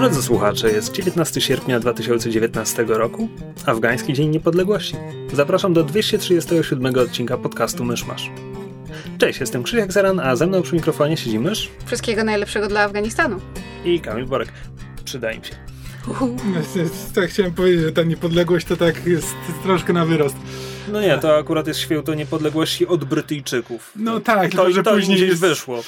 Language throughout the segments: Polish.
Drodzy słuchacze, jest 19 sierpnia 2019 roku, Afgański Dzień Niepodległości. Zapraszam do 237 odcinka podcastu Myszmasz. Cześć, jestem Krzysiek Zeran, a ze mną przy mikrofonie siedzi mysz Wszystkiego najlepszego dla Afganistanu. i Kamil Borek. Przyda im się. Tak chciałem powiedzieć, że ta niepodległość to tak jest troszkę na wyrost. No nie, to akurat jest święto niepodległości od Brytyjczyków. No tak, to, tylko że to później gdzieś jest- wyszło.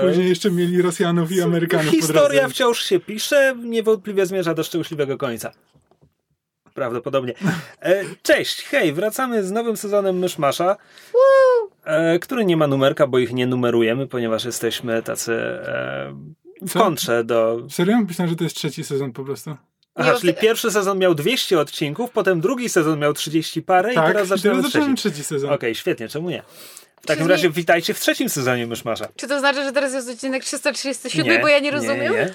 Później jeszcze mieli Rosjanów i Amerykanów po Historia wciąż się pisze, niewątpliwie zmierza do szczęśliwego końca. Prawdopodobnie. E, cześć, hej, wracamy z nowym sezonem Myszmasza, e, który nie ma numerka, bo ich nie numerujemy, ponieważ jesteśmy tacy e, w Co? kontrze do... Serio? Myślałem, że to jest trzeci sezon po prostu. Aha, Nie, czyli osta- pierwszy sezon miał 200 odcinków, potem drugi sezon miał 30 parę i tak, teraz zaczynamy teraz zaczynamy trzeci. trzeci sezon. Okej, świetnie, czemu nie? W takim razie witajcie w trzecim sezonie Myszmasza. Czy to znaczy, że teraz jest odcinek 337, Nie, bo ja nie rozumiem? Nie, nie.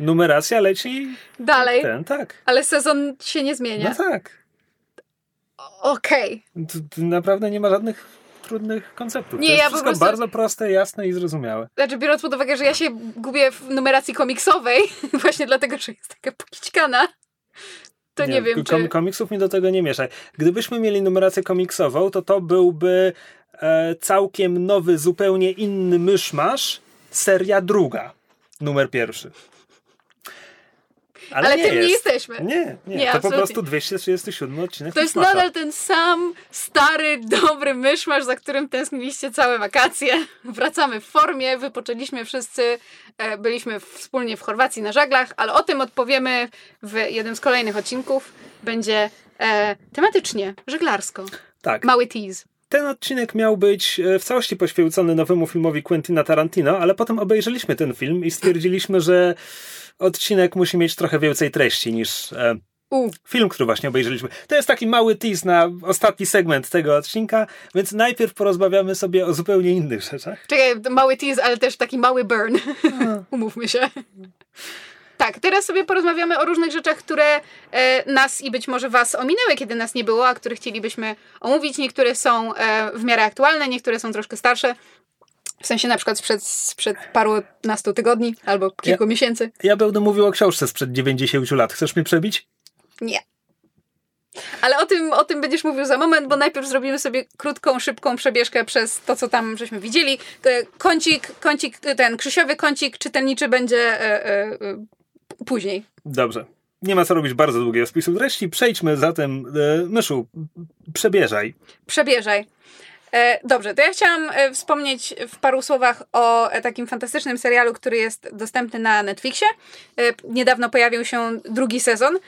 Numeracja leci Dalej, ten, tak. ale sezon się nie zmienia. No tak. Okej. Tu, tu naprawdę nie ma żadnych trudnych konceptów. Nie, to jest ja wszystko prostu- bardzo proste, jasne i zrozumiałe. Znaczy, biorąc pod uwagę, że ja się gubię w numeracji komiksowej, właśnie dlatego, że jest taka pokićkana, to nie, wiem, kom- czy... Komiksów mi do tego nie mieszaj. Gdybyśmy mieli numerację komiksową, to to byłby całkiem nowy, zupełnie inny myszmasz, seria druga, numer pierwszy. Ale, Ale nie tym nie jest. jesteśmy. Nie, nie, Nie, to po absolutnie. prostu 237 odcinek To jest Myszmasza. nadal ten sam stary, dobry myszmasz, za którym tęskniliście całe wakacje. Wracamy w formie, wypoczęliśmy wszyscy, e, byliśmy wspólnie w Chorwacji na żaglach, ale o tym odpowiemy w jednym z kolejnych odcinków. Będzie e, tematycznie, żeglarsko. Tak. Mały tease. Ten odcinek miał być e, w całości poświęcony nowemu filmowi Quentina Tarantino, ale potem obejrzeliśmy ten film i stwierdziliśmy, że odcinek musi mieć trochę więcej treści niż e, film, który właśnie obejrzeliśmy. To jest taki mały tease na ostatni segment tego odcinka, więc najpierw porozmawiamy sobie o zupełnie innych rzeczach. czekaj, mały tease, ale też taki mały burn. Umówmy się. Tak, teraz sobie porozmawiamy o różnych rzeczach, które e, nas i być może Was ominęły, kiedy nas nie było, a które chcielibyśmy omówić. Niektóre są e, w miarę aktualne, niektóre są troszkę starsze. W sensie na przykład sprzed, sprzed parunastu tygodni albo kilku miesięcy. Ja będę mówił o książce sprzed 90 lat. Chcesz mnie przebić? Nie. Ale o tym, o tym będziesz mówił za moment, bo najpierw zrobimy sobie krótką, szybką przebieżkę przez to, co tam żeśmy widzieli. E, Kącik, kącik, ten krzysiowy kącik czytelniczy będzie e, e, później. Dobrze. Nie ma co robić bardzo długiego spisu treści. Przejdźmy zatem, e, Myszu, przebieżaj. Przebieżaj. E, dobrze, to ja chciałam e, wspomnieć w paru słowach o e, takim fantastycznym serialu, który jest dostępny na Netflixie. Niedawno pojawił się drugi sezon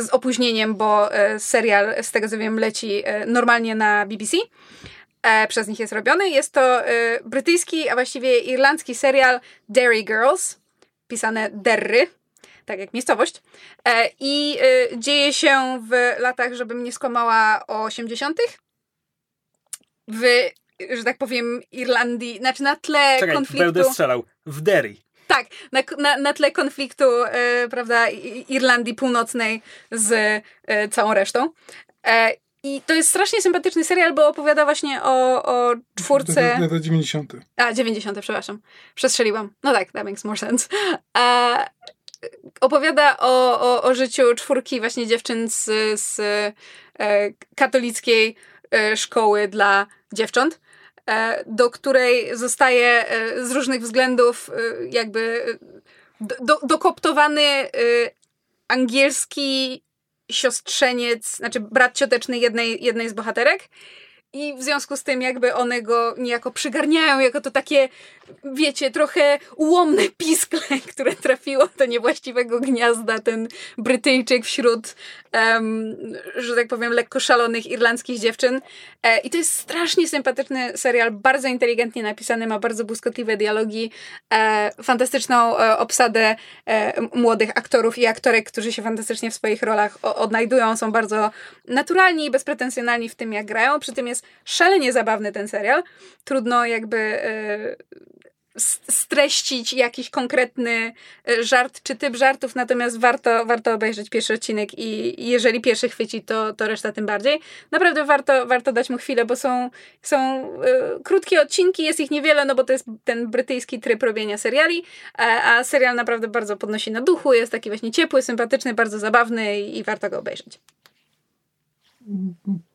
z opóźnieniem, bo serial, z tego co wiem, leci normalnie na BBC. Przez nich jest robiony. Jest to brytyjski, a właściwie irlandzki serial Derry Girls, pisane Derry, tak jak miejscowość. E, I e, dzieje się w latach, żebym nie skłamała, o 80 w, że tak powiem, Irlandii, znaczy na tle Czekaj, konfliktu. będę strzelał. W Derry. Tak, na, na, na tle konfliktu, e, prawda, Irlandii Północnej z e, całą resztą. I to jest strasznie sympatyczny serial, bo opowiada właśnie o, o czwórce. Lata 90. A, 90, przepraszam. Przestrzeliłam. No tak, that makes more sense. E, opowiada o, o, o życiu czwórki właśnie dziewczyn z, z e, katolickiej e, szkoły dla dziewcząt, e, do której zostaje z różnych względów jakby do, do, dokoptowany angielski siostrzeniec, znaczy brat cioteczny jednej, jednej z bohaterek. I w związku z tym jakby one go niejako przygarniają jako to takie, wiecie, trochę ułomne piskle, które trafiło do niewłaściwego gniazda, ten Brytyjczyk wśród um, że tak powiem, lekko szalonych irlandzkich dziewczyn. E, I to jest strasznie sympatyczny serial, bardzo inteligentnie napisany, ma bardzo błyskotliwe dialogi, e, fantastyczną e, obsadę e, młodych aktorów i aktorek, którzy się fantastycznie w swoich rolach o, odnajdują, są bardzo naturalni i bezpretensjonalni w tym, jak grają. Przy tym jest szalenie zabawny ten serial. Trudno jakby e, streścić jakiś konkretny e, żart czy typ żartów, natomiast warto, warto obejrzeć pierwszy odcinek i jeżeli pierwszy chwyci, to, to reszta tym bardziej. Naprawdę warto, warto dać mu chwilę, bo są, są y, krótkie odcinki, jest ich niewiele, no bo to jest ten brytyjski tryb robienia seriali, a, a serial naprawdę bardzo podnosi na duchu, jest taki właśnie ciepły, sympatyczny, bardzo zabawny i, i warto go obejrzeć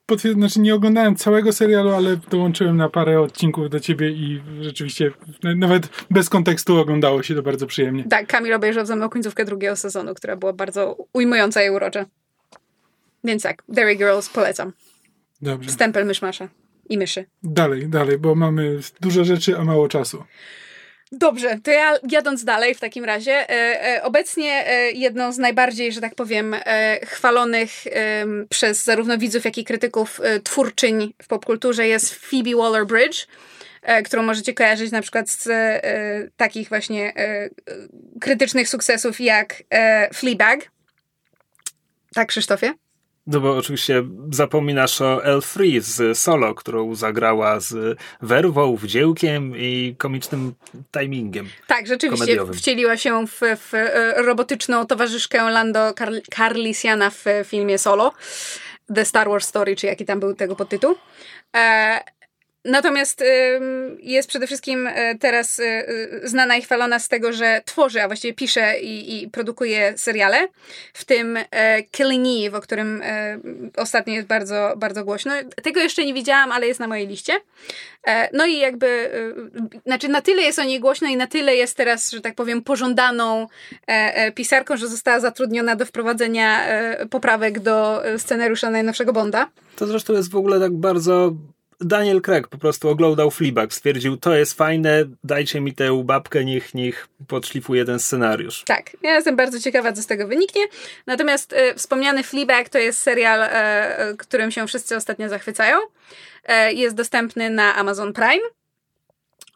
potwierd- znaczy nie oglądałem całego serialu, ale dołączyłem na parę odcinków do ciebie i rzeczywiście nawet bez kontekstu oglądało się to bardzo przyjemnie. Tak, Kamil obejrzał ze mną końcówkę drugiego sezonu, która była bardzo ujmująca i urocza. Więc tak, Derry Girls polecam. Dobrze. Stempel myszmasza i myszy. Dalej, dalej, bo mamy dużo rzeczy, a mało czasu. Dobrze, to ja jadąc dalej w takim razie, e, e, obecnie e, jedną z najbardziej, że tak powiem, e, chwalonych przez zarówno widzów, jak i krytyków e, twórczyń w popkulturze jest Phoebe Waller-Bridge, e, którą możecie kojarzyć na przykład z takich właśnie krytycznych sukcesów jak Fleabag. Tak, Krzysztofie? No bo oczywiście zapominasz o L3 z Solo, którą zagrała z werwą, wdziełkiem i komicznym timingiem. Tak, rzeczywiście komediowym. wcieliła się w, w e, robotyczną towarzyszkę Lando Carlisiana w filmie Solo. The Star Wars Story, czy jaki tam był tego podtytuł. E, Natomiast jest przede wszystkim e, teraz e, znana i chwalona z tego, że tworzy, a właściwie pisze i, i produkuje seriale, w tym e, Killing Eve, o którym ostatnio jest bardzo, bardzo głośno. Tego jeszcze nie widziałam, ale jest na mojej liście. No i jakby, znaczy na tyle jest o niej głośno i na tyle jest teraz, że tak powiem, pożądaną pisarką, że została zatrudniona do wprowadzenia poprawek do scenariusza najnowszego Bonda. To zresztą jest w ogóle tak bardzo Daniel Craig po prostu oglądał Fleabag, stwierdził, to jest fajne, dajcie mi tę babkę, niech, niech podszlifuje ten scenariusz. Tak, ja jestem bardzo ciekawa, co z tego wyniknie. Natomiast e, wspomniany Fleabag to jest serial, e którym się wszyscy ostatnio zachwycają. E, jest dostępny na Amazon Prime.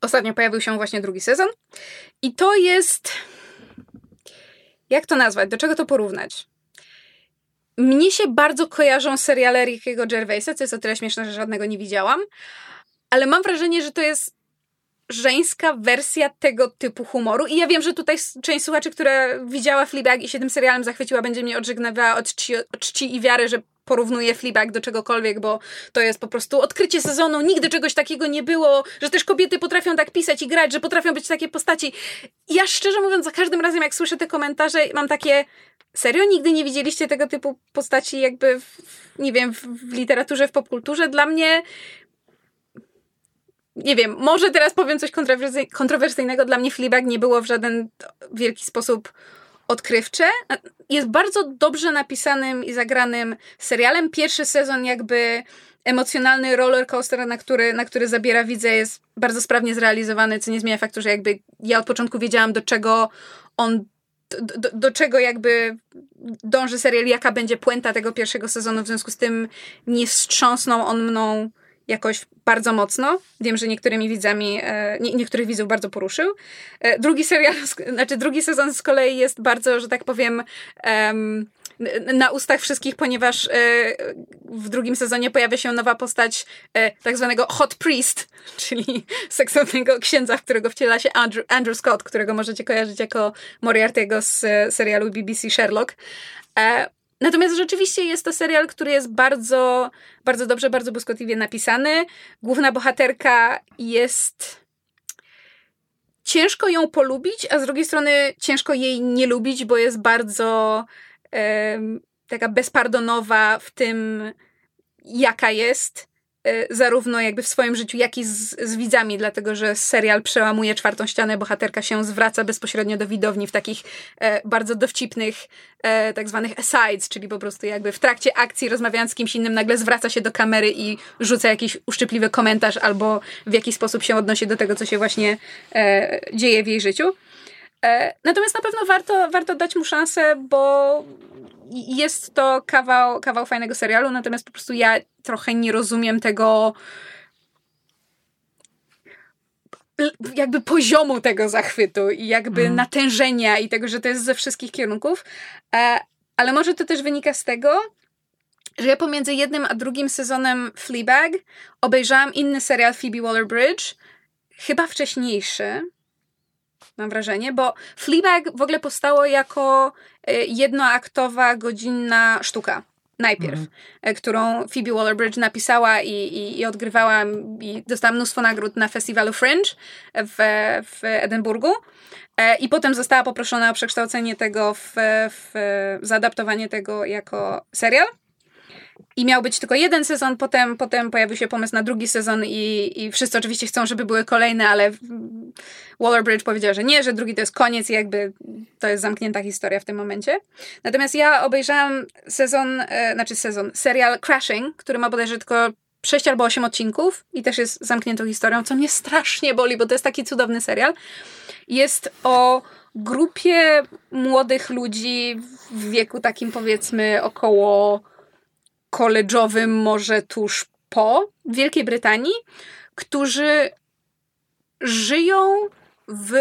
Ostatnio pojawił się właśnie drugi sezon. I to jest... Jak to nazwać? Do czego to porównać? Mnie się bardzo kojarzą seriale Rickiego Gervaisa, co jest o tyle śmieszne, że żadnego nie widziałam, ale mam wrażenie, że to jest żeńska wersja tego typu humoru. I ja wiem, że tutaj część słuchaczy, która widziała Fleabag i się tym serialem zachwyciła, będzie mnie odżegnywała od czci, od czci i wiary, że porównuje Fleabag do czegokolwiek, bo to jest po prostu odkrycie sezonu, nigdy czegoś takiego nie było, że też kobiety potrafią tak pisać i grać, że potrafią być takie postaci. Ja szczerze mówiąc, za każdym razem jak słyszę te komentarze, mam takie serio nigdy nie widzieliście tego typu postaci jakby, w, nie wiem, w, literaturze, w popkulturze? Dla mnie nie wiem, może teraz powiem coś kontrowersyjnego. Dla mnie Fleabag nie było w żaden wielki sposób odkrywcze. Jest bardzo dobrze napisanym i zagranym serialem. Pierwszy sezon jakby emocjonalny roller coaster, na który, na który zabiera widzę, jest bardzo sprawnie zrealizowany, co nie zmienia faktu, że jakby ja od początku wiedziałam, do czego on do, do, czego jakby dąży serial, jaka będzie puenta tego pierwszego sezonu, w związku z tym nie wstrząsnął on mną jakoś bardzo mocno. Wiem, że niektórymi widzami, e, nie, niektórych widzów bardzo poruszył. E, drugi serial, znaczy drugi sezon z kolei jest bardzo, że tak powiem, um, na ustach wszystkich, ponieważ e, w drugim sezonie pojawia się nowa postać tak zwanego Hot Priest, czyli seksownego księdza, w którego wciela się Andrew, Andrew Scott, którego możecie kojarzyć jako Moriarty'ego z serialu BBC Sherlock. Natomiast rzeczywiście jest to serial, który jest bardzo, bardzo dobrze, bardzo błyskotliwie napisany. Główna bohaterka jest ciężko ją polubić, a z drugiej strony ciężko jej nie lubić, bo jest bardzo taka bezpardonowa w tym, jaka jest, e, zarówno jakby w swoim życiu, jak i z, z, widzami, dlatego że serial przełamuje czwartą ścianę, bohaterka się zwraca bezpośrednio do widowni w takich e, bardzo dowcipnych e, tak zwanych asides, czyli po prostu jakby w trakcie akcji rozmawiając z kimś innym nagle zwraca się do kamery i rzuca jakiś uszczypliwy komentarz albo w jakiś sposób się odnosi do tego, co się właśnie e, dzieje w jej życiu. E, natomiast na pewno warto, warto dać mu szansę, bo jest to kawał, kawał fajnego serialu, natomiast po prostu ja trochę nie rozumiem tego jakby poziomu tego zachwytu i jakby mm. natężenia i tego, że to jest ze wszystkich kierunków. E, ale może to też wynika z tego, że ja pomiędzy jednym a drugim sezonem Fleabag obejrzałam inny serial Phoebe Waller-Bridge, chyba wcześniejszy, mam wrażenie, bo Fleabag w ogóle powstało jako e, jednoaktowa, godzinna sztuka najpierw, mm. którą Phoebe Waller-Bridge napisała i, i, i, odgrywała i dostała mnóstwo nagród na festiwalu Fringe w, w Edynburgu. E, I potem została poproszona o przekształcenie tego w, w zaadaptowanie tego jako serial. I miał być tylko jeden sezon, potem, potem pojawił się pomysł na drugi sezon i, i wszyscy oczywiście chcą, żeby były kolejne, ale Waller-Bridge powiedział, że nie, że drugi to jest koniec i jakby to jest zamknięta historia w tym momencie. Natomiast ja obejrzałam sezon, e, znaczy sezon, serial Crashing, który ma bodajże tylko 6 albo 8 odcinków i też jest zamkniętą historią, co mnie strasznie boli, bo to jest taki cudowny serial. Jest o grupie młodych ludzi w wieku takim powiedzmy około koleżowym, może tuż po Wielkiej Brytanii, którzy żyją w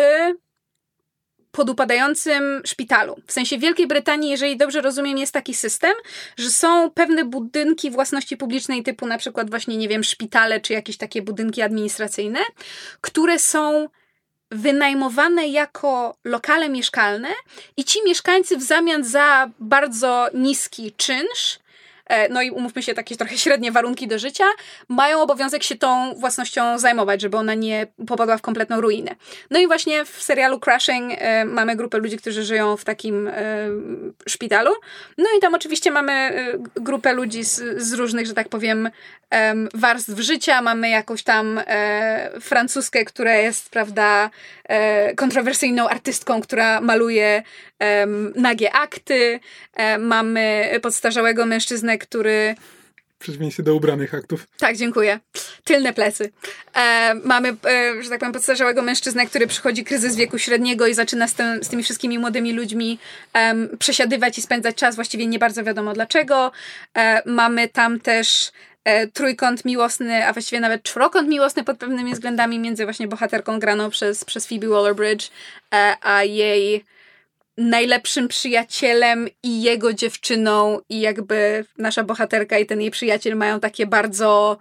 podupadającym szpitalu. W sensie Wielkiej Brytanii, jeżeli dobrze rozumiem, jest taki system, że są pewne budynki własności publicznej typu na przykład właśnie, nie wiem, szpitale czy jakieś takie budynki administracyjne, które są wynajmowane jako lokale mieszkalne i ci mieszkańcy w zamian za bardzo niski czynsz no i umówmy się, takie trochę średnie warunki do życia, mają obowiązek się tą własnością zajmować, żeby ona nie popadła w kompletną ruinę. No i właśnie w serialu Crashing e, mamy grupę ludzi, którzy żyją w takim e, szpitalu. No i tam oczywiście mamy grupę ludzi z, z różnych, że tak powiem, warstw życia. Mamy jakąś tam francuskę, która jest, prawda, kontrowersyjną artystką, która maluje nagie akty. Mamy podstarzałego mężczyznę, który przeciwieństwie do ubranych aktów. Tak, dziękuję. Tylne plecy. E, mamy, e, że tak powiem, podstarzałego mężczyznę, który przychodzi kryzys wieku średniego i zaczyna z, tym, z tymi wszystkimi młodymi ludźmi e, przesiadywać i spędzać czas, właściwie nie bardzo wiadomo dlaczego. E, mamy tam też e, trójkąt miłosny, a właściwie nawet czworokąt miłosny pod pewnymi względami między właśnie bohaterką graną przez, przez Phoebe Waller-Bridge e, a jej najlepszym przyjacielem i jego dziewczyną. I jakby nasza bohaterka i ten jej przyjaciel mają takie bardzo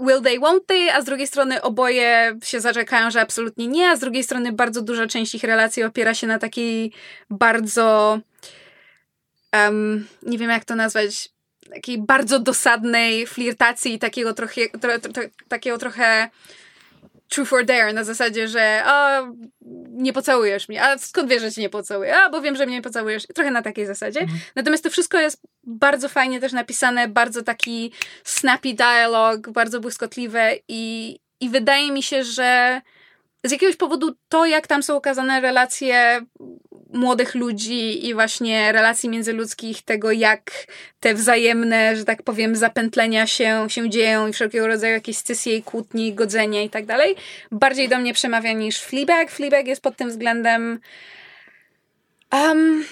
will they, won't they, a z drugiej strony oboje się zarzekają, że absolutnie nie, a z drugiej strony bardzo duża część ich relacji opiera się na takiej bardzo um, nie wiem jak to nazwać takiej bardzo dosadnej flirtacji i takiego trochę, tro, tro, takiego trochę truth or dare na zasadzie, że o, nie pocałujesz mnie, a skąd wiesz, że cię nie pocałuję? A, bo wiem, że mnie nie pocałujesz. Trochę na takiej zasadzie. Mhm. Natomiast to wszystko jest bardzo fajnie też napisane, bardzo taki snappy dialog, bardzo błyskotliwe i, i wydaje mi się, że z jakiegoś powodu to, jak tam są ukazane relacje młodych ludzi i właśnie relacji międzyludzkich, tego jak te wzajemne, że tak powiem, zapętlenia się, się dzieją i wszelkiego rodzaju jakieś scysje i kłótnie, godzenia i tak dalej, bardziej do mnie przemawia niż Fleabag. Fleabag jest pod tym względem um,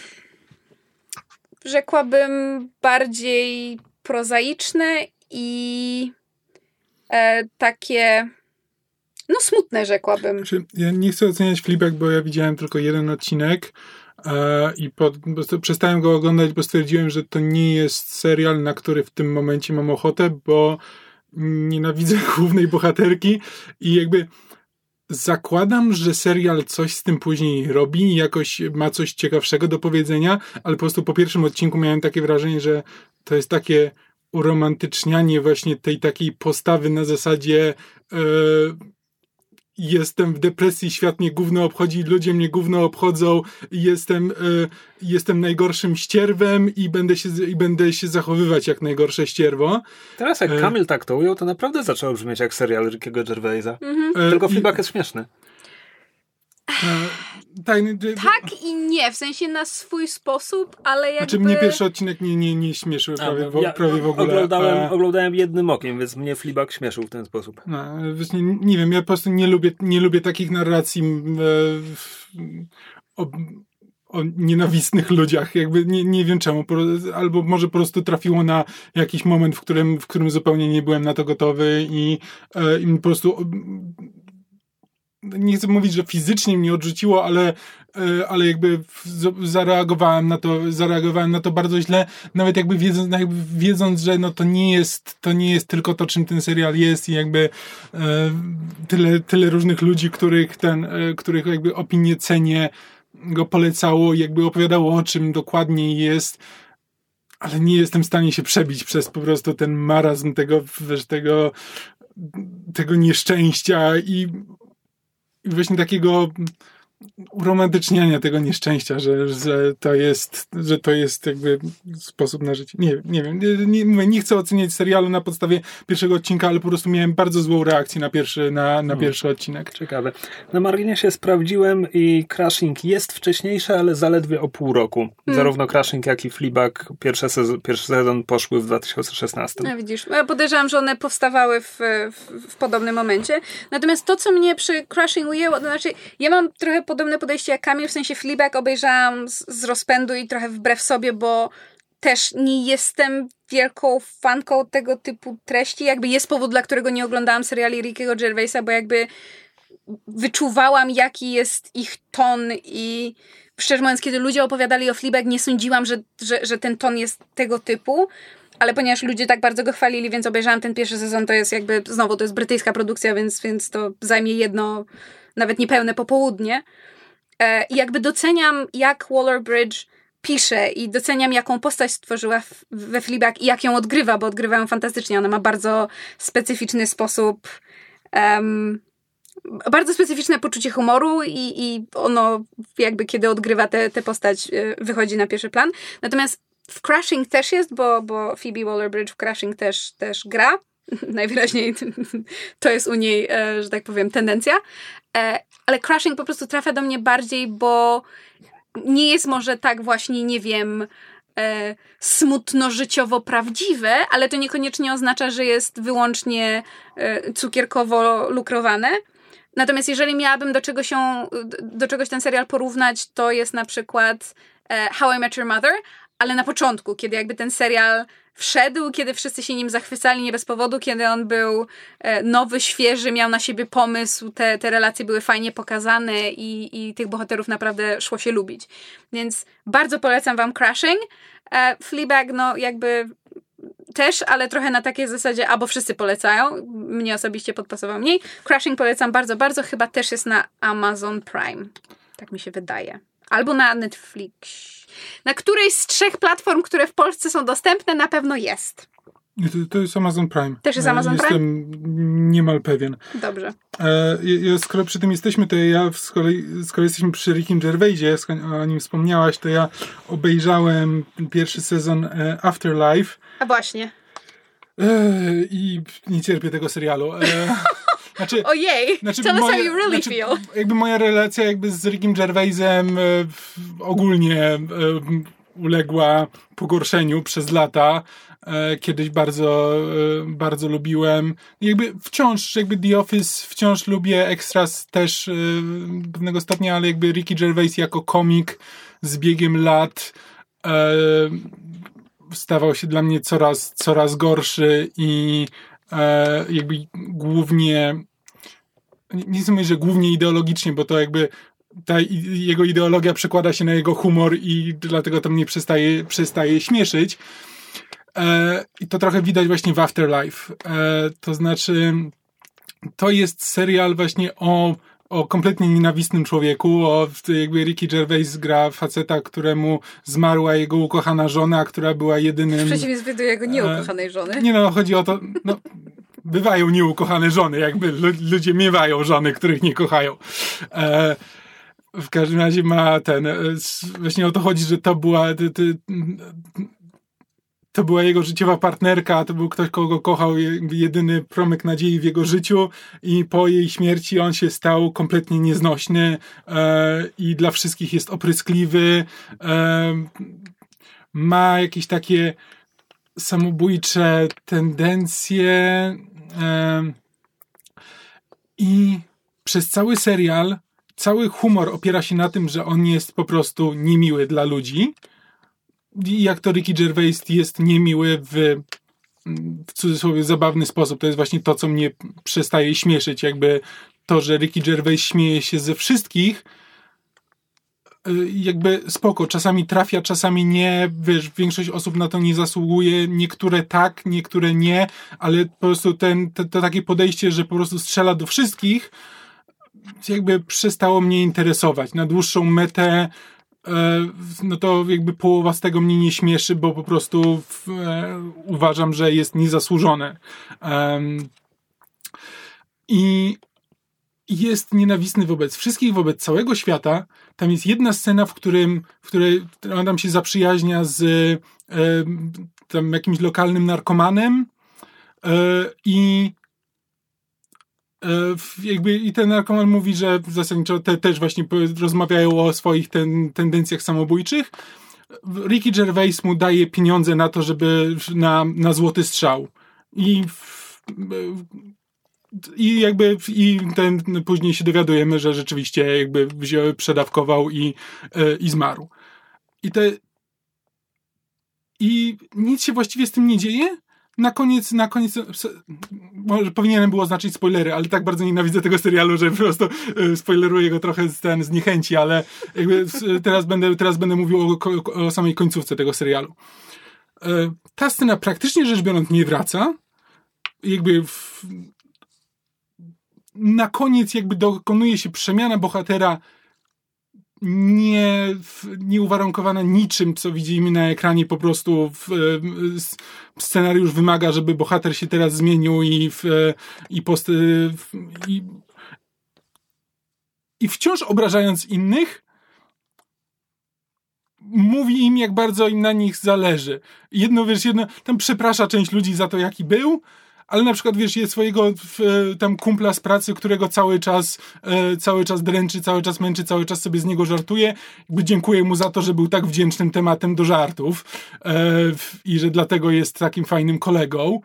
rzekłabym bardziej prozaiczne i e, takie no smutne rzekłabym. Znaczy, ja nie chcę oceniać Flipback, bo ja widziałem tylko jeden odcinek e, i po, przestałem go oglądać, bo stwierdziłem, że to nie jest serial, na który w tym momencie mam ochotę, bo nienawidzę głównej bohaterki i jakby zakładam, że serial coś z tym później robi i jakoś ma coś ciekawszego do powiedzenia, ale po prostu po pierwszym odcinku miałem takie wrażenie, że to jest takie uromantycznianie właśnie tej takiej postawy na zasadzie yy, jestem w depresji, świat mnie gówno obchodzi, ludzie mnie gówno obchodzą, jestem, y, jestem najgorszym ścierwem i będę, się, i będę się zachowywać jak najgorsze ścierwo. Teraz jak e... Kamil tak to ujął, to naprawdę zaczęło brzmieć jak serial Rickiego Gervaisa. Mhm. Tylko feedback jest śmieszny. Tak, tak i nie, w sensie na swój sposób, ale jakby... Znaczy mnie pierwszy odcinek nie, nie, nie śmieszył prawie, w, ja prawie w ogóle. Oglądałem, a... oglądałem jednym okiem, więc mnie Fleabag śmieszył w ten sposób. No, właśnie, nie wiem, ja po prostu nie lubię, nie lubię takich narracji e, o, o nienawistnych ludziach, jakby nie, nie wiem czemu, albo może po prostu trafiło na jakiś moment, w którym, w którym zupełnie nie byłem na to gotowy i, e, i po prostu nie chcę mówić, że fizycznie mnie odrzuciło, ale, e, ale jakby zareagowałem na to, zareagowałem na to bardzo źle, nawet jakby wiedząc, jakby wiedząc że no to nie jest, to nie jest tylko to, czym ten serial jest i jakby e, tyle, tyle różnych ludzi, których ten, e, których jakby opinie cenię, go polecało jakby opowiadało o czym dokładnie jest, ale nie jestem w stanie się przebić przez po prostu ten marazm tego, wiesz, tego, tego nieszczęścia i właśnie takiego uromantyczniania tego nieszczęścia, że, że, to jest, że to jest jakby sposób na życie. Nie, nie wiem, nie, nie, nie chcę oceniać serialu na podstawie pierwszego odcinka, ale po prostu miałem bardzo złą reakcję na pierwszy, na, na hmm. pierwszy odcinek. Ciekawe. Na marginesie sprawdziłem i Crashing jest wcześniejszy, ale zaledwie o pół roku. Hmm. Zarówno Crashing, jak i Fleabag pierwszy sezon, pierwszy sezon poszły w 2016. No widzisz, ja podejrzewam, że one powstawały w, w, w podobnym momencie. Natomiast to, co mnie przy Crashing ujęło, to znaczy ja mam trochę podobne podejście jak Kamil, w sensie Fleabag obejrzałam z, z rozpędu i trochę wbrew sobie, bo też nie jestem wielką fanką tego typu treści. Jakby jest powód, dla którego nie oglądałam seriali Rickiego Gervaisa, bo jakby wyczuwałam, jaki jest ich ton i szczerze mówiąc, kiedy ludzie opowiadali o Fleabag, nie sądziłam, że, że, że ten ton jest tego typu. Ale ponieważ ludzie tak bardzo go chwalili, więc obejrzałam ten pierwszy sezon, to jest jakby, znowu, to jest brytyjska produkcja, więc, więc to zajmie jedno, nawet niepełne popołudnie. E, I jakby doceniam, jak Waller-Bridge pisze i doceniam, jaką postać stworzyła we Fleabag i jak ją odgrywa, bo odgrywa ją fantastycznie. Ona ma bardzo specyficzny sposób, um, bardzo specyficzne poczucie humoru i, i ono jakby kiedy odgrywa tę postać e, wychodzi na pierwszy plan. Natomiast w Crashing też jest, bo, bo Phoebe Waller-Bridge w Crashing też, też gra. Najwyraźniej to jest u niej, e, że tak powiem, tendencja. E, ale Crashing po prostu trafia do mnie bardziej, bo nie jest może tak właśnie, nie wiem, e, smutno-życiowo prawdziwe, ale to niekoniecznie oznacza, że jest wyłącznie cukierkowo lukrowane. Natomiast jeżeli miałabym do czegoś, się, do czegoś ten serial porównać, to jest na przykład How I Met Your Mother, ale na początku, kiedy jakby ten serial wszedł, kiedy wszyscy się nim zachwycali nie bez powodu, kiedy on był e, nowy, świeży, miał na siebie pomysł, te, te relacje były fajnie pokazane i, i tych bohaterów naprawdę szło się lubić. Więc bardzo polecam wam Crashing. E, Fleabag, no jakby też, ale trochę na takiej zasadzie, albo wszyscy polecają. Mnie osobiście podpasował mniej. Crashing polecam bardzo, bardzo. Chyba też jest na Amazon Prime. Tak mi się wydaje. Albo na Netflix. Na którejś z trzech platform, które w Polsce są dostępne, na pewno jest. To, to jest Amazon Prime. Też jest Amazon Jestem Prime? Jestem niemal pewien. Dobrze. E, ja, skoro przy tym jesteśmy, to ja, skoro, skoro jesteśmy przy Rickim Gervaisie, o nim wspomniałaś, to ja obejrzałem pierwszy sezon e, Afterlife. A właśnie. E, I nie cierpię tego serialu. Znaczy, Ojej, znaczy tell us how you really znaczy, feel. Jakby moja relacja jakby z Rickiem Gervaisem e, ogólnie e, uległa pogorszeniu przez lata. E, kiedyś bardzo, e, bardzo lubiłem. Jakby wciąż, jakby The Office wciąż lubię, Extras też e, pewnego stopnia, ale jakby Ricky Gervais jako komik z biegiem lat e, stawał się dla mnie coraz, coraz gorszy i jakby głównie nie chcę mówić, że głównie ideologicznie, bo to jakby ta jego ideologia przekłada się na jego humor i dlatego to mnie przestaje, przestaje śmieszyć. E, I to trochę widać właśnie w Afterlife. E, to znaczy, to jest serial właśnie o, o kompletnie nienawistnym człowieku, o jakby Ricky Gervais gra faceta, któremu zmarła jego ukochana żona, która była jedynym... W przeciwieństwie do jego nieukochanej żony. Nie no, chodzi o to... No, bywają nieukochane żony, jakby ludzie miewają żony, których nie kochają. E, w każdym razie ma ten, e, właśnie o to chodzi, że to była, to, była jego życiowa partnerka, to był ktoś, kogo kochał, jedyny promyk nadziei w jego życiu i po jej śmierci on się stał kompletnie nieznośny e, i dla wszystkich jest opryskliwy. E, ma jakieś takie samobójcze tendencje i przez cały serial cały humor opiera się na tym, że on jest po prostu niemiły dla ludzi. I jak to Ricky Gervais jest niemiły w, w cudzysłowie zabawny sposób. To jest właśnie to, co mnie przestaje śmieszyć. Jakby to, że Ricky Gervais śmieje się ze wszystkich, jakby spoko, czasami trafia, czasami nie, wiesz, większość osób na to nie zasługuje, niektóre tak, niektóre nie, ale po prostu ten, to, takie podejście, że po prostu strzela do wszystkich, jakby przestało mnie interesować. Na dłuższą metę e, no to jakby połowa z tego mnie nie śmieszy, bo po prostu w, e, uważam, że jest niezasłużone. I jest nienawistny wobec wszystkich, wobec całego świata. Tam jest jedna scena, w którym w której tam się zaprzyjaźnia z e, tam jakimś lokalnym narkomanem e, i E, jakby i ten narkoman mówi, że zasadniczo te też właśnie rozmawiają o swoich ten, tendencjach samobójczych. Ricky Gervais mu daje pieniądze na to, żeby na, na złoty strzał. I i jakby i ten później się dowiadujemy, że rzeczywiście jakby wziął, przedawkował i, e, i zmarł. I te i nic się właściwie z tym nie dzieje, na koniec, na koniec, może powinienem było oznaczyć spoilery, ale tak bardzo nienawidzę tego serialu, że po prostu e, spoileruję go trochę z, ten, z niechęci, ale teraz będę, teraz będę mówił o, o samej końcówce tego serialu. E, ta scena praktycznie rzecz biorąc nie wraca. Jakby w, na koniec jakby dokonuje się przemiana bohatera nie, nie uwarunkowana niczym, co widzimy na ekranie, po prostu w, scenariusz wymaga, żeby bohater się teraz zmienił i, w, i, post, i, i wciąż obrażając innych, mówi im, jak bardzo im na nich zależy. Jedno, wiesz, jedno, tam przeprasza część ludzi za to, jaki był, ale na przykład, wiesz, jest swojego tam kumpla z pracy, którego cały czas, e, cały czas dręczy, cały czas męczy, cały czas sobie z niego żartuje. Jakby dziękuję mu za to, że był tak wdzięcznym tematem do żartów e, i że dlatego jest takim fajnym kolegą.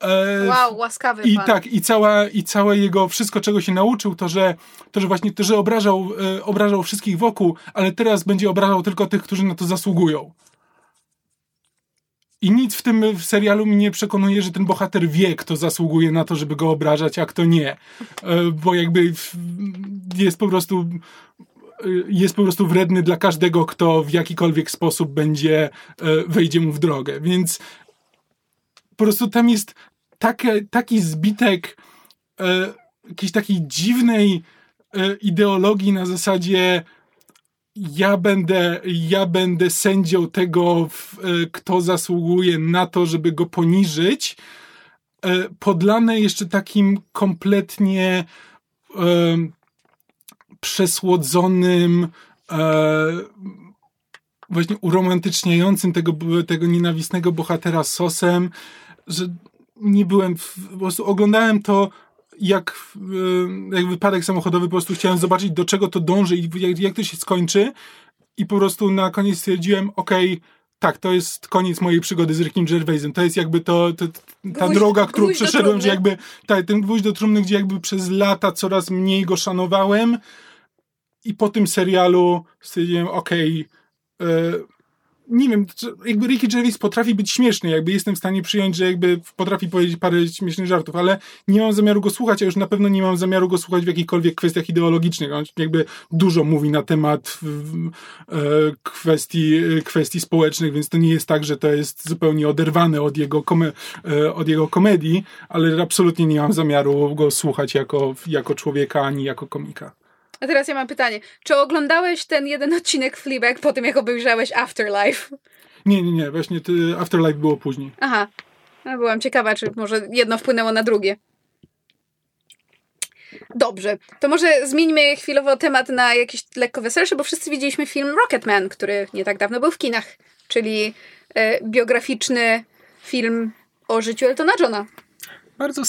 E, wow, łaskawy I pan. tak, i, cała, i całe jego, wszystko czego się nauczył, to że, to, że właśnie to, że obrażał, obrażał wszystkich wokół, ale teraz będzie obrażał tylko tych, którzy na to zasługują. I nic w tym w serialu mi nie przekonuje, że ten bohater wie, kto zasługuje na to, żeby go obrażać, a kto nie. E, bo jakby jest po prostu e, jest po prostu wredny dla każdego, kto w jakikolwiek sposób będzie, e, wejdzie mu w drogę. Więc po prostu tam jest takie, taki zbitek jakiejś takiej dziwnej ideologii na zasadzie ja będę, ja będę sędzią tego, e, kto zasługuje na to, żeby go poniżyć, e, podlane jeszcze takim kompletnie e, przesłodzonym, właśnie uromantyczniającym tego, tego nienawistnego bohatera sosem, że nie byłem, po prostu oglądałem to jak, e, jak wypadek samochodowy, po prostu chciałem zobaczyć, do czego to dąży i jak, jak to się skończy. I po prostu na koniec stwierdziłem, okej, okay, tak, to jest koniec mojej przygody z Rickiem Gervaisem. To jest jakby to, to ta gwóźdź, droga, którą przeszedłem, że jakby, tak, ten gwóźdź do trumny, gdzie jakby przez lata coraz mniej go szanowałem. I po tym serialu stwierdziłem, okej, okay, nie wiem, jakby Ricky Gervais potrafi być śmieszny, jakby jestem w stanie przyjąć, że jakby potrafi powiedzieć parę śmiesznych żartów, ale nie mam zamiaru go słuchać, a już na pewno nie mam zamiaru go słuchać w jakichkolwiek kwestiach ideologicznych. On jakby dużo mówi na temat e, kwestii, kwestii społecznych, więc to nie jest tak, że to jest zupełnie oderwane od jego, e, od jego komedii, ale absolutnie nie mam zamiaru go słuchać jako, jako człowieka, ani jako komika. A teraz ja mam pytanie. Czy oglądałeś ten jeden odcinek Fleabag po tym, jak obejrzałeś Afterlife? Nie, nie, nie. Właśnie Afterlife było później. Aha. No, byłam ciekawa, czy może jedno wpłynęło na drugie. Dobrze, to może zmieńmy chwilowo temat na jakiś lekko weselszy, bo wszyscy widzieliśmy film Rocketman, który nie tak dawno był w kinach. czyli e, biograficzny film o życiu Eltona Johna. Bardzo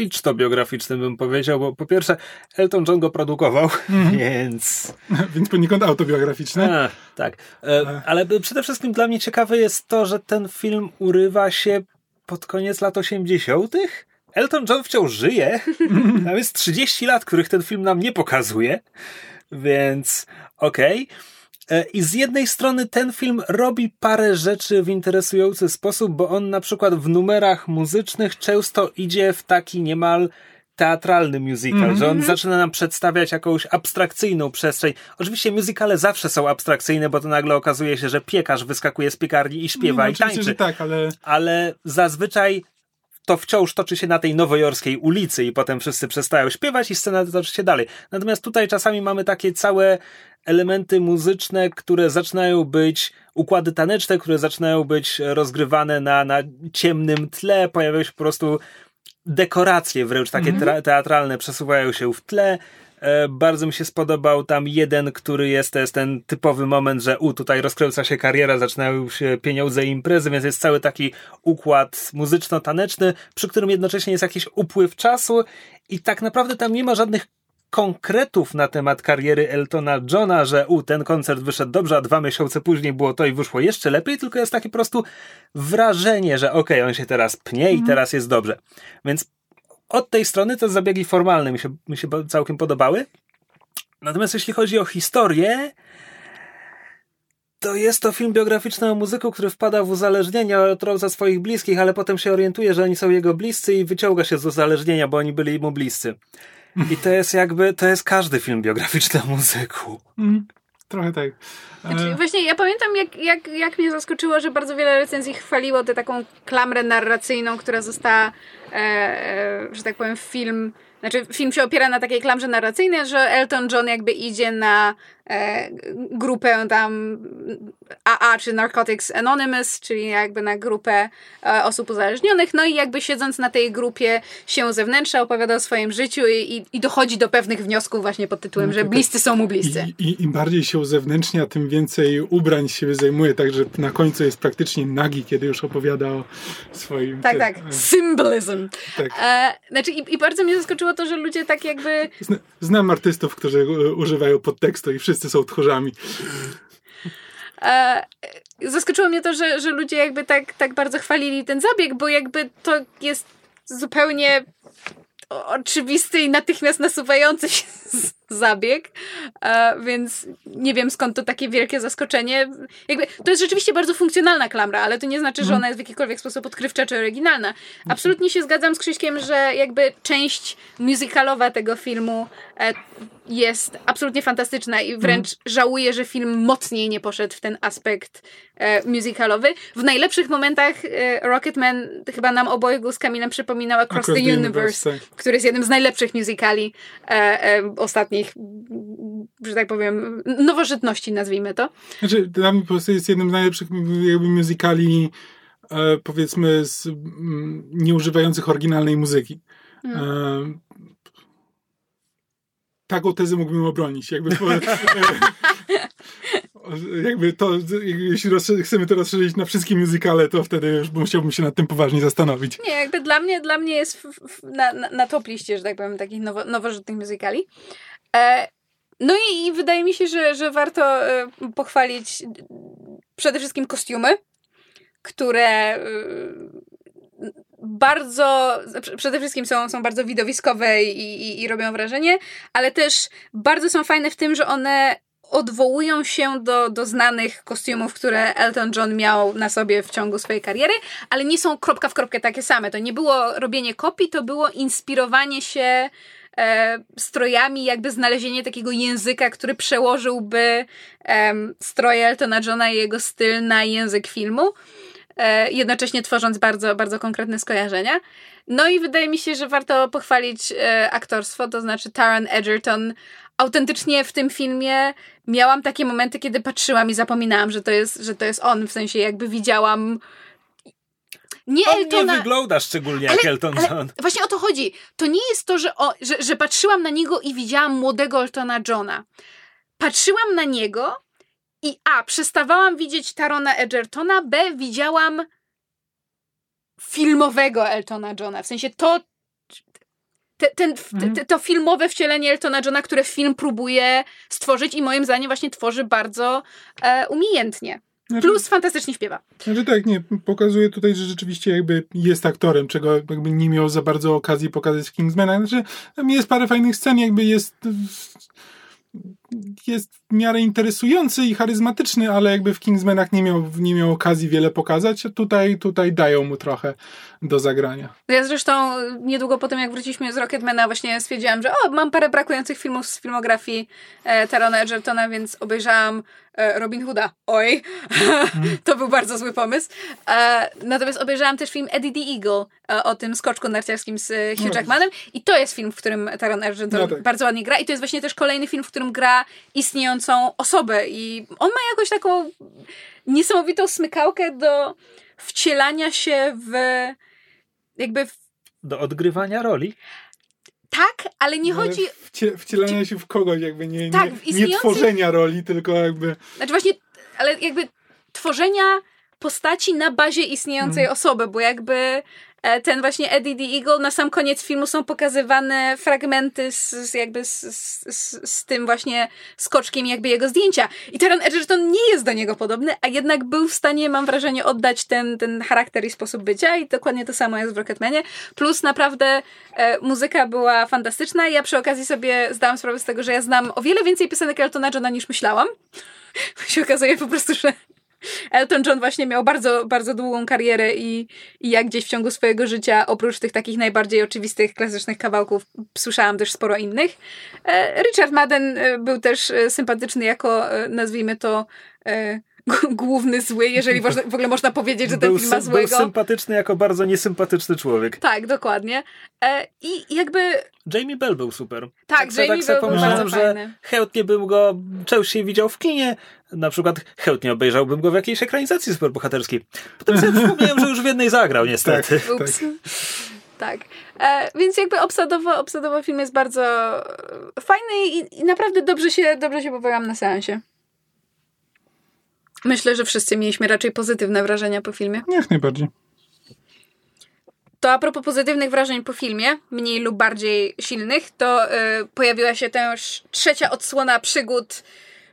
specyficzno-biograficzny bym powiedział, bo po pierwsze Elton John go produkował, mm. więc... więc poniekąd autobiograficzny. A, tak, e, ale przede wszystkim dla mnie ciekawe jest to, że ten film urywa się pod koniec lat 80. Elton John wciąż żyje. Tam jest 30 lat, których ten film nam nie pokazuje. Więc okej. Okay. I z jednej strony ten film robi parę rzeczy w interesujący sposób, bo on na przykład w numerach muzycznych często idzie w taki niemal teatralny musical, mm -hmm. że on mhm. zaczyna nam przedstawiać jakąś abstrakcyjną przestrzeń. Oczywiście musicale zawsze są abstrakcyjne, bo to nagle okazuje się, że piekarz wyskakuje z piekarni i śpiewa no, i tańczy. Tak, ale... ale zazwyczaj to wciąż toczy się na tej nowojorskiej ulicy i potem wszyscy przestają śpiewać i scena toczy się dalej. Natomiast tutaj czasami mamy takie całe elementy muzyczne, które zaczynają być układy taneczne, które zaczynają być rozgrywane na, na ciemnym tle, pojawiają się po prostu dekoracje wręcz takie mm-hmm. teatralne przesuwają się w tle. E, bardzo mi się spodobał tam jeden, który jest, to jest ten typowy moment, że u, tutaj rozkręca się kariera, zaczynają się pieniądze i imprezy, więc jest cały taki układ muzyczno-taneczny, przy którym jednocześnie jest jakiś upływ czasu i tak naprawdę tam nie ma żadnych konkretów na temat kariery Eltona Johna, że u, ten koncert wyszedł dobrze, a dwa miesiące później było to i wyszło jeszcze lepiej, tylko jest takie po prostu wrażenie, że okej, okay, on się teraz pnie i mhm. teraz jest dobrze. Więc od tej strony te zabiegi formalne mi się, mi się całkiem podobały. Natomiast jeśli chodzi o historię, to jest to film biograficzny o muzyku, który wpada w uzależnienie od za swoich bliskich, ale potem się orientuje, że oni są jego bliscy i wyciąga się z uzależnienia, bo oni byli mu bliscy. I to jest jakby, to jest każdy film biograficzny o muzyku. Mm, trochę tak. Znaczy, e. właśnie ja pamiętam, jak, jak, jak mnie zaskoczyło, że bardzo wiele recenzji chwaliło tę taką klamrę narracyjną, która została, e, e, że tak powiem, film znaczy, film się opiera na takiej klamrze narracyjnej, że Elton John jakby idzie na grupę tam AA, czy Narcotics Anonymous, czyli jakby na grupę e, osób uzależnionych, no i jakby siedząc na tej grupie się zewnętrza opowiada o swoim życiu i, i, dochodzi do pewnych wniosków właśnie pod tytułem, no, że tak. bliscy są mu bliscy. I, i, Im bardziej się uzewnętrznia, tym więcej ubrań się zajmuje, także na końcu jest praktycznie nagi, kiedy już opowiada o swoim... Tak, tak. Symbolizm. Tak. E, znaczy, i, i bardzo mnie zaskoczyło to, że ludzie tak jakby... Znam artystów, którzy używają podtekstu i wszyscy są tchórzami. E, zaskoczyło mnie to, że, że ludzie jakby tak, tak bardzo chwalili ten zabieg, bo jakby to jest zupełnie oczywisty i natychmiast nasuwający się zabieg, więc nie wiem skąd to takie wielkie zaskoczenie. Jakby, to jest rzeczywiście bardzo funkcjonalna klamra, ale to nie znaczy, że mhm. ona jest w jakikolwiek sposób odkrywcza czy oryginalna. Absolutnie się zgadzam z Krzyśkiem, że jakby część musicalowa tego filmu e, jest absolutnie fantastyczna i wręcz mm. żałuję, że film mocniej nie poszedł w ten aspekt e, musicalowy. W najlepszych momentach e, Rocketman chyba nam obojgu z Kamilem przypominał Across, Across the, the, Universe, universe tak. który jest jednym z najlepszych musicali e, e, ostatnich, że tak powiem, nowożytności nazwijmy to. Znaczy, dla mnie po prostu jest jednym z najlepszych jakby musicali e, powiedzmy z, m, nieużywających oryginalnej muzyki. Mm taką tezę mógłbym obronić. Jakby, po, jakby to, jeśli chcemy to rozszerzyć na wszystkie muzykale, to wtedy już musiałbym się nad tym poważnie zastanowić. Nie, jakby dla mnie, dla mnie jest w, w, na, na, top liście, że tak powiem, takich nowo, nowożytnych muzykali. E, no i, i, wydaje mi się, że, że warto e, pochwalić przede wszystkim kostiumy, które e, bardzo, przede wszystkim są, są bardzo widowiskowe i, i, i robią wrażenie, ale też bardzo są fajne w tym, że one odwołują się do, do znanych kostiumów, które Elton John miał na sobie w ciągu swojej kariery, ale nie są kropka w kropkę takie same. To nie było robienie kopii, to było inspirowanie się e, strojami, jakby znalezienie takiego języka, który przełożyłby e, stroje Eltona Johna i jego styl na język filmu. E, jednocześnie tworząc bardzo, bardzo konkretne skojarzenia. No i wydaje mi się, że warto pochwalić e, aktorstwo, to znaczy Taron Egerton. Autentycznie w tym filmie miałam takie momenty, kiedy patrzyłam i zapominałam, że to jest, że to jest on, w sensie jakby widziałam nie on Eltona. nie wygląda szczególnie ale, jak Elton John. Właśnie o to chodzi. To nie jest to, że, o, że, że patrzyłam na niego i widziałam młodego Eltona Johna. Patrzyłam na niego I A, przestawałam widzieć Tarona Edgertona, B, widziałam filmowego Eltona Johna. W sensie to, te, ten, Mhm. te, to filmowe wcielenie Eltona Johna, które film próbuje stworzyć i moim zdaniem właśnie tworzy bardzo e, umiejętnie. Znaczy, Plus fantastycznie śpiewa. Znaczy tak, nie, pokazuje tutaj, że rzeczywiście jakby jest aktorem, czego jakby nie miał za bardzo okazji pokazać w Kingsmanach. Znaczy, tam jest parę fajnych scen, jakby jest jest w miarę interesujący i charyzmatyczny, ale jakby w Kingsmanach nie miał, nie miał okazji wiele pokazać, tutaj, tutaj dają mu trochę do zagrania. Ja zresztą niedługo po tym, jak wróciliśmy z Rocketmana, właśnie stwierdziłam, że o, mam parę brakujących filmów z filmografii e, Tarona Edgertona, więc obejrzałam e, Robin Hooda. Oj, to był bardzo zły pomysł. E, natomiast obejrzałam też film Eddie the Eagle e, o tym skoczku narciarskim z e, Hugh No. Jackmanem i to jest film, w którym Taron Edgerton No tak. bardzo ładnie gra i to jest właśnie też kolejny film, w którym gra istniejącą osobę i on ma jakąś taką niesamowitą smykałkę do wcielania się w jakby w Do odgrywania roli. tak, ale nie Ale chodzi. Wcie, wcielania się w kogoś, jakby nie, Tak, w nie, nie istniejący- tworzenia roli, tylko jakby Znaczy właśnie, ale jakby tworzenia postaci na bazie istniejącej Mhm. osoby, bo jakby ten właśnie Eddie the Eagle na sam koniec filmu są pokazywane fragmenty z, z jakby z, z, z, tym właśnie skoczkiem jakby jego zdjęcia. I Taron Edgerton nie jest do niego podobny, a jednak był w stanie, mam wrażenie, oddać ten, ten charakter i sposób bycia i dokładnie to samo jest w Rocketmanie. Plus naprawdę e, muzyka była fantastyczna ja przy okazji sobie zdałam sprawę z tego, że ja znam o wiele więcej piosenek Eltona Johna niż myślałam. się okazuje po prostu, że Elton John właśnie miał bardzo, bardzo długą karierę i, i jak gdzieś w ciągu swojego życia, oprócz tych takich najbardziej oczywistych, klasycznych kawałków, słyszałam też sporo innych. E, Richard Madden e, był też e, sympatyczny jako, nazwijmy to, główny zły, jeżeli w ogóle można powiedzieć, że ten Był, film ma sy- był złego. sympatyczny jako bardzo niesympatyczny człowiek. Tak, dokładnie. E, I jakby Jamie Bell był super. Tak, se- Jamie se Bell był bardzo że fajny. chętnie bym go częściej widział w kinie. Na przykład chętnie obejrzałbym go w jakiejś ekranizacji superbohaterskiej. Potem sobie przypomniałem, że już w jednej zagrał niestety. Tak. Ups. Tak. E, więc jakby obsadowo, obsadowo film jest bardzo e, fajny i, i naprawdę dobrze się, dobrze się bawiłam na seansie. Myślę, że wszyscy mieliśmy raczej pozytywne wrażenia po filmie. jak najbardziej. To a propos pozytywnych wrażeń po filmie, mniej lub bardziej silnych, to e, pojawiła się też trzecia odsłona przygód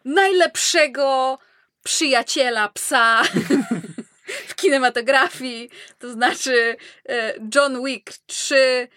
najlepszego przyjaciela psa w kinematografii, to znaczy e, John Wick 3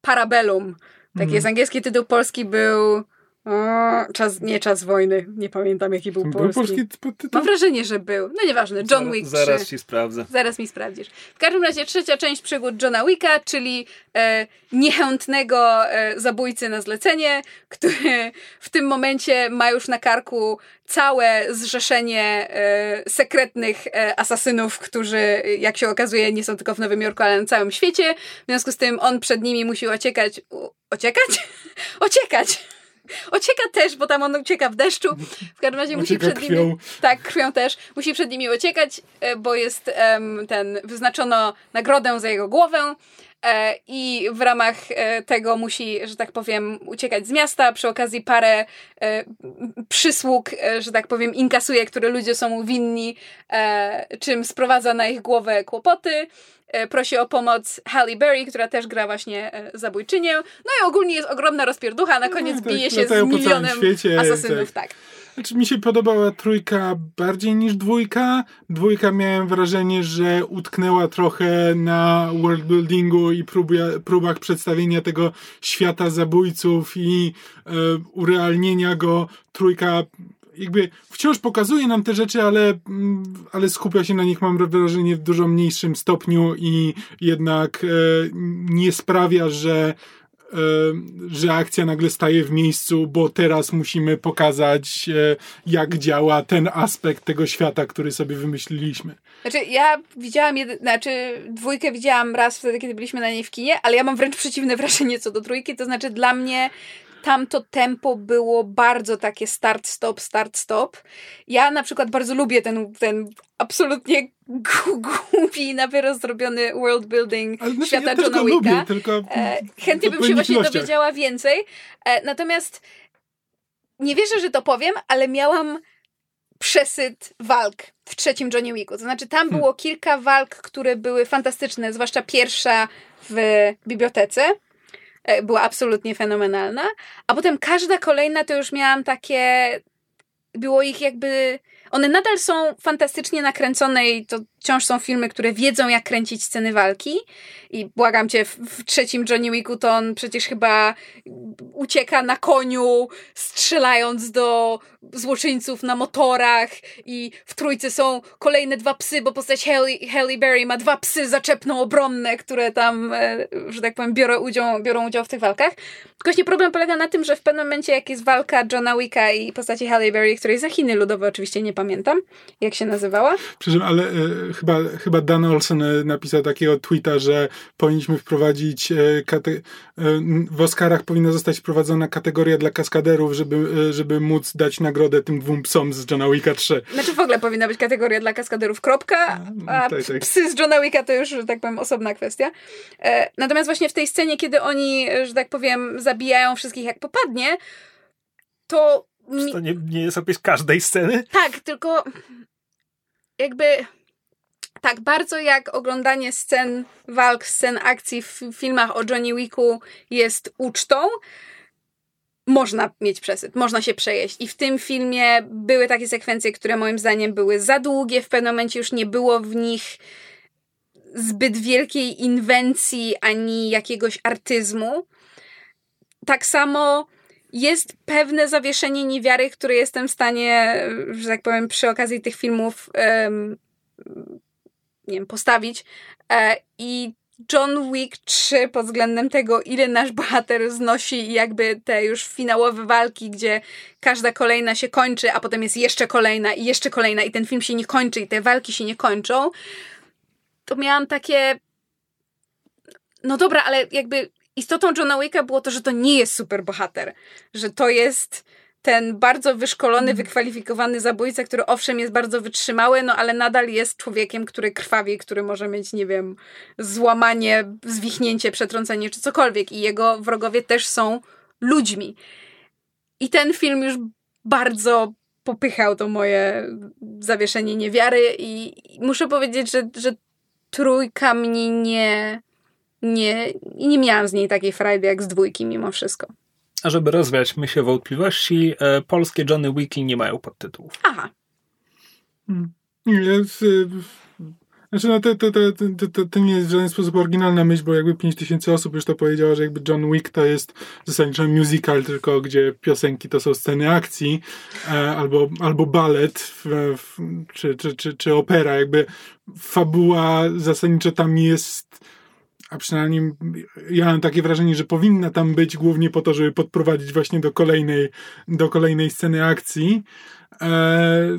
Parabellum. Tak jest, angielski tytuł polski był e, czas, nie czas wojny, nie pamiętam jaki był Był polski. polski podtytuł? Mam wrażenie, że był. No nieważne, John Wick 3. Zaraz ci sprawdzę. Zaraz mi sprawdzisz. W każdym razie trzecia część przygód Johna Wicka, czyli e, niechętnego e, zabójcy na zlecenie, który w tym momencie ma już na karku całe zrzeszenie e, sekretnych e, asasynów, którzy, jak się okazuje, nie są tylko w Nowym Jorku, ale na całym świecie. W związku z tym on przed nimi musi ociekać. U, ociekać? ociekać! Ocieka też, bo tam on ucieka w deszczu. W każdym razie musi przed krwią. nimi. Tak, krwią też. Musi przed nimi uciekać, e, bo jest em, ten, wyznaczono nagrodę za jego głowę. E, I w ramach e, tego musi, że tak powiem, uciekać z miasta. Przy okazji parę e, przysług, e, że tak powiem, inkasuje, które ludzie są mu winni, e, czym sprowadza na ich głowę kłopoty. E, Prosi o pomoc Halle Berry, która też gra właśnie e, zabójczynię. No i ogólnie jest ogromna rozpierducha, a na koniec tak, bije się z milionem świecie, asasynów. Tak. Znaczy mi się podobała trójka bardziej niż dwójka. Dwójka miałem wrażenie, że utknęła trochę na worldbuildingu i próbia, próbach przedstawienia tego świata zabójców i e, urealnienia go. Trójka jakby wciąż pokazuje nam te rzeczy, ale, mm, ale skupia się na nich, mam wrażenie, w dużo mniejszym stopniu i jednak e, nie sprawia, że e, że akcja nagle staje w miejscu, bo teraz musimy pokazać, e, jak działa ten aspekt tego świata, który sobie wymyśliliśmy. Znaczy, ja widziałam, znaczy, dwójkę widziałam raz wtedy, kiedy byliśmy na niej w kinie, ale ja mam wręcz przeciwne wrażenie co do trójki, to znaczy dla mnie tamto tempo było bardzo takie start-stop, start-stop. Ja na przykład bardzo lubię ten, ten absolutnie głupi, wyrost zrobiony world building Ale znaczy, świata ja też Johna Wicka. lubię, tylko E, chętnie bym się właśnie dowiedziała więcej. E, natomiast nie wierzę, że to powiem, ale miałam przesyt walk w trzecim Johnny Wicku. To znaczy, tam hmm. było kilka walk, które były fantastyczne, zwłaszcza pierwsza w bibliotece. E, była absolutnie fenomenalna. A potem każda kolejna to już miałam takie. Było ich jakby. One nadal są fantastycznie nakręcone i to wciąż są filmy, które wiedzą, jak kręcić sceny walki. I błagam cię, w, trzecim Johnny Wicku to on przecież chyba ucieka na koniu, strzelając do złoczyńców na motorach. I w trójce są kolejne dwa psy, bo postać Halle, Berry ma dwa psy zaczepno obronne, które tam, e, że tak powiem, biorą udział, biorą udział w tych walkach. Tylko właśnie problem polega na tym, że w pewnym momencie, jak jest walka Johna Wicka i postaci Halle Berry, której za Chiny ludowe oczywiście nie pamiętam, jak się nazywała. Przepraszam, ale e, chyba, chyba Dan Olsen e, napisał takiego tweeta, że powinniśmy wprowadzić e, kate- e, w Oscarach powinna zostać wprowadzona kategoria dla kaskaderów, żeby, żeby móc dać nagrodę tym dwóm psom z Johna Wicka 3. Znaczy w ogóle powinna być kategoria dla kaskaderów, kropka, a tak, tak. psy z Johna Wicka to już, że tak powiem, osobna kwestia. Natomiast właśnie w tej scenie, kiedy oni, że tak powiem, zabijają wszystkich jak popadnie, to... To nie, nie jest opis każdej sceny? Tak, tylko jakby tak bardzo jak oglądanie scen walk, scen akcji w filmach o Johnny Wicku jest ucztą, można mieć przesyt, można się przejeść. I w tym filmie były takie sekwencje, które moim zdaniem były za długie, w pewnym momencie już nie było w nich zbyt wielkiej inwencji ani jakiegoś artyzmu. Tak samo jest pewne zawieszenie niewiary, które jestem w stanie, że tak powiem, przy okazji tych filmów um, nie wiem, postawić. E, I John Wick 3 pod względem tego, ile nasz bohater znosi jakby te już finałowe walki, gdzie każda kolejna się kończy, a potem jest jeszcze kolejna i jeszcze kolejna i ten film się nie kończy i te walki się nie kończą, to miałam takie no dobra, ale jakby istotą Johna Wicka było to, że to nie jest super bohater, że to jest ten bardzo wyszkolony, mhm. wykwalifikowany zabójca, który owszem jest bardzo wytrzymały, no ale nadal jest człowiekiem, który krwawi, który może mieć, nie wiem, złamanie, zwichnięcie, przetrącenie czy cokolwiek. I jego wrogowie też są ludźmi. I ten film już bardzo popychał to moje zawieszenie niewiary i muszę powiedzieć, że, że trójka mnie nie, nie, nie miałam z niej takiej frajdy jak z dwójki mimo wszystko. A żeby rozwiać myśl wątpliwości, e, polskie Johnny Wiki nie mają podtytułów. Aha. Hmm. Jest, znaczy, no to, to, to, to, to nie jest w żaden sposób oryginalna myśl, bo jakby 5000 osób już to powiedziało, że jakby John Wick to jest zasadniczo musical, tylko gdzie piosenki to są sceny akcji, e, albo, albo balet, w, w, czy, czy, czy, czy opera. Jakby fabuła zasadniczo tam jest a przynajmniej ja mam takie wrażenie, że powinna tam być głównie po to, żeby podprowadzić właśnie do kolejnej, do kolejnej sceny akcji. E,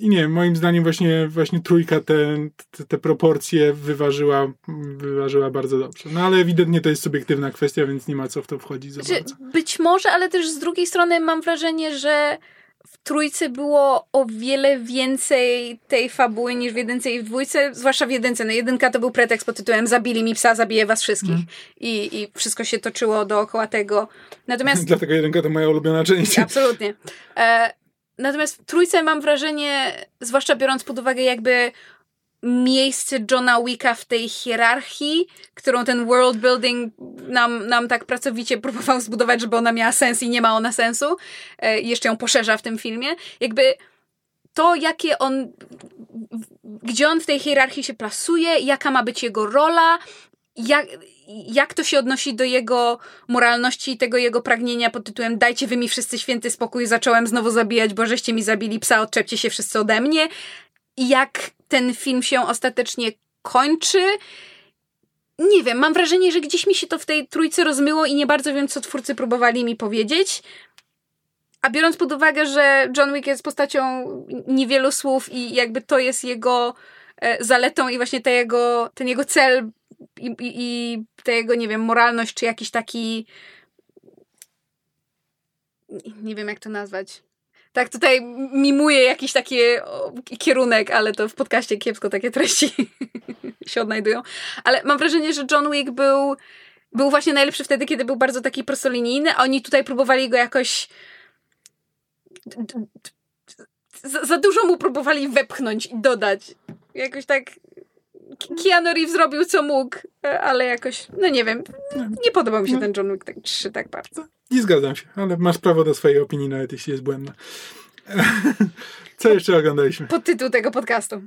I nie, moim zdaniem właśnie, właśnie trójka te, te, te, proporcje wyważyła, wyważyła bardzo dobrze. No ale ewidentnie to jest subiektywna kwestia, więc nie ma co w to wchodzić za znaczy. Być może, ale też z drugiej strony mam wrażenie, że w trójce było o wiele więcej tej fabuły niż w jedynce i w dwójce, zwłaszcza w jedynce. No jedynka to był pretekst pod tytułem zabili mi psa, zabiję was wszystkich. Mm. I, I wszystko się toczyło dookoła tego. Natomiast... Dlatego jedynka to moja ulubiona część. Absolutnie. E, natomiast w trójce mam wrażenie, zwłaszcza biorąc pod uwagę jakby miejsce Johna Wicka w tej hierarchii, którą ten world building nam, nam tak pracowicie próbował zbudować, żeby ona miała sens i nie ma ona sensu. E, jeszcze ją poszerza w tym filmie. Jakby to, jakie on, gdzie on w tej hierarchii się plasuje, jaka ma być jego rola, jak, jak to się odnosi do jego moralności i tego jego pragnienia pod tytułem dajcie wy mi wszyscy święty spokój, zacząłem znowu zabijać, bo żeście mi zabili psa, odczepcie się wszyscy ode mnie. I jak ten film się ostatecznie kończy. Nie wiem, mam wrażenie, że gdzieś mi się to w tej trójce rozmyło i nie bardzo wiem, co twórcy próbowali mi powiedzieć. A biorąc pod uwagę, że John Wick jest postacią niewielu słów i jakby to jest jego e, zaletą i właśnie jego, ten jego cel i, i, i ta jego, nie wiem, moralność, czy jakiś taki nie wiem jak to nazwać tak tutaj mimuję jakiś taki kierunek, ale to w podcaście kiepsko takie treści się odnajdują. Ale mam wrażenie, że John Wick był, był właśnie najlepszy wtedy, kiedy był bardzo taki prostolinijny, a oni tutaj próbowali go jakoś za, za dużo mu próbowali wepchnąć i dodać. Jakoś tak Keanu Reeves zrobił co mógł, e, ale jakoś, no nie wiem, nie podobał mi się ten John Wick tak, 3 tak bardzo. Nie zgadzam się, ale masz prawo do swojej opinii, nawet jeśli jest błędna. Co jeszcze oglądaliśmy? Podtytuł tego podcastu.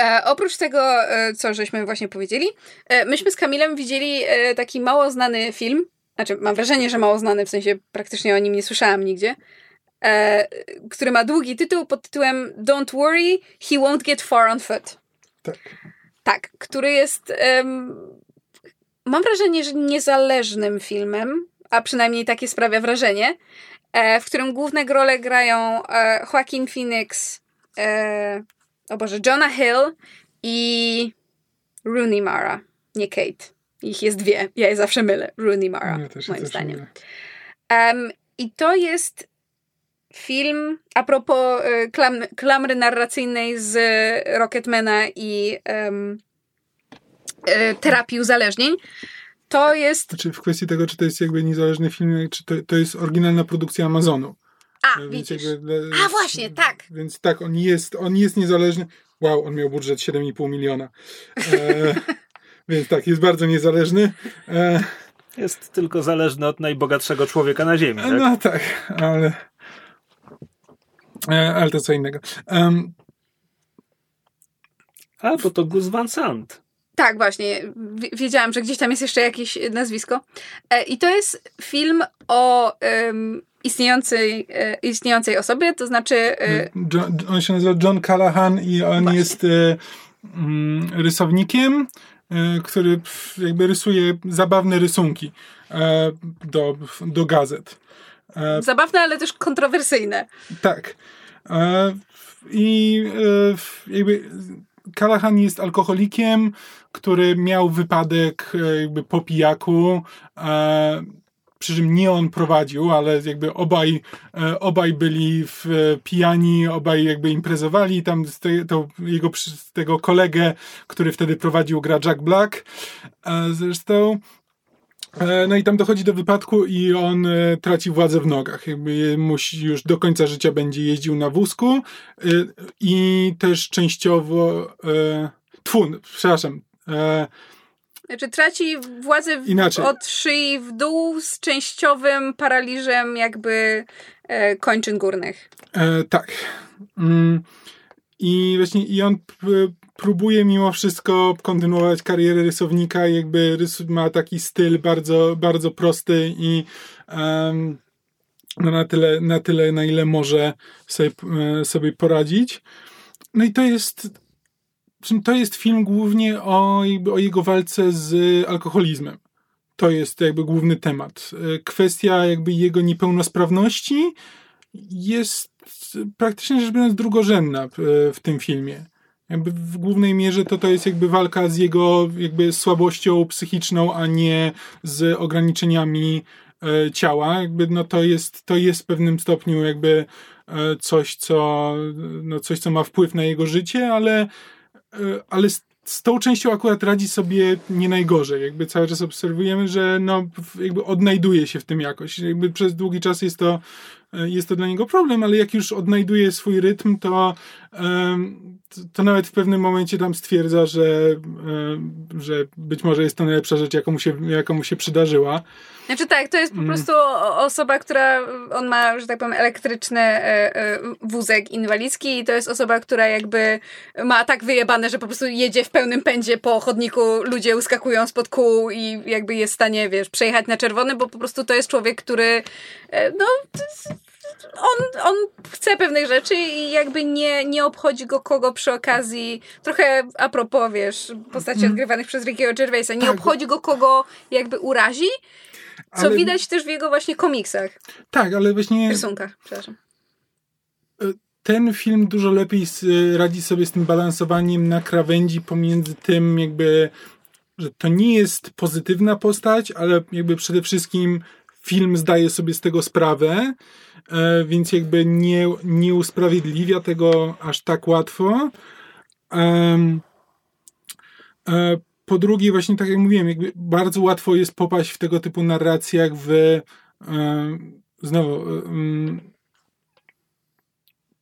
E, oprócz tego, e, co żeśmy właśnie powiedzieli, e, myśmy z Kamilem widzieli e, taki mało znany film, znaczy mam wrażenie, że mało znany, w sensie praktycznie o nim nie słyszałam nigdzie, e, który ma długi tytuł pod tytułem Don't worry, he won't get far on foot. Tak. Tak, który jest mam wrażenie, że niezależnym filmem, a przynajmniej takie sprawia wrażenie, e, w którym główne role grają e, Joaquin Phoenix, e, o Boże, Jonah Hill i Rooney Mara, nie Kate. Ich jest dwie, ja je zawsze mylę. Rooney Mara, Ja moim zdaniem. Em, I to jest film a propos klam, klamry narracyjnej z Rocketmana i e, terapii uzależnień. To jest. Znaczy w kwestii tego, czy to jest jakby niezależny film, czy to, to jest oryginalna produkcja Amazonu. A, Więc widzisz. jakby- A, właśnie, tak. Więc tak, on jest, on jest niezależny. Wow, on miał budżet 7,5 miliona. E, więc tak, jest bardzo niezależny. E, Jest tylko zależny od najbogatszego człowieka na ziemi. Tak? no tak, ale... E, ale to co innego. Em, A, bo to Gus Van Sant. Tak, właśnie. Wi- Wiedziałam, że gdzieś tam jest jeszcze jakieś nazwisko. E, I to jest film o em, istniejącej, e, istniejącej osobie, to znaczy. E, John, on się nazywa John Callahan i on Właśnie. jest mm, rysownikiem, który jakby rysuje zabawne rysunki do, do gazet. Zabawne, ale też kontrowersyjne. tak. I jakby Callahan jest alkoholikiem, który miał wypadek e, jakby po pijaku. E, przy czym nie on prowadził, ale jakby obaj, e, obaj byli w, e, pijani, obaj jakby imprezowali. Tam z te, to jego, z tego kolegę, który wtedy prowadził, gra Jack Black. Zresztą. E, No i tam dochodzi do wypadku i on e, traci władzę w nogach. Jakby musi już do końca życia będzie jeździł na wózku e, i też częściowo tfun, przepraszam. Znaczy traci władzę w, Inaczej. od szyi w dół z częściowym paraliżem jakby kończyn górnych. E, tak. Mm, I właśnie i on próbuje mimo wszystko kontynuować karierę rysownika, jakby rys ma taki styl bardzo, bardzo prosty i em, no na, tyle, na tyle, na ile może sobie, e, sobie poradzić. No i to jest to jest film głównie o, jakby o jego walce z alkoholizmem. To jest jakby główny temat. E, Kwestia jakby jego niepełnosprawności jest praktycznie rzecz biorąc drugorzędna e, w tym filmie. Jakby w głównej mierze to to jest jakby walka z jego jakby słabością psychiczną, a nie z ograniczeniami e, ciała. Jakby no to jest, to jest w pewnym stopniu jakby e, coś, co, no coś, co ma wpływ na jego życie, ale, e, ale z, z tą częścią akurat radzi sobie nie najgorzej. Jakby cały czas obserwujemy, że no, jakby odnajduje się w tym jakoś. Jakby przez długi czas jest to, jest to dla niego problem, ale jak już odnajduje swój rytm, to, to, nawet w pewnym momencie tam stwierdza, że, że być może jest to najlepsza rzecz, jaka mu się, jaka mu się przydarzyła. Znaczy tak, to jest Mm. po prostu o- osoba, która, on ma, że tak powiem, elektryczny e, e, wózek inwalidzki i to jest osoba, która jakby ma tak wyjebane, że po prostu jedzie w pełnym pędzie po chodniku, ludzie uskakują spod kół i jakby jest w stanie, wiesz, przejechać na czerwony, bo po prostu to jest człowiek, który e, no on, on chce pewnych rzeczy i jakby nie, nie obchodzi go kogo przy okazji, trochę a propos, wiesz, postaci odgrywanych przez Rickiego Gervaisa, nie Tak. obchodzi go kogo jakby urazi, co Ale- widać też w jego właśnie komiksach, Tak, ale właśnie rysunkach, przepraszam. ten film dużo lepiej s- radzi sobie z tym balansowaniem na krawędzi pomiędzy tym jakby, że to nie jest pozytywna postać, ale jakby przede wszystkim film zdaje sobie z tego sprawę, e, więc jakby nie, nie usprawiedliwia tego aż tak łatwo. E, po drugie, właśnie tak jak mówiłem, jakby bardzo łatwo jest popaść w tego typu narracjach w e, znowu em,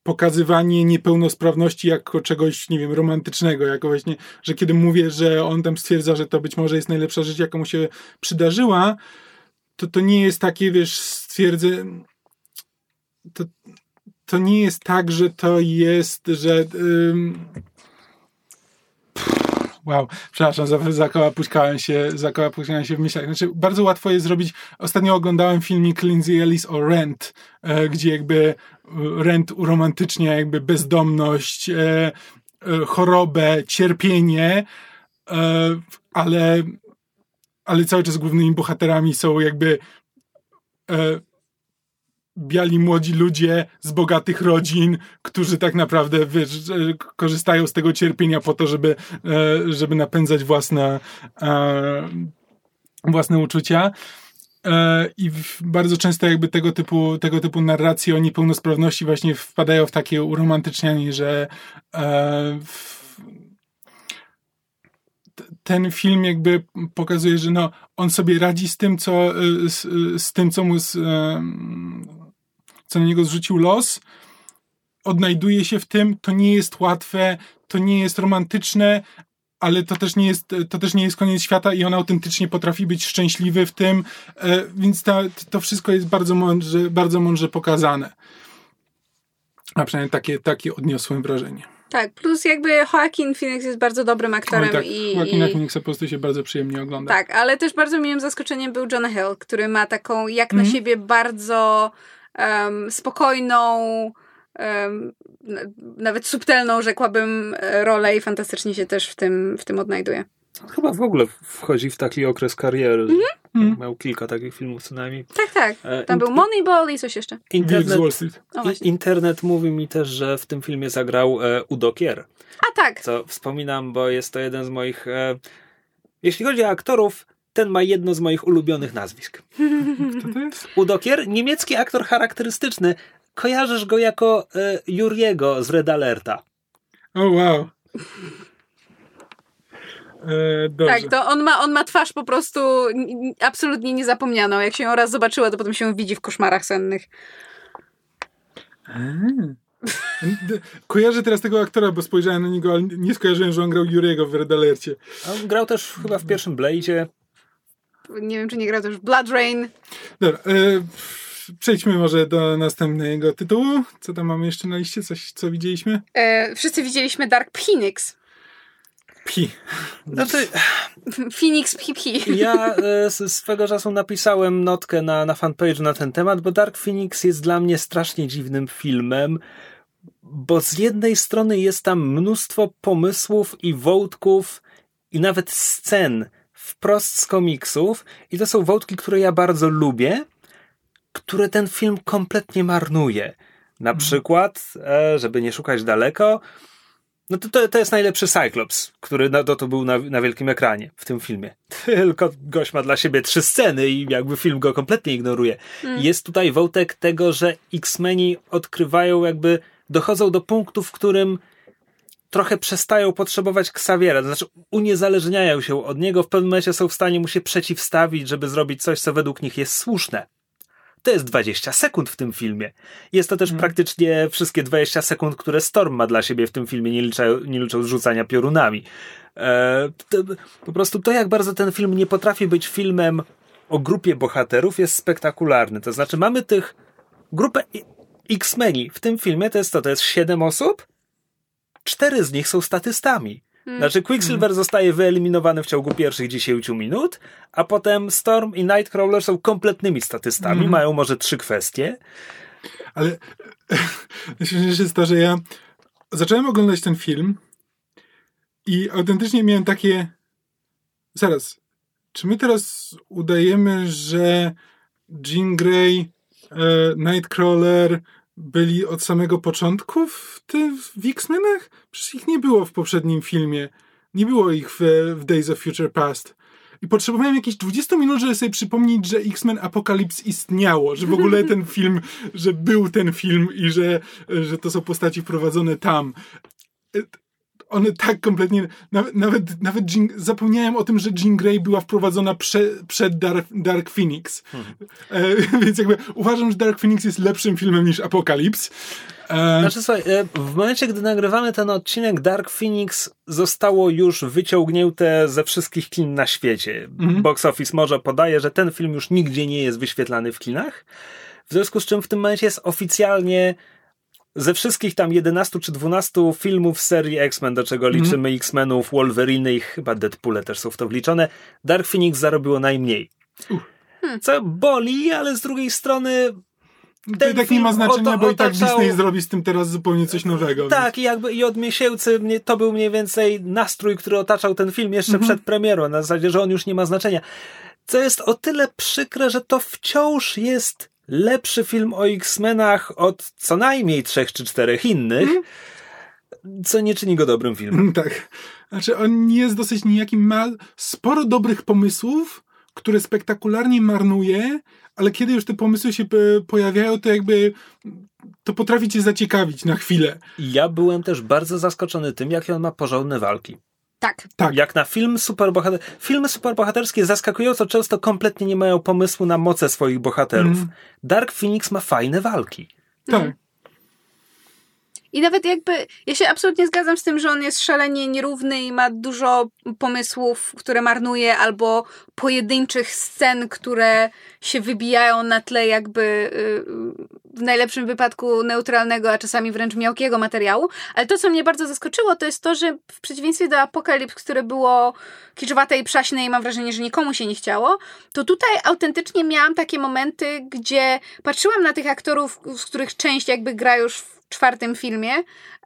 pokazywanie niepełnosprawności jako czegoś, nie wiem, romantycznego, jako właśnie, że kiedy mówię, że on tam stwierdza, że to być może jest najlepsza rzecz, jaka mu się przydarzyła, to to nie jest takie, wiesz, stwierdzę, to, to nie jest tak, że to jest, że Wow, przepraszam, zakołapuskałem się, zakołapuskałem się w myślach. Znaczy, bardzo łatwo jest zrobić. Ostatnio oglądałem filmik Lindsay Ellis o Rent, e, gdzie jakby e, Rent uromantycznie jakby bezdomność, e, e, chorobę, cierpienie, e, ale, ale cały czas głównymi bohaterami są jakby e, biali młodzi ludzie z bogatych rodzin, którzy tak naprawdę wiesz, korzystają z tego cierpienia po to, żeby, e, żeby napędzać własne, e, własne uczucia. E, I bardzo często jakby tego typu, tego typu narracje o niepełnosprawności właśnie wpadają w takie uromantycznianie, że ten film jakby pokazuje, że no, on sobie radzi z tym, co, z, z tym, co mu z, co na niego zrzucił los, odnajduje się w tym, to nie jest łatwe, to nie jest romantyczne, ale to też nie jest, to też nie jest koniec świata i on autentycznie potrafi być szczęśliwy w tym, e, więc to wszystko jest bardzo mądrze, bardzo mądrze pokazane. A przynajmniej takie, takie odniosłem wrażenie. Tak, plus jakby Joaquin Phoenix jest bardzo dobrym aktorem. tak, i, Joaquina i... Phoenixa po prostu się bardzo przyjemnie ogląda. Tak, ale też bardzo miłym zaskoczeniem był John Hill, który ma taką jak mm -hmm. na mhm. siebie bardzo um, spokojną, um, nawet subtelną, rzekłabym, rolę i fantastycznie się też w tym, w tym odnajduje. Chyba w ogóle wchodzi w taki okres kariery. Mm -hmm. Miał kilka takich filmów co najmniej. Tak, tak. E, Tam był Moneyball i coś jeszcze. Internet, internet mówi mi też, że w tym filmie zagrał e, Udo Kier. A tak. Co wspominam, bo jest to jeden z moich... E, jeśli chodzi o aktorów, ten ma jedno z moich ulubionych nazwisk. Kto to jest? Udokier, niemiecki aktor charakterystyczny. Kojarzysz go jako e, Juriego z Red Alerta. O oh, wow. E, tak, to on ma, on ma twarz po prostu absolutnie niezapomnianą. Jak się ją raz zobaczyła, to potem się widzi w koszmarach sennych. Kojarzę teraz tego aktora, bo spojrzałem na niego, ale nie skojarzyłem, że on grał Juriego w Red Alercie. On grał też chyba w pierwszym Blade'zie nie wiem, czy nie grał też w Blood Rain. Dobra, e, przejdźmy może do następnego tytułu. Co tam mamy jeszcze na liście? Coś, co widzieliśmy? E, wszyscy widzieliśmy Dark Phoenix. Pi. Znaczy, Phoenix PP. Ja e, swego czasu napisałem notkę na, na fanpage na ten temat, bo Dark Phoenix jest dla mnie strasznie dziwnym filmem, bo z jednej strony jest tam mnóstwo pomysłów i wątków i nawet scen, wprost z komiksów i to są wątki, które ja bardzo lubię, które ten film kompletnie marnuje. Na mhm. przykład, e, żeby nie szukać daleko, no to, to, to jest najlepszy Cyclops, który na, to, to był na, na wielkim ekranie w tym filmie. Tylko gość ma dla siebie trzy sceny i jakby film go kompletnie ignoruje. Mm. Jest tutaj wątek tego, że X-Meni odkrywają jakby, dochodzą do punktu, w którym trochę przestają potrzebować Xaviera, to znaczy uniezależniają się od niego, w pewnym momencie są w stanie mu się przeciwstawić, żeby zrobić coś, co według nich jest słuszne. To jest 20 sekund w tym filmie. Jest to też hmm. praktycznie wszystkie 20 sekund, które Storm ma dla siebie w tym filmie, nie, liczą, nie licząc rzucania piorunami. E, to, po prostu to, jak bardzo ten film nie potrafi być filmem o grupie bohaterów, jest spektakularny. To znaczy, mamy tych grupę X-Meni w tym filmie, to jest to, to jest 7 osób, cztery z nich są statystami. Hmm. Znaczy Quicksilver hmm. zostaje wyeliminowany w ciągu pierwszych 10 minut, a potem Storm i Nightcrawler są kompletnymi statystami, hmm. mają może trzy kwestie. Ale najśmieszniejsze jest to, że ja zacząłem oglądać ten film i autentycznie miałem takie zaraz, czy my teraz udajemy, że Jean Grey, e, Nightcrawler, byli od samego początku w, ty, w X-Menach? Przecież ich nie było w poprzednim filmie. Nie było ich w, w Days of Future Past. I potrzebowałem jakieś 20 minut, żeby sobie przypomnieć, że X-Men Apocalypse istniało, że w ogóle ten film, że był ten film i że, że to są postaci wprowadzone tam. One tak kompletnie, nawet, nawet, nawet Jean, zapomniałem o tym, że Jean Grey była wprowadzona prze, przed Dark, Dark Phoenix. Hmm. E, więc jakby uważam, że Dark Phoenix jest lepszym filmem niż Apocalypse. E... Znaczy słuchaj, e, w momencie, gdy nagrywamy ten odcinek, Dark Phoenix zostało już wyciągnięte ze wszystkich kin na świecie. Mhm. Box Office może podaje, że ten film już nigdzie nie jest wyświetlany w kinach. W związku z czym w tym momencie jest oficjalnie ze wszystkich tam 11 czy 12 filmów serii X-Men, do czego mhm. liczymy mm. X-Menów, Wolverine i chyba Deadpoole też są w to wliczone, Dark Phoenix zarobiło najmniej. Uh. Co boli, ale z drugiej strony to i tak nie ma znaczenia, bo i tak Disney zrobi z tym teraz zupełnie coś nowego. Tak, więc. i jakby i od miesięcy to był mniej więcej nastrój, który otaczał ten film jeszcze mm -hmm. przed premierą, na zasadzie, że on już nie ma znaczenia. Co jest o tyle przykre, że to wciąż jest lepszy film o X-Menach od co najmniej trzech czy czterech innych, mm. co nie czyni go dobrym filmem. Tak. Znaczy, on nie jest dosyć nijakim, ma sporo dobrych pomysłów, które spektakularnie marnuje, ale kiedy już te pomysły się pojawiają, to jakby to potrafi cię zaciekawić na chwilę. Ja byłem też bardzo zaskoczony tym, jakie on ma porządne walki. Tak. tak. Jak na film superbohater... Filmy superbohaterskie zaskakująco często kompletnie nie mają pomysłu na moce swoich bohaterów. Mm. Dark Phoenix ma fajne walki. Tak. Mm. I nawet jakby, ja się absolutnie zgadzam z tym, że on jest szalenie nierówny i ma dużo pomysłów, które marnuje, albo pojedynczych scen, które się wybijają na tle jakby y, w najlepszym wypadku neutralnego, a czasami wręcz miałkiego materiału. Ale to, co mnie bardzo zaskoczyło, to jest to, że w przeciwieństwie do Apokalips, które było kiczowate i przaśne i mam wrażenie, że nikomu się nie chciało, to tutaj autentycznie miałam takie momenty, gdzie patrzyłam na tych aktorów, z których część jakby gra już w czwartym filmie,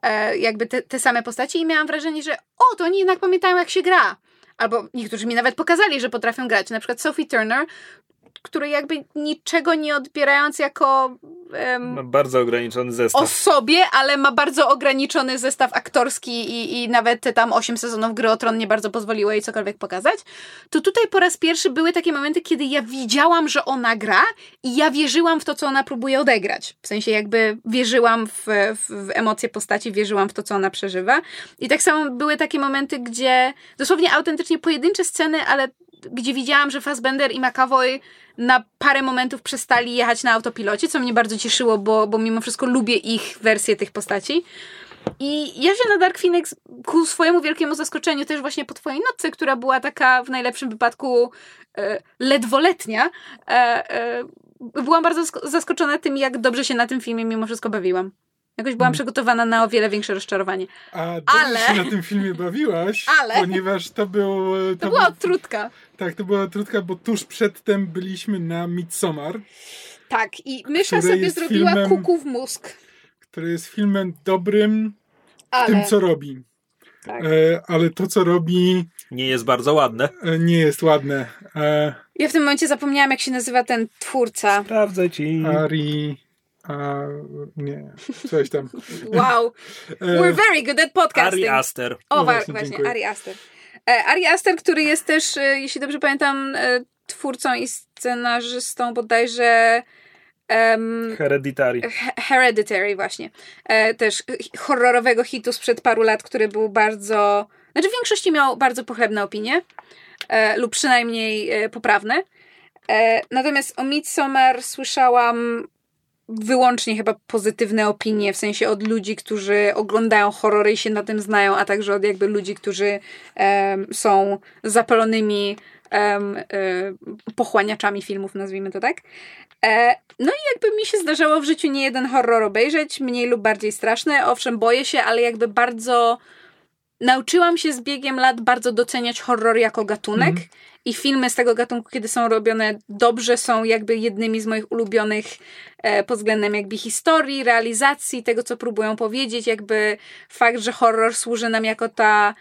e, jakby te, te same postaci i miałam wrażenie, że o, to oni jednak pamiętają jak się gra. Albo niektórzy mi nawet pokazali, że potrafią grać. Na przykład Sophie Turner, który jakby niczego nie odbierając jako um, ma bardzo ograniczony zestaw. O sobie, ale ma bardzo ograniczony zestaw aktorski i, i nawet te tam 8 sezonów gry o Tron nie bardzo pozwoliło jej cokolwiek pokazać. To tutaj po raz pierwszy były takie momenty, kiedy ja widziałam, że ona gra i ja wierzyłam w to, co ona próbuje odegrać. W sensie jakby wierzyłam w, w, w emocje postaci, wierzyłam w to, co ona przeżywa. I tak samo były takie momenty, gdzie dosłownie autentycznie pojedyncze sceny, ale gdzie widziałam, że Fassbender i McAvoy na parę momentów przestali jechać na autopilocie, co mnie bardzo cieszyło, bo, bo mimo wszystko lubię ich wersję tych postaci. I ja się na Dark Phoenix ku swojemu wielkiemu zaskoczeniu też właśnie po twojej nocce, która była taka w najlepszym wypadku e, ledwoletnia, e, e, byłam bardzo zaskoczona tym, jak dobrze się na tym filmie mimo wszystko bawiłam. Jakoś byłam hmm. przygotowana na o wiele większe rozczarowanie. A dobrze ale... się na tym filmie bawiłaś, ale... ponieważ to był... To, to była odtrutka. Tak, to była odtrutka, bo tuż przedtem byliśmy na Midsommar. Tak, i mysza sobie zrobiła filmem, kuku w mózg. Który jest filmem dobrym ale... w tym, co robi. Tak. E, ale to, co robi... Nie jest bardzo ładne. E, nie jest ładne. E, ja w tym momencie zapomniałam, jak się nazywa ten twórca. Sprawdzę ci. Ari... A, nie, coś tam. Wow. E, We're very good at podcasting. Ari Aster. O, no właśnie, właśnie Ari Aster. E, Ari Aster, który jest też, e, jeśli dobrze pamiętam, twórcą i scenarzystą bodajże um, Hereditary. Hereditary, właśnie. też horrorowego hitu sprzed paru lat, który był bardzo... Znaczy w większości miał bardzo pochlebne opinie lub przynajmniej poprawne. natomiast o Midsommar słyszałam wyłącznie chyba pozytywne opinie, w sensie od ludzi, którzy oglądają horrory i się na tym znają, a także od jakby ludzi, którzy um, są zapalonymi um, pochłaniaczami filmów, nazwijmy to tak. E, no i jakby mi się zdarzało w życiu nie jeden horror obejrzeć, mniej lub bardziej straszny. Owszem, boję się, ale jakby bardzo nauczyłam się z biegiem lat bardzo doceniać horror jako gatunek. Mm. I filmy z tego gatunku, kiedy są robione dobrze, są jakby jednymi z moich ulubionych e, pod względem jakby historii, realizacji, tego co próbują powiedzieć. Jakby fakt, że horror służy nam jako ta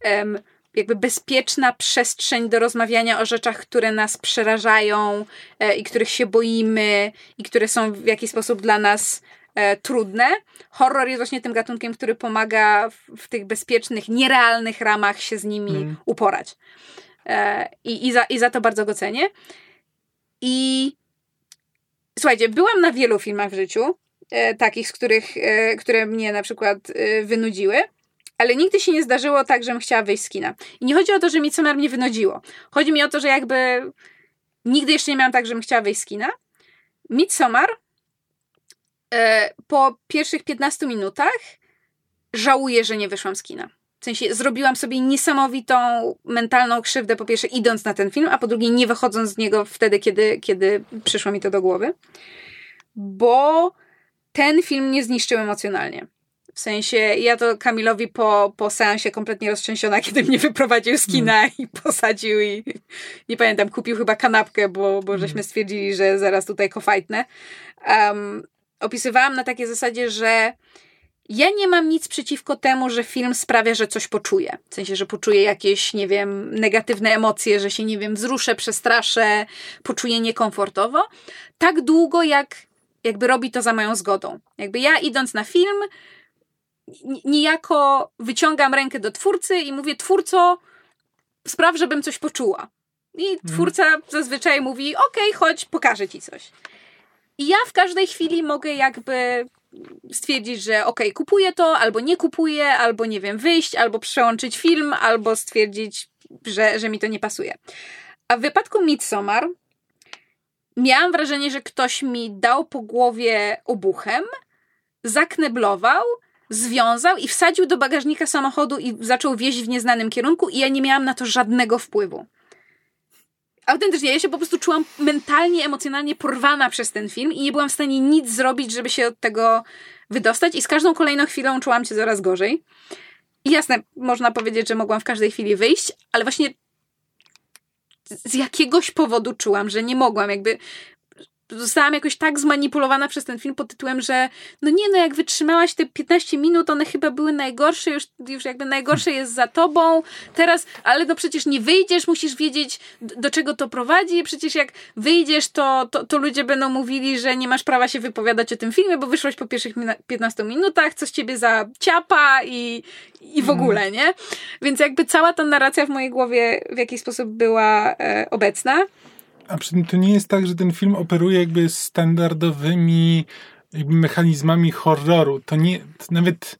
em, jakby bezpieczna przestrzeń do rozmawiania o rzeczach, które nas przerażają e, i których się boimy i które są w jakiś sposób dla nas e, trudne. Horror jest właśnie tym gatunkiem, który pomaga w, w tych bezpiecznych, nierealnych ramach się z nimi mm. uporać. E, I, i, za, I za to bardzo go cenię. I słuchajcie, byłam na wielu filmach w życiu, e, takich, z których, e, które mnie na przykład e, wynudziły. ale nigdy się nie zdarzyło tak, żebym chciała wyjść z kina. I nie chodzi o to, że Midsommar mnie wynudziło. Chodzi mi o to, że jakby nigdy jeszcze nie miałam tak, żebym chciała wyjść z kina. Midsommar po pierwszych 15 minutach żałuję, że nie wyszłam z kina. W sensie zrobiłam sobie niesamowitą mentalną krzywdę, po pierwsze idąc na ten film, a po drugie nie wychodząc z niego wtedy, kiedy, kiedy przyszło mi to do głowy. Bo ten film nie zniszczył emocjonalnie. W sensie, ja to Kamilowi po, po seansie kompletnie roztrzęsiona, kiedy mnie wyprowadził z kina mm. i posadził i nie pamiętam, kupił chyba kanapkę, bo, bo żeśmy stwierdzili, że zaraz tutaj kofajtnę. Um, opisywałam na takiej zasadzie, że ja nie mam nic przeciwko temu, że film sprawia, że coś poczuję. W sensie, że poczuję jakieś, nie wiem, negatywne emocje, że się, nie wiem, wzruszę, przestraszę, poczuję niekomfortowo. Tak długo, jak jakby robi to za moją zgodą. Jakby ja idąc na film, niejako wyciągam rękę do twórcy i mówię, twórco, spraw, żebym coś poczuła. I mhm. twórca zazwyczaj mówi, okej, okay, chodź, pokażę ci coś. I ja w każdej chwili mogę jakby stwierdzić, że okay, kupuję to, albo nie kupuję, albo nie wiem, wyjść, albo przełączyć film, albo stwierdzić, że, że mi to nie pasuje. A w wypadku Midsommar miałam wrażenie, że ktoś mi dał po głowie obuchem, zakneblował, związał i wsadził do bagażnika samochodu i zaczął wieźć w nieznanym kierunku i ja nie miałam na to żadnego wpływu. Autentycznie, ja się po prostu czułam mentalnie, emocjonalnie porwana przez ten film i nie byłam w stanie nic zrobić, żeby się od tego wydostać i z każdą kolejną chwilą czułam się coraz gorzej. I jasne, można powiedzieć, że mogłam w każdej chwili wyjść, ale właśnie z jakiegoś powodu czułam, że nie mogłam. Jakby zostałam jakoś tak zmanipulowana przez ten film pod tytułem, że no nie, no jak wytrzymałaś te 15 minut, one chyba były najgorsze, już, już jakby najgorsze jest za tobą, teraz, ale no przecież nie wyjdziesz, musisz wiedzieć, do czego to prowadzi, przecież jak wyjdziesz, to, to, to ludzie będą mówili, że nie masz prawa się wypowiadać o tym filmie, bo wyszłaś po pierwszych 15 minutach, co z ciebie za ciapa i, i w mhm. ogóle, nie? Więc jakby cała ta narracja w mojej głowie w jakiś sposób była e, obecna. A przy tym to nie jest tak, że ten film operuje jakby standardowymi jakby mechanizmami horroru. To nie, to nawet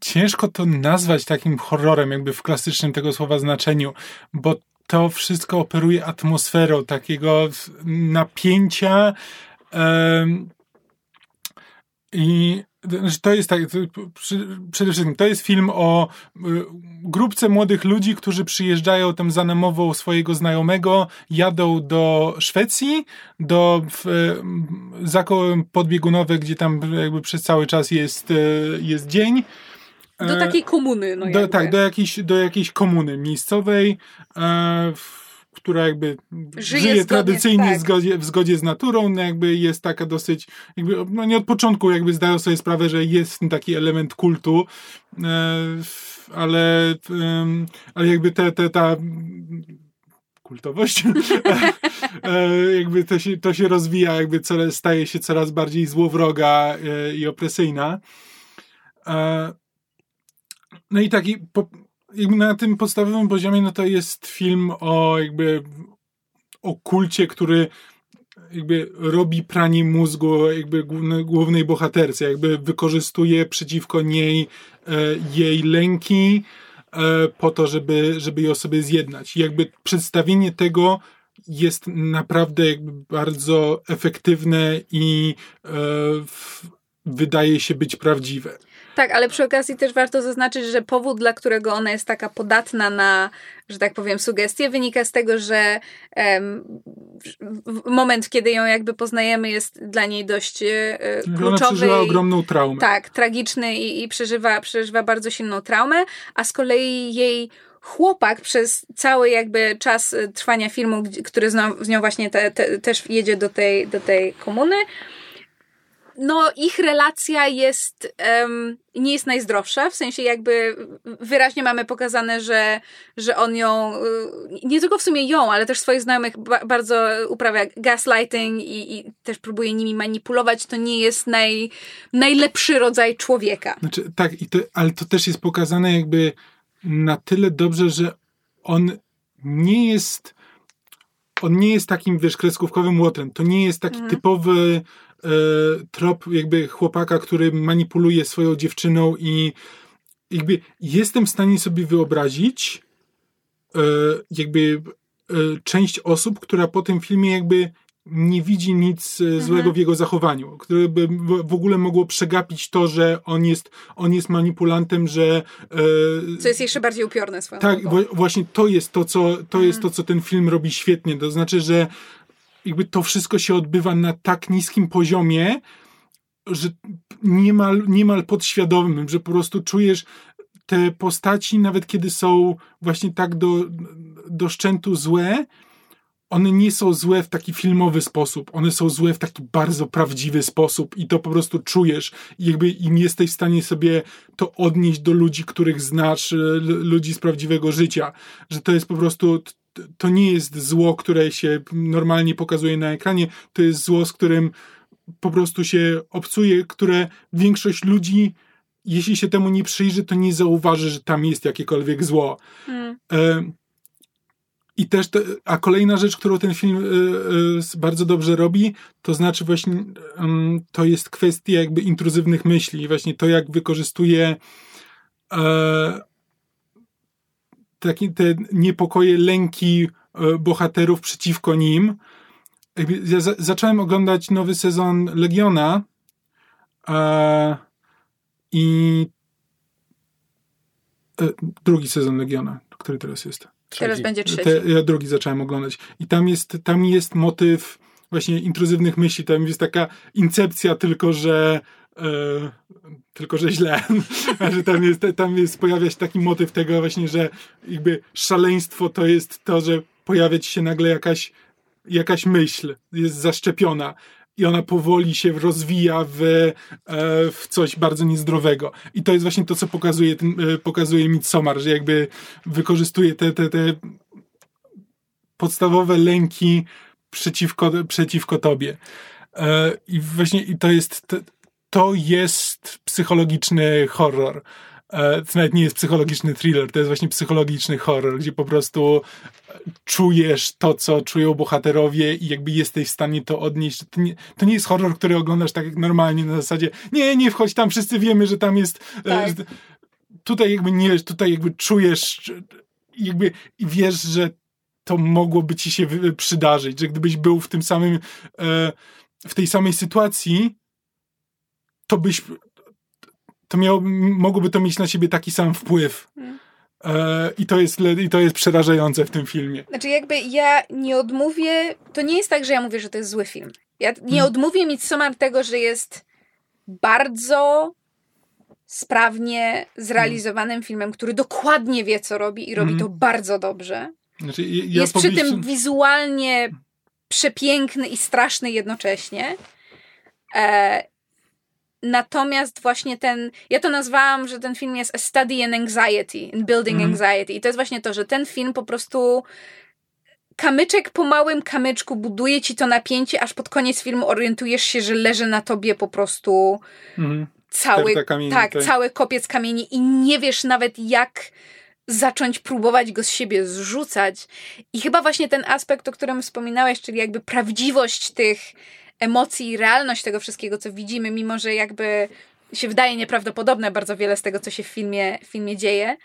ciężko to nazwać takim horrorem, jakby w klasycznym tego słowa znaczeniu, bo to wszystko operuje atmosferą takiego napięcia. I znaczy, to jest tak, przede wszystkim to jest film o y, grupce młodych ludzi, którzy przyjeżdżają tam za namową swojego znajomego, jadą do Szwecji, do zakołem podbiegunowe, gdzie tam jakby przez cały czas jest, y, jest dzień. Do takiej komuny. No do, tak, do jakiejś, do jakiejś komuny miejscowej. E, w, która jakby żyje, żyje tradycyjnie tak. w, zgodzie, w zgodzie z naturą, no jakby jest taka dosyć, jakby, no nie od początku jakby zdają sobie sprawę, że jest taki element kultu, e, ale, ale jakby te, te, ta kultowość, e, jakby to się, to się rozwija, jakby staje się coraz bardziej złowroga e, i opresyjna. No i taki, po, na tym podstawowym poziomie, no to jest film o jakby o kulcie, który jakby robi pranie mózgu jakby głównej bohaterce, jakby wykorzystuje przeciwko niej e, jej lęki e, po to, żeby, żeby ją sobie zjednać. I jakby przedstawienie tego jest naprawdę jakby bardzo efektywne i e, w, wydaje się być prawdziwe. Tak, ale przy okazji też warto zaznaczyć, że powód, dla którego ona jest taka podatna na, że tak powiem, sugestie, wynika z tego, że um, moment, kiedy ją jakby poznajemy, jest dla niej dość e, kluczowy. Ona przeżywa ogromną traumę. Tak, tragiczny i, i przeżywa, przeżywa bardzo silną traumę, a z kolei jej chłopak przez cały jakby czas trwania filmu, który z nią, z nią właśnie te, te, też jedzie do tej, do tej komuny, no ich relacja jest um, nie jest najzdrowsza, w sensie jakby wyraźnie mamy pokazane, że, że on ją, y, nie tylko w sumie ją, ale też swoich znajomych ba bardzo uprawia gaslighting i, i, też próbuje nimi manipulować, to nie jest naj, najlepszy rodzaj człowieka. Znaczy, tak, i to, ale to też jest pokazane jakby na tyle dobrze, że on nie jest on nie jest takim, wiesz, kreskówkowym łotrem. To nie jest taki mm. typowy E, trop jakby chłopaka, który manipuluje swoją dziewczyną i jakby jestem w stanie sobie wyobrazić e, jakby e, część osób, która po tym filmie jakby nie widzi nic e, złego Mhm. w jego zachowaniu, które by w- ogóle mogło przegapić to, że on jest, on jest manipulantem, że e, Co jest jeszcze bardziej upiorne swoją tak, właśnie to jest to, co, to jest to, co ten film robi świetnie. To znaczy, że jakby to wszystko się odbywa na tak niskim poziomie, że niemal, niemal podświadomym, że po prostu czujesz te postaci, nawet kiedy są właśnie tak do, do szczętu złe, one nie są złe w taki filmowy sposób, one są złe w taki bardzo prawdziwy sposób i to po prostu czujesz. I jakby im jesteś w stanie sobie to odnieść do ludzi, których znasz, ludzi z prawdziwego życia, że to jest po prostu, to nie jest zło, które się normalnie pokazuje na ekranie, to jest zło, z którym po prostu się obcuje, które większość ludzi, jeśli się temu nie przyjrzy, to nie zauważy, że tam jest jakiekolwiek zło. Mm. E, I też, te, a kolejna rzecz, którą ten film e, e, bardzo dobrze robi, to znaczy właśnie em, to jest kwestia jakby intruzywnych myśli, właśnie to jak wykorzystuje takie te niepokoje, lęki e, bohaterów przeciwko nim. Jakby Ja za, zacząłem oglądać nowy sezon Legiona e, i e, drugi sezon Legiona, który teraz jest. Teraz Trzeci. będzie trzeci. Te, ja drugi zacząłem oglądać. I tam jest, tam jest motyw właśnie intruzywnych myśli. Tam jest taka incepcja, tylko że e, tylko że źle. że tam jest, tam jest, pojawia się taki motyw tego właśnie, że jakby szaleństwo to jest to, że pojawia ci się nagle jakaś, jakaś myśl, jest zaszczepiona. I ona powoli się rozwija w, e, w coś bardzo niezdrowego. I to jest właśnie to, co pokazuje, ten, e, pokazuje Midsommar, że jakby wykorzystuje te, te, te podstawowe lęki przeciwko, przeciwko tobie. E, I właśnie i to jest to, jest psychologiczny horror. E, To nawet nie jest psychologiczny thriller, to jest właśnie psychologiczny horror, gdzie po prostu e, czujesz to, co czują bohaterowie i jakby jesteś w stanie to odnieść. To nie, to nie jest horror, który oglądasz tak jak normalnie na zasadzie nie, nie wchodź tam, wszyscy wiemy, że tam jest... Tak. Tutaj jakby nie, tutaj jakby czujesz jakby i wiesz, że to mogłoby ci się przydarzyć, że gdybyś był w tym samym, e, w tej samej sytuacji, to byś, to miało, mogłoby to mieć na ciebie taki sam wpływ. Mm. E, I to jest, i to jest przerażające w tym filmie. Znaczy jakby ja nie odmówię, to nie jest tak, że ja mówię, że to jest zły film. Ja nie Hmm. odmówię Midsommar tego, że jest bardzo sprawnie zrealizowanym filmem, który dokładnie wie, co robi i robi Mhm. to bardzo dobrze. Znaczy, ja- ja jest przy tym wizualnie przepiękny i straszny jednocześnie. E, natomiast właśnie ten, ja to nazwałam, że ten film jest a study in anxiety, in building Mhm. anxiety. I to jest właśnie to, że ten film po prostu kamyczek po małym kamyczku buduje ci to napięcie, aż pod koniec filmu orientujesz się, że leży na tobie po prostu Mhm. cały, kamieni, tak, tak. cały kopiec kamieni i nie wiesz nawet jak zacząć próbować go z siebie zrzucać. I chyba właśnie ten aspekt, o którym wspominałeś, czyli jakby prawdziwość tych emocji i realność tego wszystkiego, co widzimy, mimo że jakby się wydaje nieprawdopodobne bardzo wiele z tego, co się w filmie, w filmie dzieje,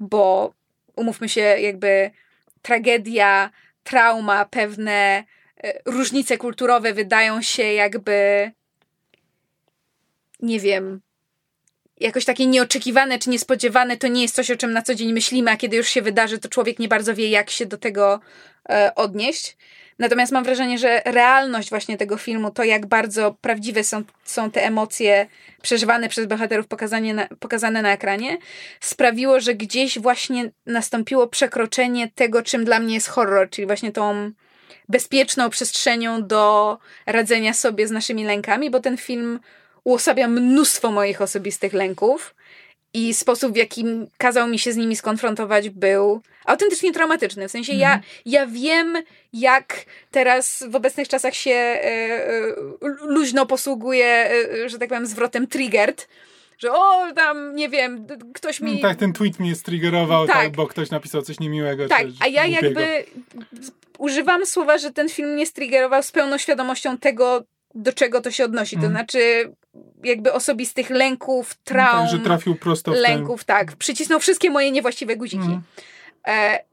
bo umówmy się, jakby tragedia, trauma, pewne e, różnice kulturowe wydają się jakby nie wiem, jakoś takie nieoczekiwane czy niespodziewane, to nie jest coś, o czym na co dzień myślimy, a kiedy już się wydarzy, to człowiek nie bardzo wie, jak się do tego e, odnieść. Natomiast mam wrażenie, że realność właśnie tego filmu, to jak bardzo prawdziwe są, są te emocje przeżywane przez bohaterów pokazanie na, pokazane na ekranie, sprawiło, że gdzieś właśnie nastąpiło przekroczenie tego, czym dla mnie jest horror, czyli właśnie tą bezpieczną przestrzenią do radzenia sobie z naszymi lękami, bo ten film uosabia mnóstwo moich osobistych lęków i sposób, w jakim kazał mi się z nimi skonfrontować, był autentycznie traumatyczny. W sensie ja, ja wiem, jak teraz w obecnych czasach się e, e, luźno posługuje, e, że tak powiem, zwrotem triggered, że o, tam, nie wiem, ktoś mi... Tak, ten tweet mnie striggerował, Tak. tak. bo ktoś napisał coś niemiłego. Tak, coś a ja głupiego. jakby używam słowa, że ten film mnie striggerował z pełną świadomością tego, do czego to się odnosi. To Mhm. znaczy, jakby osobistych lęków, traum. Tak, że trafił prosto w lęków, tak. Przycisnął wszystkie moje niewłaściwe guziki. Mhm. E,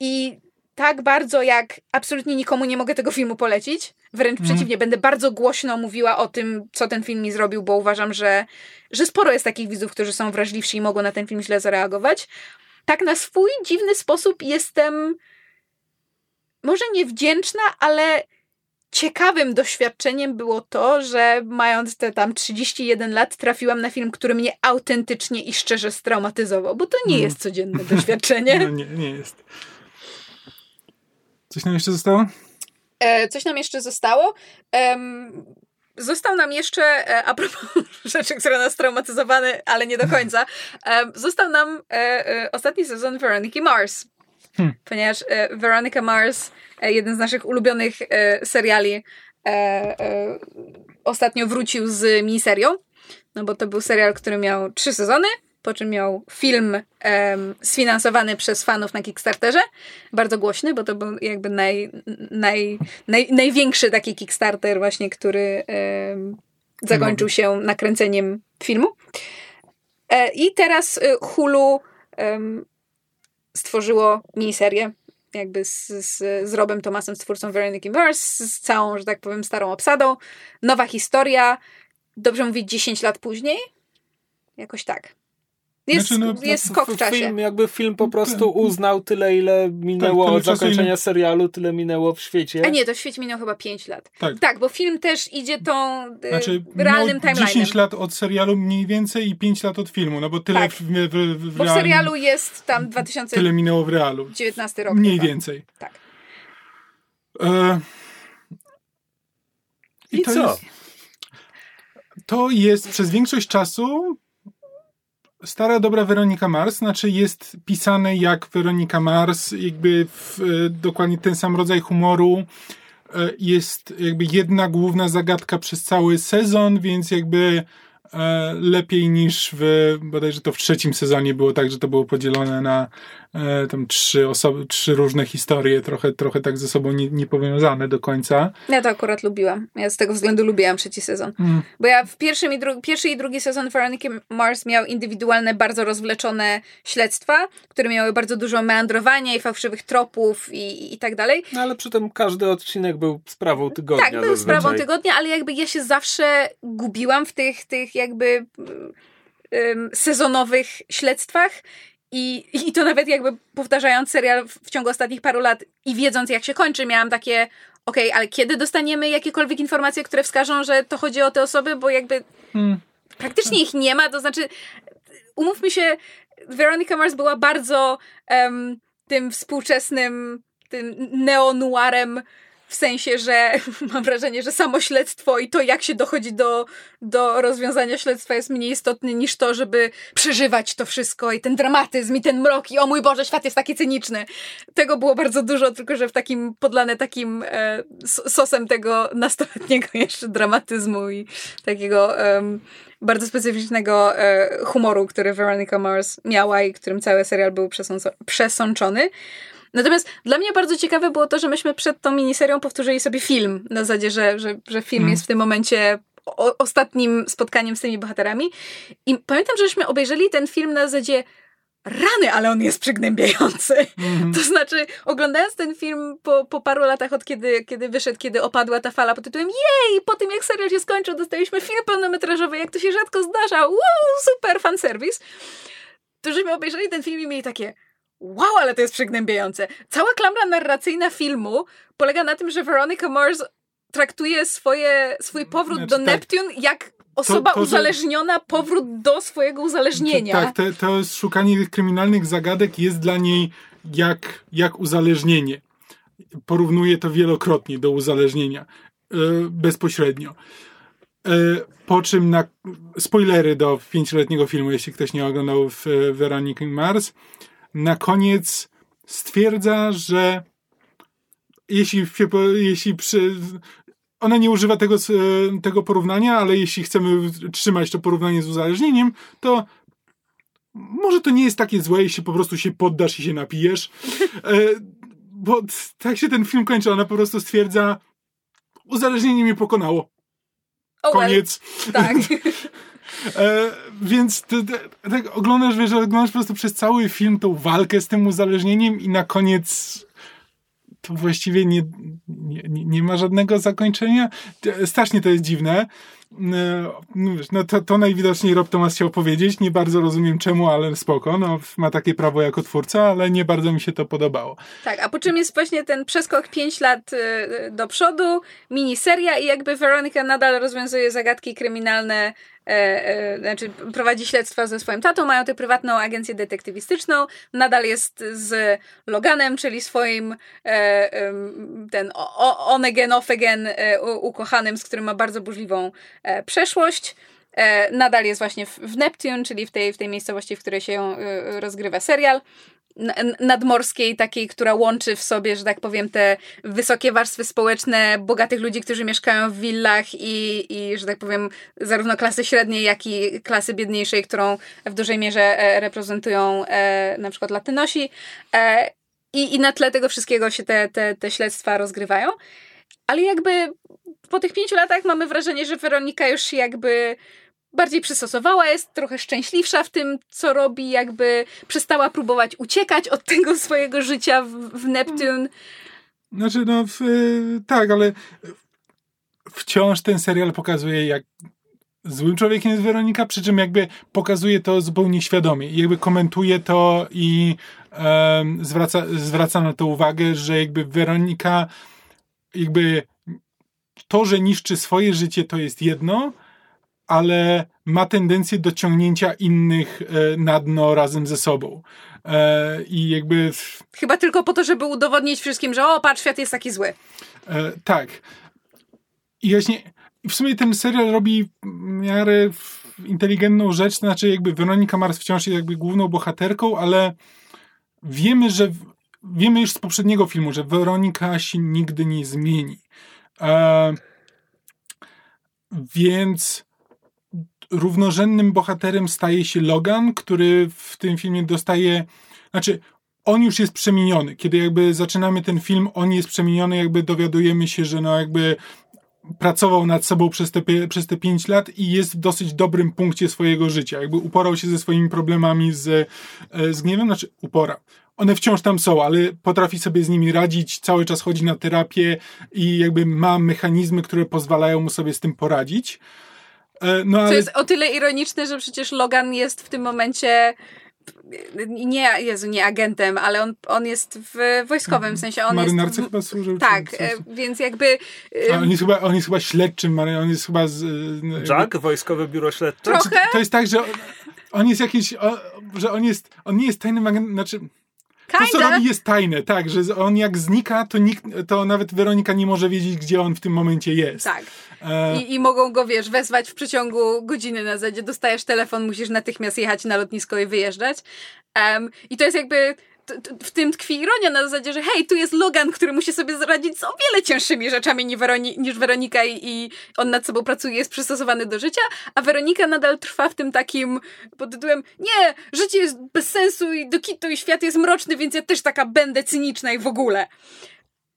I tak bardzo jak absolutnie nikomu nie mogę tego filmu polecić. Wręcz Mhm. przeciwnie, będę bardzo głośno mówiła o tym, co ten film mi zrobił, bo uważam, że, że sporo jest takich widzów, którzy są wrażliwsi i mogą na ten film źle zareagować. Tak na swój dziwny sposób jestem może niewdzięczna, ale ciekawym doświadczeniem było to, że mając te tam 31 lat trafiłam na film, który mnie autentycznie i szczerze straumatyzował, bo to nie Mm. jest codzienne doświadczenie. No nie, nie jest. Coś nam jeszcze zostało? E, coś nam jeszcze zostało. Em, został nam jeszcze, e, a propos rzeczy, które nas traumatyzowały, ale nie do końca, em, został nam e, e, ostatni sezon Veronica Mars. Hmm. Ponieważ e, Veronica Mars, e, jeden z naszych ulubionych e, seriali, e, e, ostatnio wrócił z miniserią. No bo to był serial, który miał trzy sezony, po czym miał film em, sfinansowany przez fanów na Kickstarterze. Bardzo głośny, bo to był jakby naj, naj, naj, największy taki Kickstarter właśnie, który em, zakończył się nakręceniem filmu. E, I teraz e, Hulu em, stworzyło miniserię jakby z, z, z Robem Thomasem, stwórcą Veronica Mars, z całą, że tak powiem, starą obsadą. Nowa historia, dobrze mówić 10 lat później? Jakoś tak. Jest, Znaczy, no, jest skok w czasie. Film, jakby film po prostu uznał tyle, ile minęło tyle od zakończenia serialu, tyle minęło w świecie. A nie, to w świecie minął chyba 5 lat. Tak. Tak, bo film też idzie tą y, Znaczy, realnym miał timelinem. 10 lat od serialu mniej więcej i 5 lat od filmu, no bo tyle Tak. w, w, w, w Bo w serialu jest tam 2019 tyle minęło w realu. rok. Mniej chyba. więcej. Tak. E, I to co? Jest, to jest przez większość czasu stara dobra Weronika Mars, znaczy jest pisane jak Weronika Mars, jakby w, e, dokładnie ten sam rodzaj humoru. E, Jest jakby jedna główna zagadka przez cały sezon, więc jakby lepiej niż w, bodajże to w trzecim sezonie było tak, że to było podzielone na e, tam trzy osoby, trzy różne historie, trochę, trochę tak ze sobą nie, niepowiązane do końca. Ja to akurat lubiłam. Ja z tego względu lubiłam trzeci sezon. Mm. Bo ja w pierwszym i dru- pierwszy i drugi sezon Veronica Mars miał indywidualne, bardzo rozwleczone śledztwa, które miały bardzo dużo meandrowania i fałszywych tropów i, i tak dalej. No ale przy tym każdy odcinek był sprawą tygodnia. Tak, był zazwyczaj. sprawą tygodnia, ale jakby ja się zawsze gubiłam w tych, tych jakby sezonowych śledztwach. I, I to nawet jakby powtarzając serial w, ciągu ostatnich paru lat i wiedząc jak się kończy, miałam takie okej, ale kiedy dostaniemy jakiekolwiek informacje, które wskażą, że to chodzi o te osoby, bo jakby Mm. praktycznie ich nie ma, to znaczy umówmy się, Veronica Mars była bardzo em, tym współczesnym tym neonuarem w sensie, że mam wrażenie, że samo śledztwo i to, jak się dochodzi do, do rozwiązania śledztwa jest mniej istotne niż to, żeby przeżywać to wszystko i ten dramatyzm i ten mrok i o mój Boże, świat jest taki cyniczny. Tego było bardzo dużo, tylko że w takim, podlane takim e, sosem tego nastoletniego jeszcze dramatyzmu i takiego bardzo specyficznego e, humoru, który Veronica Mars miała i którym cały serial był przesączony. Natomiast dla mnie bardzo ciekawe było to, że myśmy przed tą miniserią powtórzyli sobie film. Na zasadzie, że, że, że film Mm. jest w tym momencie o, ostatnim spotkaniem z tymi bohaterami. I pamiętam, żeśmy obejrzeli ten film na zasadzie rany, ale on jest przygnębiający. Mhm. To znaczy, oglądając ten film po, po paru latach od kiedy, kiedy wyszedł, kiedy opadła ta fala pod tytułem jej, po tym jak serial się skończył, dostaliśmy film pełnometrażowy, jak to się rzadko zdarza, wow, super fanserwis. To żeśmy obejrzeli ten film i mieli takie wow, ale to jest przygnębiające. Cała klamra narracyjna filmu polega na tym, że Veronica Mars traktuje swoje, swój powrót Znaczy, do tak. Neptune jak osoba to, że- uzależniona, powrót do swojego uzależnienia. Tak, te, to jest szukanie tych kryminalnych zagadek jest dla niej jak, jak uzależnienie. Porównuje to wielokrotnie do uzależnienia. e, bezpośrednio. E, po czym na spoilery do pięcioletniego filmu, jeśli ktoś nie oglądał w e, Veronique Mars, na koniec stwierdza, że jeśli, jeśli przy, ona nie używa tego, e, tego porównania, ale jeśli chcemy trzymać to porównanie z uzależnieniem, to może to nie jest takie złe, jeśli po prostu się poddasz i się napijesz. E, bo tak się ten film kończy, ona po prostu stwierdza uzależnienie mnie pokonało. Oh well. Koniec. Tak. E, więc ty, ty, tak oglądasz, wiesz, oglądasz po prostu przez cały film tą walkę z tym uzależnieniem i na koniec to właściwie nie, nie, nie ma żadnego zakończenia. Strasznie to jest dziwne. No, no, no to, to najwidoczniej Rob Thomas chciał powiedzieć. Nie bardzo rozumiem czemu, ale spoko. No, ma takie prawo jako twórca, ale nie bardzo mi się to podobało. Tak, a po czym jest właśnie ten przeskok 5 lat y, do przodu, miniseria i jakby Weronika nadal rozwiązuje zagadki kryminalne e, e, znaczy prowadzi śledztwa ze swoim tatą, mają tę prywatną agencję detektywistyczną, nadal jest z Loganem, czyli swoim e, ten on again, off again ukochanym, z którym ma bardzo burzliwą przeszłość. Nadal jest właśnie w Neptune, czyli w tej, w tej miejscowości, w której się rozgrywa serial nadmorskiej, takiej, która łączy w sobie, że tak powiem, te wysokie warstwy społeczne, bogatych ludzi, którzy mieszkają w willach i, i że tak powiem, zarówno klasy średniej, jak i klasy biedniejszej, którą w dużej mierze e, reprezentują e, na przykład Latynosi. E, i, I na tle tego wszystkiego się te, te, te śledztwa rozgrywają. Ale jakby po tych pięciu latach mamy wrażenie, że Weronika już jakby bardziej przystosowała, jest trochę szczęśliwsza w tym, co robi, jakby przestała próbować uciekać od tego swojego życia w, w Neptune. Znaczy, no w, tak, ale wciąż ten serial pokazuje, jak złym człowiekiem jest Weronika, przy czym jakby pokazuje to zupełnie świadomie i jakby komentuje to i um, zwraca, zwraca na to uwagę, że jakby Weronika jakby to, że niszczy swoje życie, to jest jedno, ale ma tendencję do ciągnięcia innych e, na dno razem ze sobą. E, I jakby. Chyba tylko po to, żeby udowodnić wszystkim, że o, patrz, świat jest taki zły. E, tak. I właśnie. W sumie ten serial robi w miarę inteligentną rzecz, znaczy jakby Weronika Mars wciąż jest jakby główną bohaterką, ale wiemy, że wiemy już z poprzedniego filmu, że Weronika się nigdy nie zmieni. E, więc równorzędnym bohaterem staje się Logan, który w tym filmie dostaje, znaczy on już jest przemieniony. Kiedy jakby zaczynamy ten film, on jest przemieniony, jakby dowiadujemy się, że no jakby pracował nad sobą przez te, przez te pięć lat i jest w dosyć dobrym punkcie swojego życia. Jakby uporał się ze swoimi problemami z, e, z gniewem, znaczy upora. One wciąż tam są, ale potrafi sobie z nimi radzić, cały czas chodzi na terapię i jakby ma mechanizmy, które pozwalają mu sobie z tym poradzić. E, no, ale... Co jest o tyle ironiczne, że przecież Logan jest w tym momencie nie, Jezu, nie agentem, ale on, on jest w wojskowym, w sensie on Marynarce jest... chyba służył. Tak, e, więc jakby... A on, jest chyba, on jest chyba śledczym, on jest chyba... Z, Jack? Wojskowe Biuro Śledcze? Trochę? To, to jest tak, że on, on jest jakiś... On, że on jest... On nie jest tajnym agentem, znaczy... To, co robi, jest tajne, tak, że on jak znika, to, nikt, to nawet Weronika nie może wiedzieć, gdzie on w tym momencie jest. Tak. E... I, I mogą go, wiesz, wezwać w przeciągu godziny na zasadzie dostajesz telefon, musisz natychmiast jechać na lotnisko i wyjeżdżać. Um, I to jest jakby w tym tkwi ironia na zasadzie, że hej, tu jest Logan, który musi sobie zaradzić z o wiele cięższymi rzeczami niż, Weroni niż Weronika i, i, on nad sobą pracuje, jest przystosowany do życia, a Weronika nadal trwa w tym takim pod tytułem nie, życie jest bez sensu i do kitu i świat jest mroczny, więc ja też taka będę cyniczna i w ogóle.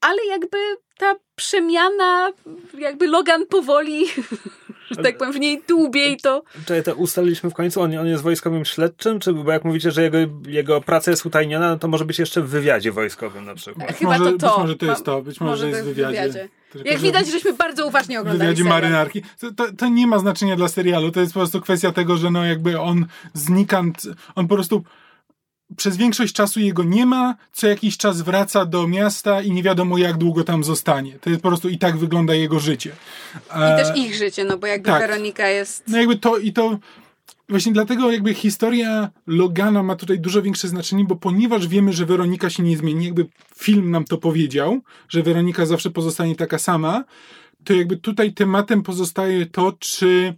Ale jakby ta przemiana, jakby Logan powoli że tak powiem, w niej dłubie i to... Czy to ustaliliśmy w końcu, on, on jest wojskowym śledczym, czy bo jak mówicie, że jego, jego praca jest utajniona, no to może być jeszcze w wywiadzie wojskowym na przykład. Chyba może, to to. Być może to jest to, być może, może jest w wywiadzie. wywiadzie. Tylko, Jak widać, żeśmy bardzo uważnie oglądali W wywiadzie marynarki. To, to, to, nie ma znaczenia dla serialu, to jest po prostu kwestia tego, że no jakby on znikant, on po prostu przez większość czasu jego nie ma, co jakiś czas wraca do miasta i nie wiadomo jak długo tam zostanie. To jest po prostu i tak wygląda jego życie. I też ich życie, no bo jakby tak. Weronika jest... No jakby to i to... Właśnie dlatego jakby historia Logana ma tutaj dużo większe znaczenie, bo ponieważ wiemy, że Weronika się nie zmieni, jakby film nam to powiedział, że Weronika zawsze pozostanie taka sama, to jakby tutaj tematem pozostaje to, czy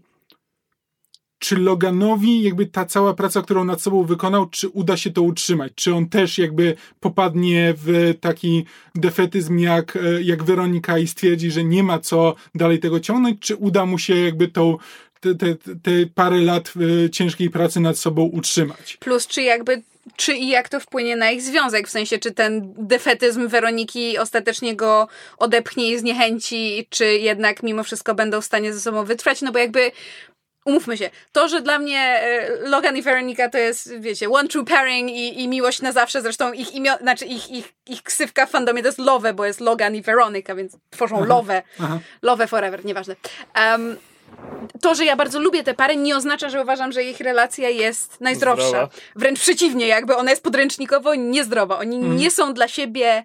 czy Loganowi jakby ta cała praca, którą nad sobą wykonał, czy uda się to utrzymać? Czy on też jakby popadnie w taki defetyzm jak, e, jak Weronika i stwierdzi, że nie ma co dalej tego ciągnąć, czy uda mu się jakby tą te, te, te parę lat e, ciężkiej pracy nad sobą utrzymać. Plus, czy jakby czy i jak to wpłynie na ich związek, w sensie czy ten defetyzm Weroniki ostatecznie go odepchnie i zniechęci, czy jednak mimo wszystko będą w stanie ze sobą wytrwać, no bo jakby umówmy się, to, że dla mnie e, Logan i Veronica to jest, wiecie, one true pairing i, i miłość na zawsze, zresztą ich imio, znaczy ich, ich, ich ksywka w fandomie to jest Love, bo jest Logan i Veronica, więc tworzą Love, Love forever, nieważne. Um, to, że ja bardzo lubię te pary, nie oznacza, że uważam, że ich relacja jest najzdrowsza. Zdrowa. Wręcz przeciwnie, jakby ona jest podręcznikowo niezdrowa. Oni nie są dla siebie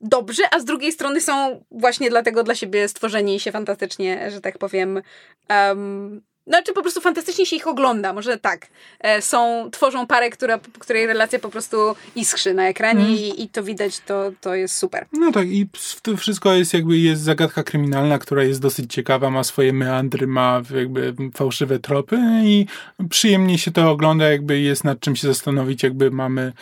dobrzy, a z drugiej strony są właśnie dlatego dla siebie stworzeni i się fantastycznie, że tak powiem, um, znaczy po prostu fantastycznie się ich ogląda, może tak. E, są, tworzą parę, która, której relacja po prostu iskrzy na ekranie i, i to widać, to, to jest super. No tak, i w to wszystko jest jakby jest zagadka kryminalna, która jest dosyć ciekawa, ma swoje meandry, ma jakby fałszywe tropy i przyjemnie się to ogląda, jakby jest nad czym się zastanowić, jakby mamy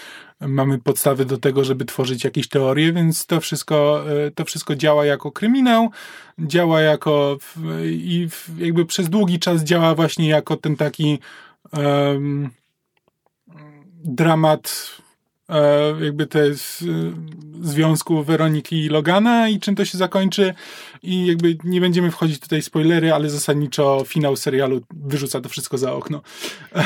mamy podstawy do tego, żeby tworzyć jakieś teorie, więc to wszystko, e, to wszystko działa jako kryminał, działa jako i jakby przez długi czas działa właśnie jako ten taki um, dramat jakby te z, związku Weroniki i Logana i czym to się zakończy i jakby nie będziemy wchodzić tutaj spoilery, ale zasadniczo finał serialu wyrzuca to wszystko za okno.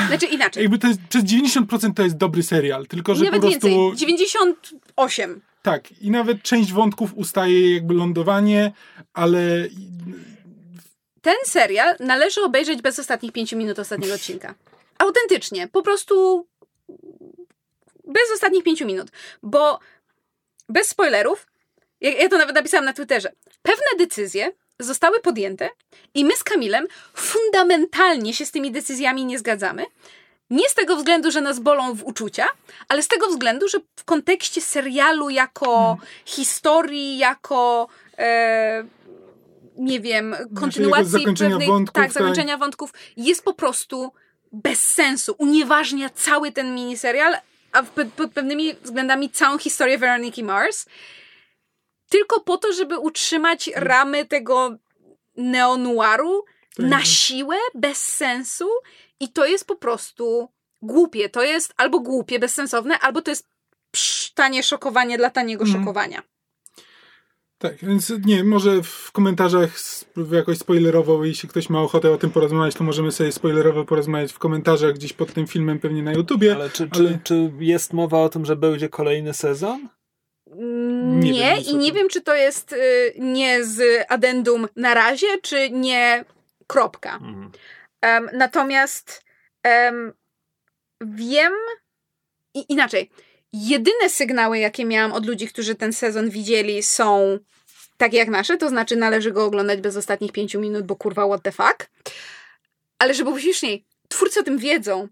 Znaczy inaczej. Jakby to jest, przez 90% to jest dobry serial, tylko że Nawet po prostu... więcej. 98. Tak, i nawet część wątków ustaje jakby lądowanie, ale Ten serial należy obejrzeć bez ostatnich pięciu minut ostatniego odcinka. Autentycznie. Po prostu bez ostatnich pięciu minut. Bo bez spoilerów, ja, to nawet napisałam na Twitterze, pewne decyzje zostały podjęte i my z Kamilem fundamentalnie się z tymi decyzjami nie zgadzamy. Nie z tego względu, że nas bolą w uczucia, ale z tego względu, że w kontekście serialu jako historii, jako e, nie wiem, kontynuacji zakończenia pewnych wątków, tak, tak. zakończenia wątków jest po prostu bez sensu. Unieważnia cały ten miniserial, a pod pewnymi względami całą historię Veroniki Mars. Tylko po to, żeby utrzymać ramy tego neonuaru Tak. na siłę, bez sensu i to jest po prostu głupie. To jest albo głupie, bezsensowne, albo to jest psz, tanie szokowanie dla taniego Mhm. szokowania. Tak, więc nie, może w komentarzach jakoś spoilerowo, jeśli ktoś ma ochotę o tym porozmawiać, to możemy sobie spoilerowo porozmawiać w komentarzach gdzieś pod tym filmem, pewnie na YouTubie. Ale czy, ale- Czy, czy jest mowa o tym, że będzie kolejny sezon? Mm, Nie Nie, wiem, i nie to- wiem, czy to jest y, nie z addendum na razie, czy nie kropka. Mhm. Em, natomiast em, wiem i, inaczej. Jedyne sygnały, jakie miałam od ludzi, którzy ten sezon widzieli, są takie jak nasze, to znaczy należy go oglądać bez ostatnich pięciu minut, bo kurwa what the fuck. Ale żeby było śmieszniej, twórcy o tym wiedzą.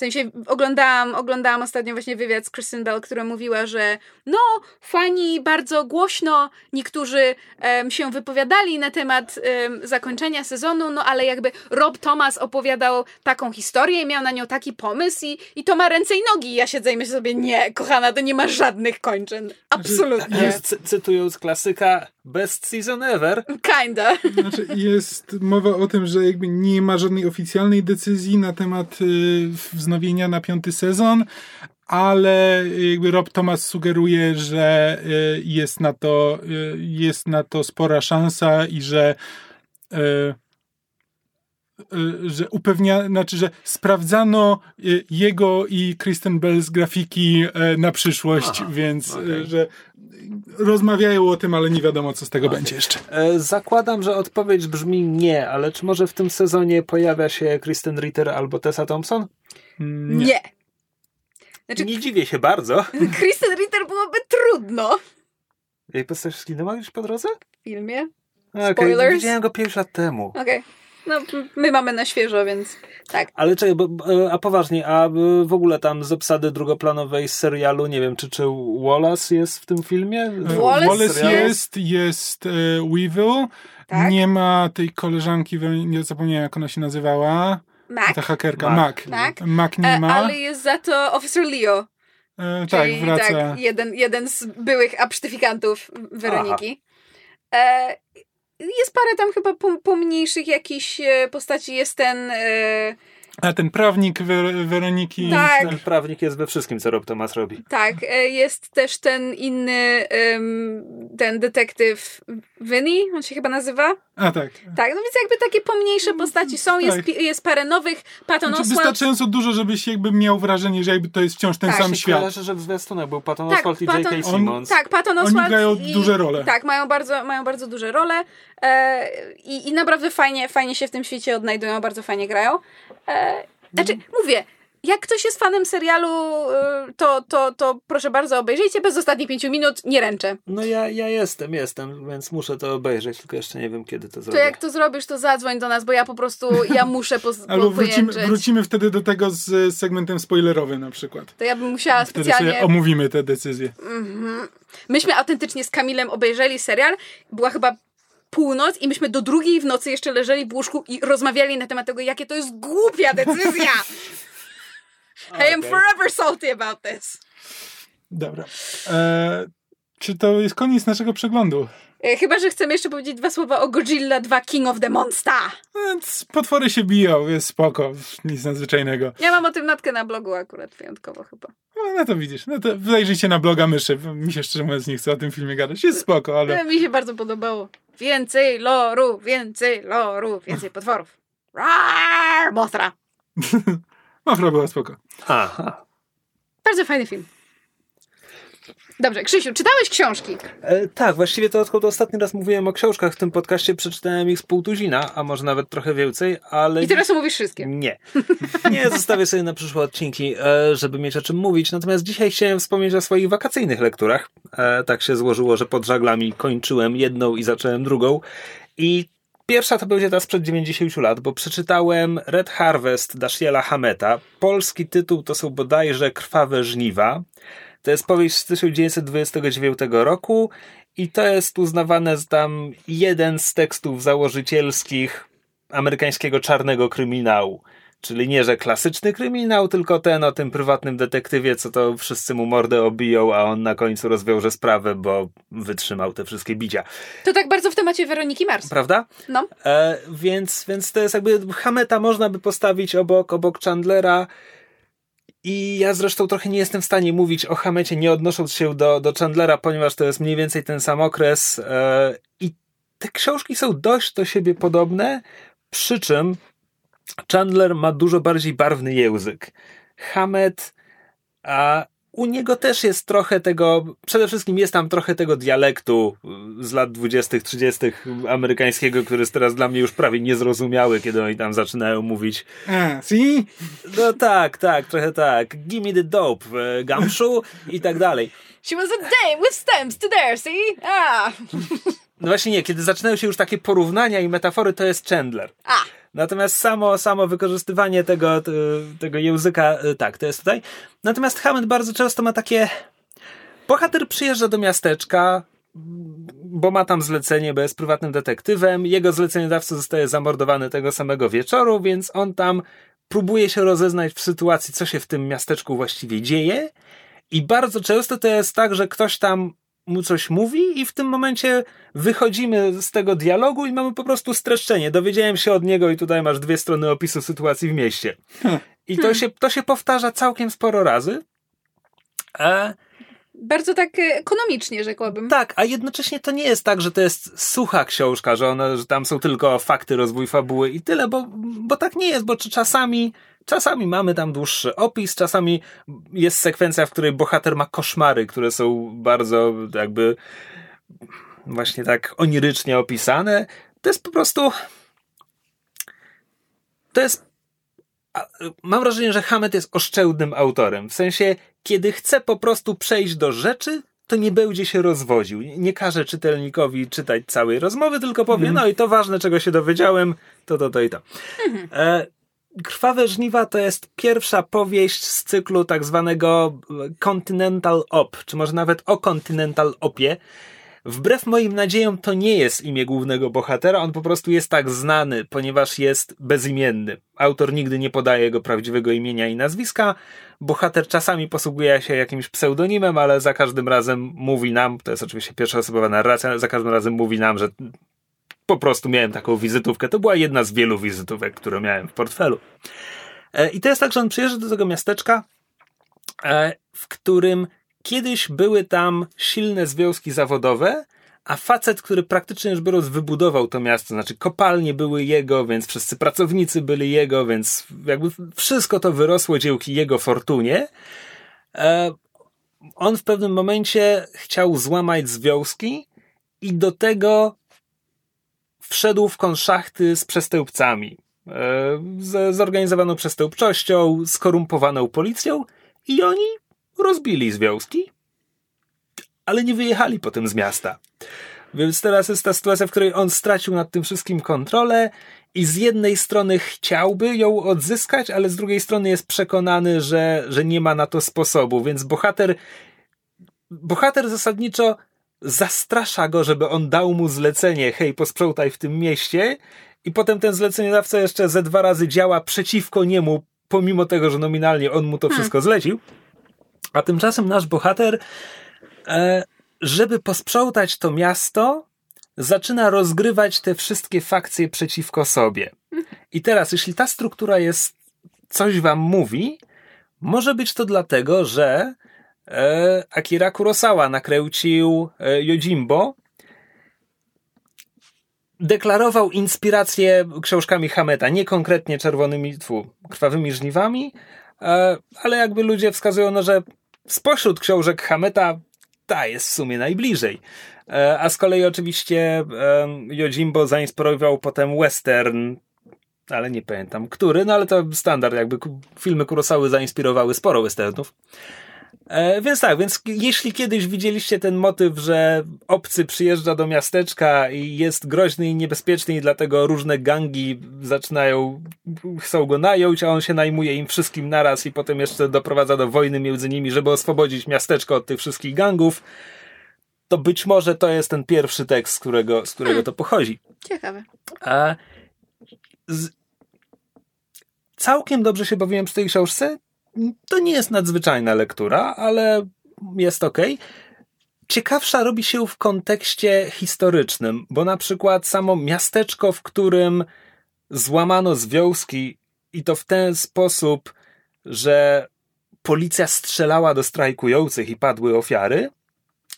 W sensie oglądałam, oglądałam ostatnio właśnie wywiad z Kristen Bell, która mówiła, że no, fani bardzo głośno niektórzy em, się wypowiadali na temat em, zakończenia sezonu, no ale jakby Rob Thomas opowiadał taką historię i miał na nią taki pomysł i, i to ma ręce i nogi. I ja siedzę i myślę sobie, nie, kochana, to nie ma żadnych kończyn. Absolutnie. Cy- cytując klasyka, best season ever. Kinda. Znaczy, jest mowa o tym, że jakby nie ma żadnej oficjalnej decyzji na temat y, wznowienia na piąty sezon, ale jakby Rob Thomas sugeruje, że y, jest na to, y, jest na to spora szansa i że że upewnia, znaczy, że sprawdzano jego i Kristen Bell z grafiki na przyszłość, Aha, więc y, okej. że rozmawiają o tym, ale nie wiadomo, co z tego będzie jeszcze. E, zakładam, że odpowiedź brzmi nie, ale czy może w tym sezonie pojawia się Kristen Ritter albo Tessa Thompson? Mm, Nie. Znaczy, Nie dziwię się bardzo. Kristen Ritter byłoby trudno. Jej postać zginęła już po drodze? W filmie? Okej, Spoilers? Widziałem go 5 lat temu. Okej. No, my mamy na świeżo, więc tak. Ale czekaj, bo, a poważnie, a y, w ogóle tam z obsady drugoplanowej z serialu, nie wiem, czy, czy Wallace jest w tym filmie? W- Wallace Wallace jest, jest e, Weevil. Tak. Nie ma tej koleżanki, nie zapomniałem jak ona się nazywała. Mac, Ta hakerka, Mac. Mac. Mac. Mac nie e, ma. ale jest za to Officer Leo. E, tak, czyli wraca. tak, jeden, jeden z byłych absztyfikantów Weroniki. E, jest parę tam chyba pom- pomniejszych jakichś e, postaci. Jest ten... A ten prawnik Wer- Weroniki... Tak. Ten prawnik jest we wszystkim, co Rob Thomas robi. Tak, e, jest też ten inny, ten detektyw Vinny, on się chyba nazywa. A tak. Tak, no więc jakby takie pomniejsze postaci są, jest, Tak. pi- jest parę nowych, Patton Znaczy, wystarczająco dużo, żebyś jakby miał wrażenie, że jakby to jest wciąż ten Tak, sam Mi świat. kojarzy, że w zwiastunach był Patton Tak, Oswalt i Patton- J.K. On- Simmons. Tak, Patton Oni Oswalt. grają i, duże role. Tak, mają bardzo, mają bardzo duże role e, i, i naprawdę fajnie, fajnie się w tym świecie odnajdują, bardzo fajnie grają. E, znaczy, mówię, jak ktoś jest fanem serialu, e, to, to, to proszę bardzo obejrzyjcie, bez ostatnich pięciu minut nie ręczę. No ja, ja jestem, jestem, więc muszę to obejrzeć, tylko jeszcze nie wiem, kiedy to To zrobię. jak to zrobisz, to zadzwoń do nas, bo ja po prostu, ja muszę po, Albo po, wrócimy, pojęczyć. wrócimy wtedy do tego z segmentem spoilerowym na przykład. To ja bym musiała Wtedy specjalnie... sobie omówimy te decyzje. Myśmy autentycznie z Kamilem obejrzeli serial. Była chyba północ i myśmy do drugiej w nocy jeszcze leżeli w łóżku i rozmawiali na temat tego, jakie to jest głupia decyzja. I am forever salty about this. Dobra. E, czy to jest koniec naszego przeglądu? E, Chyba, że chcemy jeszcze powiedzieć dwa słowa o Godzilla 2 King of the Monster. Więc potwory się biją, jest spoko, nic nadzwyczajnego. Ja mam o tym notkę na blogu akurat wyjątkowo chyba. No, no to widzisz, no to zajrzyjcie na bloga myszy. Mi się szczerze mówiąc nie chce o tym filmie gadać. Jest spoko, ale E, Mi się bardzo podobało. Więcej loru, więcej loru, więcej potworów. Rar, Mothra. Mafra była spoko. Aha. Bardzo fajny film. Dobrze, Krzysiu, czytałeś książki? E, tak, właściwie to odkąd ostatni raz mówiłem o książkach w tym podcaście, przeczytałem ich z pół tuzina, a może nawet trochę więcej, ale... I teraz mówisz wszystkie. Nie. Nie, zostawię sobie na przyszłe odcinki, e, żeby mieć o czym mówić. Natomiast dzisiaj chciałem wspomnieć o swoich wakacyjnych lekturach. E, Tak się złożyło, że pod żaglami kończyłem jedną i zacząłem drugą. I pierwsza to będzie ta sprzed 90 lat, bo przeczytałem Red Harvest Dashiela Hameta. Polski tytuł to są bodajże Krwawe Żniwa. To jest powieść z 1929 roku i to jest uznawane za tam jeden z tekstów założycielskich amerykańskiego czarnego kryminału. Czyli nie, że klasyczny kryminał, tylko ten o tym prywatnym detektywie, co to wszyscy mu mordę obiją, a on na końcu rozwiąże sprawę, bo wytrzymał te wszystkie bicia. To tak bardzo w temacie Weroniki Mars. Prawda? No. E, więc, więc to jest jakby Hameta można by postawić obok, obok Chandlera. I ja zresztą trochę nie jestem w stanie mówić o Hamecie, nie odnosząc się do, do Chandlera, ponieważ to jest mniej więcej ten sam okres. E, I te książki są dość do siebie podobne, przy czym Chandler ma dużo bardziej barwny język. Hamet, a u niego też jest trochę tego, przede wszystkim jest tam trochę tego dialektu y, z lat 20., 30. amerykańskiego, który jest teraz dla mnie już prawie niezrozumiały, kiedy oni tam zaczynają mówić. A, see? No tak, tak, trochę tak. Give me the dope, e, gamszu i tak dalej. She was a dame with stems to there, see? Ah. No właśnie nie, kiedy zaczynają się już takie porównania i metafory, to jest Chandler. A. Natomiast samo, samo wykorzystywanie tego, t- tego języka, y, tak, to jest tutaj. Natomiast Hammett bardzo często ma takie. Bohater przyjeżdża do miasteczka, bo ma tam zlecenie, bo jest prywatnym detektywem. Jego zleceniodawca zostaje zamordowany tego samego wieczoru, więc on tam próbuje się rozeznać w sytuacji, co się w tym miasteczku właściwie dzieje. I bardzo często to jest tak, że ktoś tam mu coś mówi i w tym momencie wychodzimy z tego dialogu i mamy po prostu streszczenie. Dowiedziałem się od niego i tutaj masz dwie strony opisu sytuacji w mieście. I to się, to się powtarza całkiem sporo razy. E, Bardzo tak e, ekonomicznie, rzekłabym. tak, a jednocześnie to nie jest tak, że to jest sucha książka, że, że tam są tylko fakty, rozwój fabuły i tyle, bo, bo tak nie jest, bo czy czasami, czasami mamy tam dłuższy opis, czasami jest sekwencja, w której bohater ma koszmary, które są bardzo jakby właśnie tak onirycznie opisane. To jest po prostu to jest mam wrażenie, że Hammett jest oszczędnym autorem. W sensie, kiedy chce po prostu przejść do rzeczy, to nie będzie się rozwodził. Nie- każe czytelnikowi czytać całej rozmowy, tylko powie, no i to ważne, czego się dowiedziałem, to, to, to i to. E, Krwawe żniwa to jest pierwsza powieść z cyklu tak zwanego Continental Op, czy może nawet o Continental Opie. Wbrew moim nadziejom to nie jest imię głównego bohatera, on po prostu jest tak znany, ponieważ jest bezimienny. Autor nigdy nie podaje jego prawdziwego imienia i nazwiska. Bohater czasami posługuje się jakimś pseudonimem, ale za każdym razem mówi nam, to jest oczywiście pierwszoosobowa narracja, za każdym razem mówi nam, że po prostu miałem taką wizytówkę. To była jedna z wielu wizytówek, które miałem w portfelu. E, I to jest tak, że on przyjeżdża do tego miasteczka, e, w którym kiedyś były tam silne związki zawodowe, a facet, który praktycznie rzecz biorąc wybudował to miasto, znaczy kopalnie były jego, więc wszyscy pracownicy byli jego, więc jakby wszystko to wyrosło dzięki jego fortunie. E, on w pewnym momencie chciał złamać związki i do tego wszedł w konszachty z przestępcami. E, z zorganizowaną przestępczością, skorumpowaną policją i oni rozbili związki, ale nie wyjechali potem z miasta. Więc teraz jest ta sytuacja, w której on stracił nad tym wszystkim kontrolę i z jednej strony chciałby ją odzyskać, ale z drugiej strony jest przekonany, że, że nie ma na to sposobu, więc bohater bohater zasadniczo zastrasza go, żeby on dał mu zlecenie, hej, posprzątaj w tym mieście i potem ten zleceniodawca jeszcze ze dwa razy działa przeciwko niemu, pomimo tego, że nominalnie on mu to hmm. wszystko zlecił. A tymczasem nasz bohater, e, żeby posprzątać to miasto, zaczyna rozgrywać te wszystkie fakcje przeciwko sobie. I teraz, jeśli ta struktura jest, coś wam mówi, może być to dlatego, że Akira Kurosawa nakręcił e, Yojimbo, deklarował inspirację książkami Hameta, nie konkretnie czerwonymi, tfu, krwawymi żniwami, e, ale jakby ludzie wskazują, no, że spośród książek Hameta ta jest w sumie najbliżej. E, a z kolei oczywiście Yojimbo zainspirował potem western, ale nie pamiętam który, no ale to standard, jakby filmy Kurosawy zainspirowały sporo westernów. E, więc tak, więc jeśli kiedyś widzieliście ten motyw, że obcy przyjeżdża do miasteczka i jest groźny i niebezpieczny i dlatego różne gangi zaczynają, chcą go nająć, a on się najmuje im wszystkim naraz i potem jeszcze doprowadza do wojny między nimi, żeby oswobodzić miasteczko od tych wszystkich gangów, to być może to jest ten pierwszy tekst, z którego, z którego hmm. to pochodzi. Ciekawe. A z... Całkiem dobrze się bawiłem przy tej książce to nie jest nadzwyczajna lektura, ale jest ok. Ciekawsza robi się w kontekście historycznym, bo na przykład samo miasteczko, w którym złamano związki i to w ten sposób, że policja strzelała do strajkujących i padły ofiary,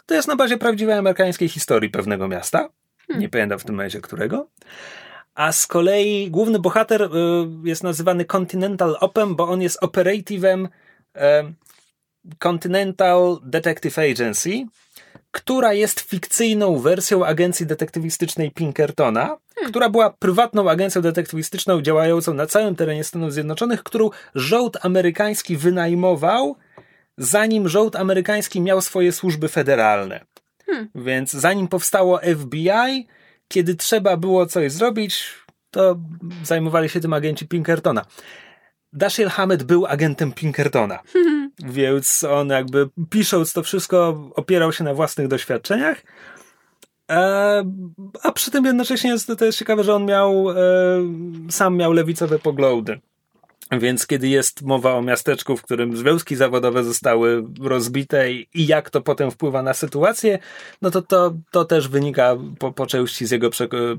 to jest na bazie prawdziwej amerykańskiej historii pewnego miasta. Hmm. Nie pamiętam w tym momencie którego. A z kolei główny bohater y, jest nazywany Continental Opem, bo on jest operative'em y, Continental Detective Agency, która jest fikcyjną wersją agencji detektywistycznej Pinkertona, hmm. która była prywatną agencją detektywistyczną działającą na całym terenie Stanów Zjednoczonych, którą rząd amerykański wynajmował, zanim rząd amerykański miał swoje służby federalne. Hmm. Więc zanim powstało FBI, kiedy trzeba było coś zrobić, to zajmowali się tym agenci Pinkertona. Dashiell Hammett był agentem Pinkertona, więc on jakby pisząc to wszystko opierał się na własnych doświadczeniach. E, a przy tym jednocześnie jest, to jest ciekawe, że on miał, e, sam miał lewicowe poglądy. Więc kiedy jest mowa o miasteczku, w którym związki zawodowe zostały rozbite i, jak to potem wpływa na sytuację, no to to, to też wynika po, po części z jego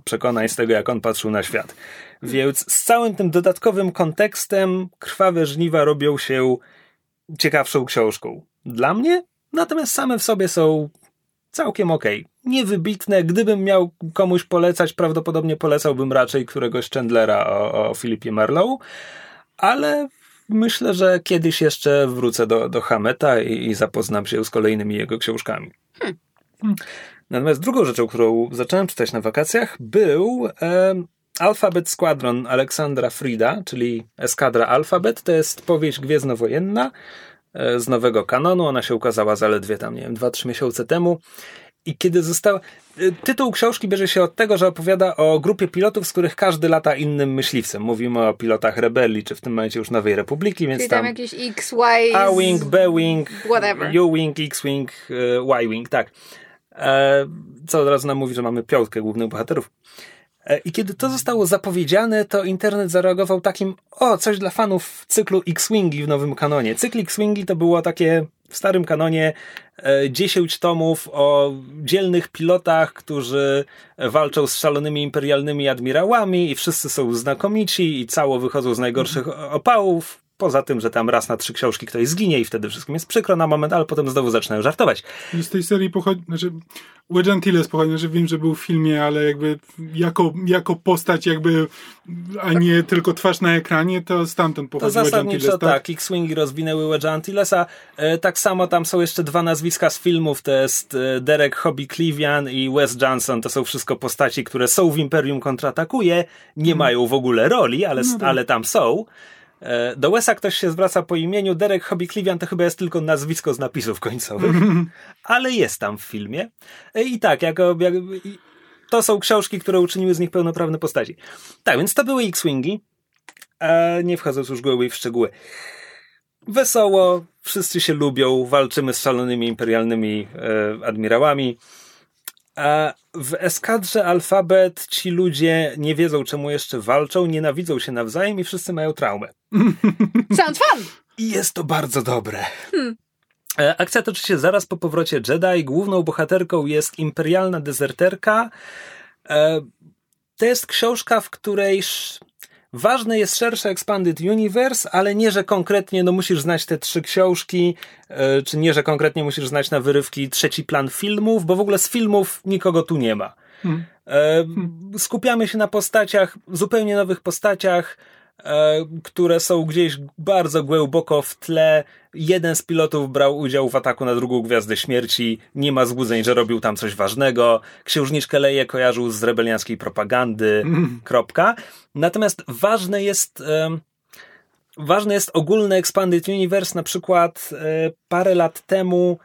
przekonań, z tego jak on patrzył na świat. Więc z całym tym dodatkowym kontekstem krwawe żniwa robią się ciekawszą książką. Dla mnie natomiast same w sobie są całkiem okej. Okay. Niewybitne. Gdybym miał komuś polecać, prawdopodobnie polecałbym raczej któregoś Chandlera o, o Philipie Marlowe ale myślę, że kiedyś jeszcze wrócę do, do Hameta i, i zapoznam się z kolejnymi jego książkami. Hmm. Natomiast drugą rzeczą, którą zacząłem czytać na wakacjach, był e, Alphabet Squadron Aleksandra Frida, czyli Eskadra Alphabet. To jest powieść gwiezdnowojenna e, z nowego kanonu. Ona się ukazała zaledwie tam, nie wiem, 2-3 miesiące temu. I kiedy została. Y, tytuł książki bierze się od tego, że opowiada o grupie pilotów, z których każdy lata innym myśliwcem. Mówimy o pilotach rebelii, czy w tym momencie już Nowej Republiki, więc Czyli tam. tam jakieś X, Y. A-Wing, B-Wing, whatever. U-Wing, X-Wing, y, Y-Wing, tak. E, co od razu nam mówi, że mamy piątkę głównych bohaterów. E, I kiedy to zostało zapowiedziane, to internet zareagował takim, o, coś dla fanów cyklu X-Wingi w nowym kanonie. Cykl X-Wingi to było takie w starym kanonie 10 tomów o dzielnych pilotach, którzy walczą z szalonymi imperialnymi admirałami i wszyscy są znakomici i cało wychodzą z najgorszych opałów. Poza tym, że tam raz na trzy książki ktoś zginie i wtedy wszystkim jest przykro na moment, ale potem znowu zaczynają żartować. Z tej serii pochodzi, znaczy Wedge Antilles pochodzi, znaczy wiem, że był w filmie, ale jakby jako, jako postać jakby, a nie tylko twarz na ekranie, to stamtąd pochodzi To zasadniczo Wedge Antilles, tak, X-Wingi rozwinęły Wedge'a Antillesa. E, tak samo tam są jeszcze dwa nazwiska z filmów, to jest e, Derek Hobby Clevian i Wes Johnson, to są wszystko postaci, które są w Imperium Kontratakuje, nie Mhm. mają w ogóle roli, ale, No tak. ale tam są. E, Do Wesa ktoś się zwraca po imieniu, Derek Hobby Clevian to chyba jest tylko nazwisko z napisów końcowych, ale jest tam w filmie. E, I tak, jako, jak, to są książki, które uczyniły z nich pełnoprawne postaci. Tak, więc to były X-Wingi. E, nie wchodząc już głębiej w szczegóły. Wesoło, wszyscy się lubią, walczymy z szalonymi imperialnymi e, admirałami. A w eskadrze Alfabet ci ludzie nie wiedzą, czemu jeszcze walczą, nienawidzą się nawzajem i wszyscy mają traumę. Sounds fun! I jest to bardzo dobre. E, Akcja toczy się zaraz po powrocie Jedi. Główną bohaterką jest imperialna dezerterka. E, To jest książka, w której ważne jest szersze Expanded Universe, ale nie, że konkretnie no, musisz znać te trzy książki, e, czy nie, że konkretnie musisz znać na wyrywki trzeci plan filmów, bo w ogóle z filmów nikogo tu nie ma. Hmm. E, Skupiamy się na postaciach, zupełnie nowych postaciach, które są gdzieś bardzo głęboko w tle. Jeden z pilotów brał udział w ataku na drugą Gwiazdę Śmierci. Nie ma złudzeń, że robił tam coś ważnego. Księżniczkę Leję kojarzył z rebelianckiej propagandy. Kropka. Natomiast ważne jest... em, Ważny jest ogólny Expanded Universe. Na przykład e, parę lat temu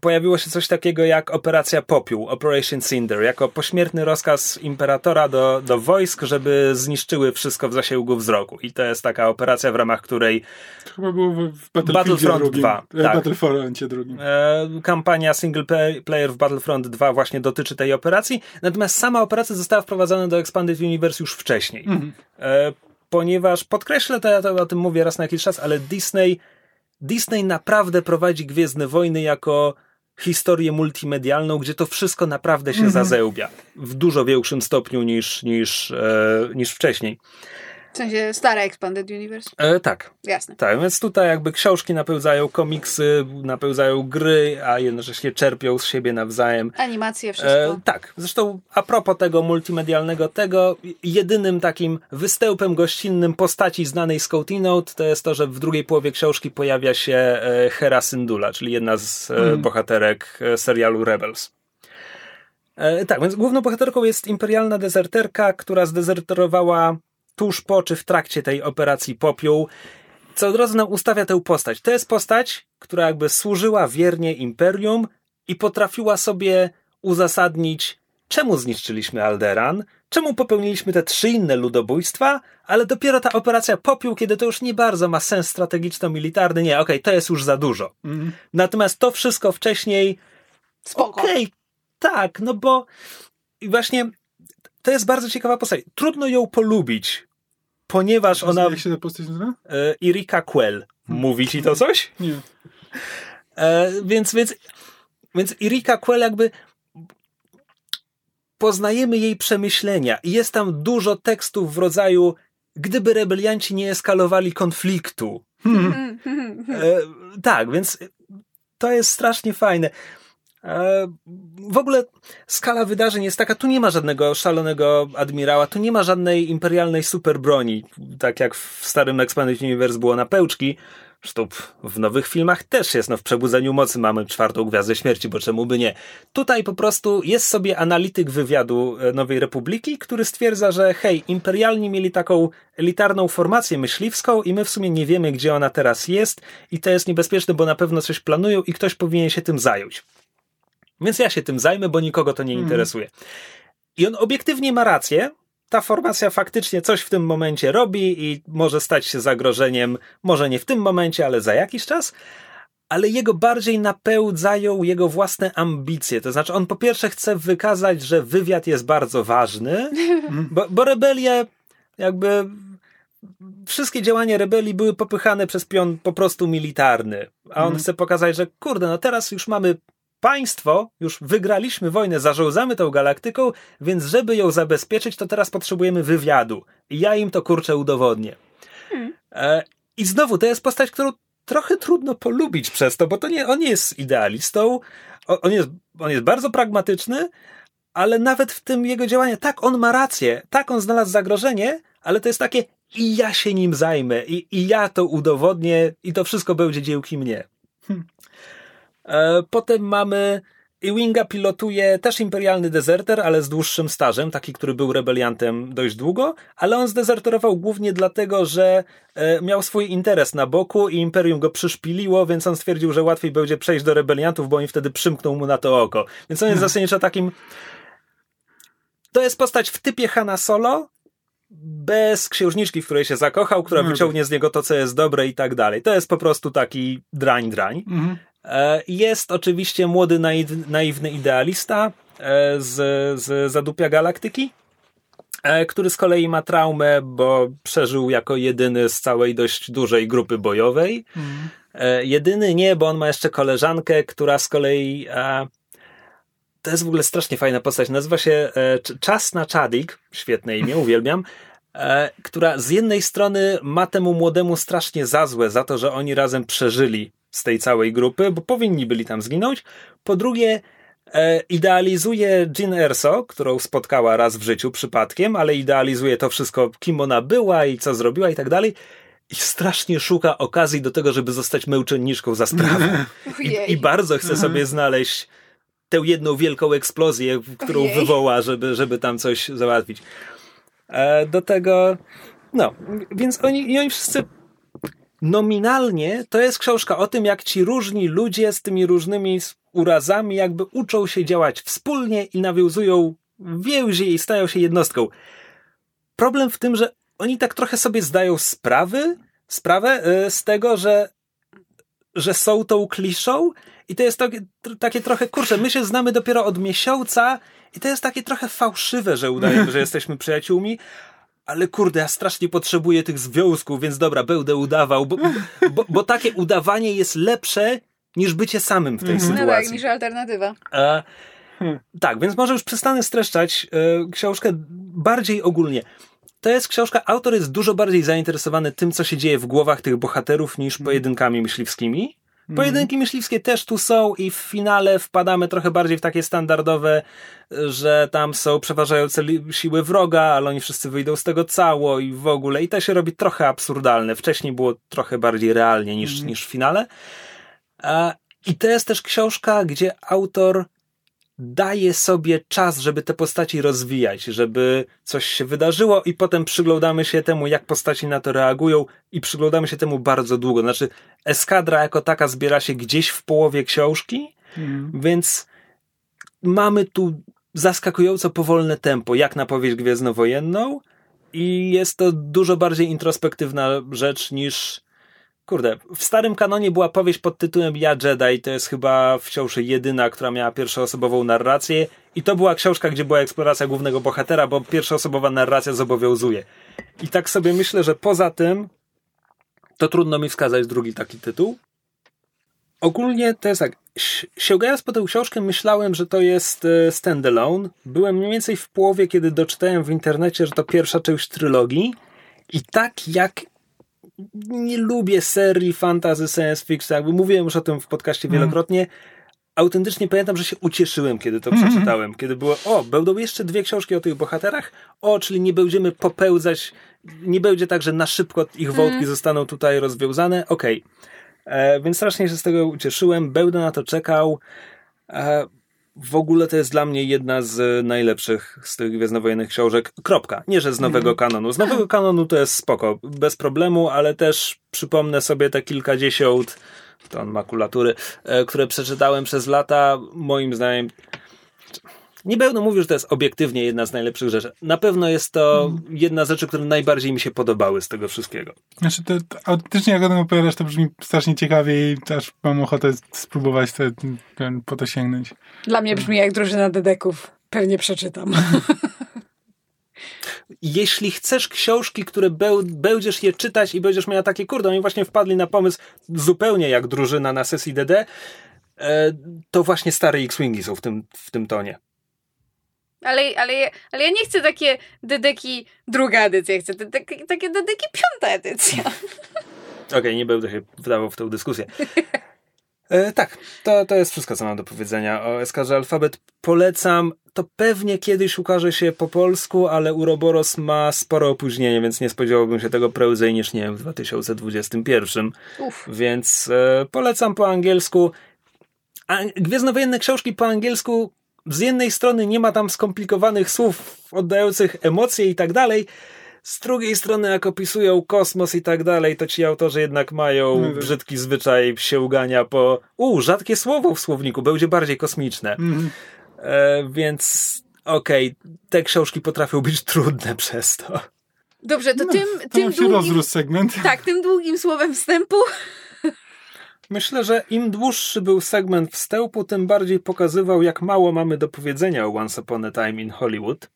pojawiło się coś takiego jak Operacja Popiół, Operation Cinder, jako pośmiertny rozkaz imperatora do, do wojsk, żeby zniszczyły wszystko w zasięgu wzroku. I to jest taka operacja, w ramach której To chyba było w, Battlefront drugim. 2, E, tak. Battlefroncie drugim. e, kampania single play- player w Battlefront 2 właśnie dotyczy tej operacji. Natomiast sama operacja została wprowadzona do Expanded Universe już wcześniej. E, ponieważ podkreślę to, ja to o tym mówię raz na jakiś czas, ale Disney Disney naprawdę prowadzi Gwiezdne Wojny jako historię multimedialną, gdzie to wszystko naprawdę się zazełbia. W dużo większym stopniu niż, niż, e, niż wcześniej. W sensie stare Expanded Universe. E, tak, Jasne. tak, więc tutaj jakby książki napełzają komiksy, napełzają gry, a jednocześnie czerpią z siebie nawzajem. Animacje, wszystko. E, tak, zresztą a propos tego multimedialnego tego, jedynym takim występem gościnnym postaci znanej z Code Note to jest to, że w drugiej połowie książki pojawia się e, Hera Syndulla, czyli jedna z e, bohaterek e, serialu Rebels. E, tak, więc główną bohaterką jest imperialna dezerterka, która zdezerterowała tuż po czy w trakcie tej operacji Popiół, co od razu nam ustawia tę postać. To jest postać, która jakby służyła wiernie imperium i potrafiła sobie uzasadnić, czemu zniszczyliśmy Alderan, czemu popełniliśmy te trzy inne ludobójstwa, ale dopiero ta operacja Popiół, kiedy to już nie bardzo ma sens strategiczno-militarny, nie, okej, to jest już za dużo. Mhm. Natomiast to wszystko wcześniej Spoko. Okej, tak, no bo właśnie to jest bardzo ciekawa postać. Trudno ją polubić, ponieważ ona. Jak się ta postać nazywa? E, Irika Quell. Mówi ci to coś? Nie. E, więc, więc, więc Irika Quell jakby poznajemy jej przemyślenia i jest tam dużo tekstów w rodzaju gdyby rebelianci nie eskalowali konfliktu. Mm, mm, mm. E, tak, więc to jest strasznie fajne. E, w ogóle skala wydarzeń jest taka, tu nie ma żadnego szalonego admirała, tu nie ma żadnej imperialnej superbroni, tak jak w starym Expanded Universe było na pełczki. Zresztą w nowych filmach też jest, no w Przebudzeniu Mocy mamy czwartą Gwiazdę Śmierci, bo czemu by nie. Tutaj po prostu jest sobie analityk wywiadu e, Nowej Republiki, który stwierdza, że hej, imperialni mieli taką elitarną formację myśliwską i my w sumie nie wiemy, gdzie ona teraz jest i to jest niebezpieczne, bo na pewno coś planują i ktoś powinien się tym zająć. Więc ja się tym zajmę, bo nikogo to nie interesuje. I on obiektywnie ma rację. Ta formacja faktycznie coś w tym momencie robi i może stać się zagrożeniem, może nie w tym momencie, ale za jakiś czas. ale jego bardziej napełdzają jego własne ambicje. To znaczy, on po pierwsze chce wykazać, że wywiad jest bardzo ważny, bo, bo rebelie jakby wszystkie działania rebelii były popychane przez pion po prostu militarny. A on Mhm. chce pokazać, że kurde, no teraz już mamy państwo, już wygraliśmy wojnę, zarządzamy tą galaktyką, więc żeby ją zabezpieczyć, to teraz potrzebujemy wywiadu. I ja im to kurczę udowodnię. E, I znowu, to jest postać, którą trochę trudno polubić przez to, bo to nie, on nie jest idealistą, on jest, on jest bardzo pragmatyczny, ale nawet w tym jego działaniu, tak, on ma rację, tak, on znalazł zagrożenie, ale to jest takie i ja się nim zajmę, i, i ja to udowodnię, i to wszystko będzie dziełki mnie. E, potem mamy Ewinga pilotuje też imperialny dezerter, ale z dłuższym stażem, taki, który był rebeliantem dość długo, ale on zdezerterował głównie dlatego, że e, miał swój interes na boku i imperium go przyszpiliło, więc on stwierdził, że łatwiej będzie przejść do rebeliantów, bo oni wtedy przymkną mu na to oko. Więc on jest zasadniczo takim. To jest postać w typie Hanna Solo, bez księżniczki, w której się zakochał, która No. wyciągnie z niego to, co jest dobre i tak dalej. To jest po prostu taki drań, drań. Mhm. E, Jest oczywiście młody, naiw, naiwny idealista e, z, z Zadupia Galaktyki, e, który z kolei ma traumę, bo przeżył jako jedyny z całej dość dużej grupy bojowej. E, Jedyny nie, bo on ma jeszcze koleżankę, która z kolei. To jest w ogóle strasznie fajna postać. Nazywa się e, Cz- Czasna Czadik, świetne imię, uwielbiam. Która z jednej strony ma temu młodemu strasznie za złe za to, że oni razem przeżyli z tej całej grupy, bo powinni byli tam zginąć. Po drugie, e, idealizuje Jean Erso, którą spotkała raz w życiu przypadkiem, ale idealizuje to wszystko, kim ona była i co zrobiła i tak dalej. I strasznie szuka okazji do tego, żeby zostać męczenniczką za sprawę. I. I bardzo chce sobie znaleźć tę jedną wielką eksplozję, którą Ojej. wywoła, żeby, żeby tam coś załatwić. E, do tego, no, więc oni, i oni wszyscy nominalnie to jest książka o tym, jak ci różni ludzie z tymi różnymi urazami jakby uczą się działać wspólnie i nawiązują więzi i stają się jednostką. Problem w tym, że oni tak trochę sobie zdają sprawy, sprawę y, z tego, że, że są tą kliszą i to jest takie, takie trochę, kurczę, my się znamy dopiero od miesiąca i to jest takie trochę fałszywe, że udajemy, że jesteśmy przyjaciółmi, ale kurde, ja strasznie potrzebuję tych związków, więc dobra, będę udawał, bo, bo, bo takie udawanie jest lepsze niż bycie samym w tej No tak, sytuacji. niż alternatywa. E, tak, więc może już przestanę streszczać e, książkę bardziej ogólnie. To jest książka, autor jest dużo bardziej zainteresowany tym, co się dzieje w głowach tych bohaterów, niż pojedynkami myśliwskimi. Pojedynki myśliwskie też tu są i w finale wpadamy trochę bardziej w takie standardowe, że tam są przeważające siły wroga, ale oni wszyscy wyjdą z tego cało i w ogóle. I to się robi trochę absurdalne. Wcześniej było trochę bardziej realnie niż, niż w finale. A, I to jest też książka, gdzie autor daje sobie czas, żeby te postaci rozwijać, żeby coś się wydarzyło i potem przyglądamy się temu, jak postaci na to reagują i przyglądamy się temu bardzo długo. Znaczy, eskadra jako taka zbiera się gdzieś w połowie książki, więc mamy tu zaskakująco powolne tempo, jak na powieść gwiezdnowojenną i jest to dużo bardziej introspektywna rzecz niż Kurde, w starym kanonie była powieść pod tytułem Ja Jedi, to jest chyba wciąż jedyna, która miała pierwszoosobową narrację i to była książka, gdzie była eksploracja głównego bohatera, bo pierwszoosobowa narracja zobowiązuje. I tak sobie myślę, że poza tym to trudno mi wskazać drugi taki tytuł. Ogólnie to jest tak, si- sięgając po tę książkę myślałem, że to jest e, standalone. Byłem mniej więcej w połowie, kiedy doczytałem w internecie, że to pierwsza część trylogii i tak jak nie lubię serii fantasy science fiction, jakby mówiłem już o tym w podcaście wielokrotnie. Autentycznie pamiętam, że się ucieszyłem, kiedy to przeczytałem. Kiedy było, o, będą jeszcze dwie książki o tych bohaterach, o, czyli nie będziemy popełzać, nie będzie tak, że na szybko ich wątki zostaną tutaj rozwiązane. Okej. E, Więc strasznie się z tego ucieszyłem, będę na to czekał. E, w ogóle to jest dla mnie jedna z najlepszych z tych gwiezdnowojennych książek. Kropka. Nie, że z nowego kanonu. Z nowego kanonu to jest spoko, bez problemu, ale też przypomnę sobie te kilkadziesiąt ton makulatury, e, które przeczytałem przez lata. Moim zdaniem nie będę mówił, że to jest obiektywnie jedna z najlepszych rzeczy. Na pewno jest to Mhm. jedna z rzeczy, które najbardziej mi się podobały z tego wszystkiego. Znaczy, to, to autentycznie jak o tym opowiadasz, to brzmi strasznie ciekawie i aż mam ochotę spróbować te, ten, po to sięgnąć. Dla mnie brzmi jak drużyna dedeków. Pewnie przeczytam. Jeśli chcesz książki, które beł, będziesz je czytać i będziesz miała takie, kurde, oni właśnie wpadli na pomysł zupełnie jak drużyna na sesji DD, e, to właśnie stare X-Wingi są w tym, w tym tonie. Ale, ale, ale ja nie chcę takie dedeki druga edycja, chcę takie, dedeki piąta edycja. Okej, nie będę się wdawał w tę dyskusję. E, tak, to, to jest wszystko, co mam do powiedzenia o Eskarze Alfabet. Polecam. To pewnie kiedyś ukaże się po polsku, ale Uroboros ma spore opóźnienie, więc nie spodziewałbym się tego prędzej niż, nie wiem, w 2021. Uff. Więc e, polecam po angielsku. A Gwiezdnowojenne książki po angielsku z jednej strony nie ma tam skomplikowanych słów oddających emocje i tak dalej, z drugiej strony jak opisują kosmos i tak dalej, to ci autorzy jednak mają No brzydki zwyczaj sięgania po u, rzadkie słowo w słowniku, będzie bardziej kosmiczne. Mhm. E, więc okej, te książki potrafią być trudne przez to. Dobrze, to No, tym, To tym długim... segment. Tak, tym długim słowem wstępu Myślę, że im dłuższy był segment wstępu, tym bardziej pokazywał, jak mało mamy do powiedzenia o Once Upon a Time in Hollywood.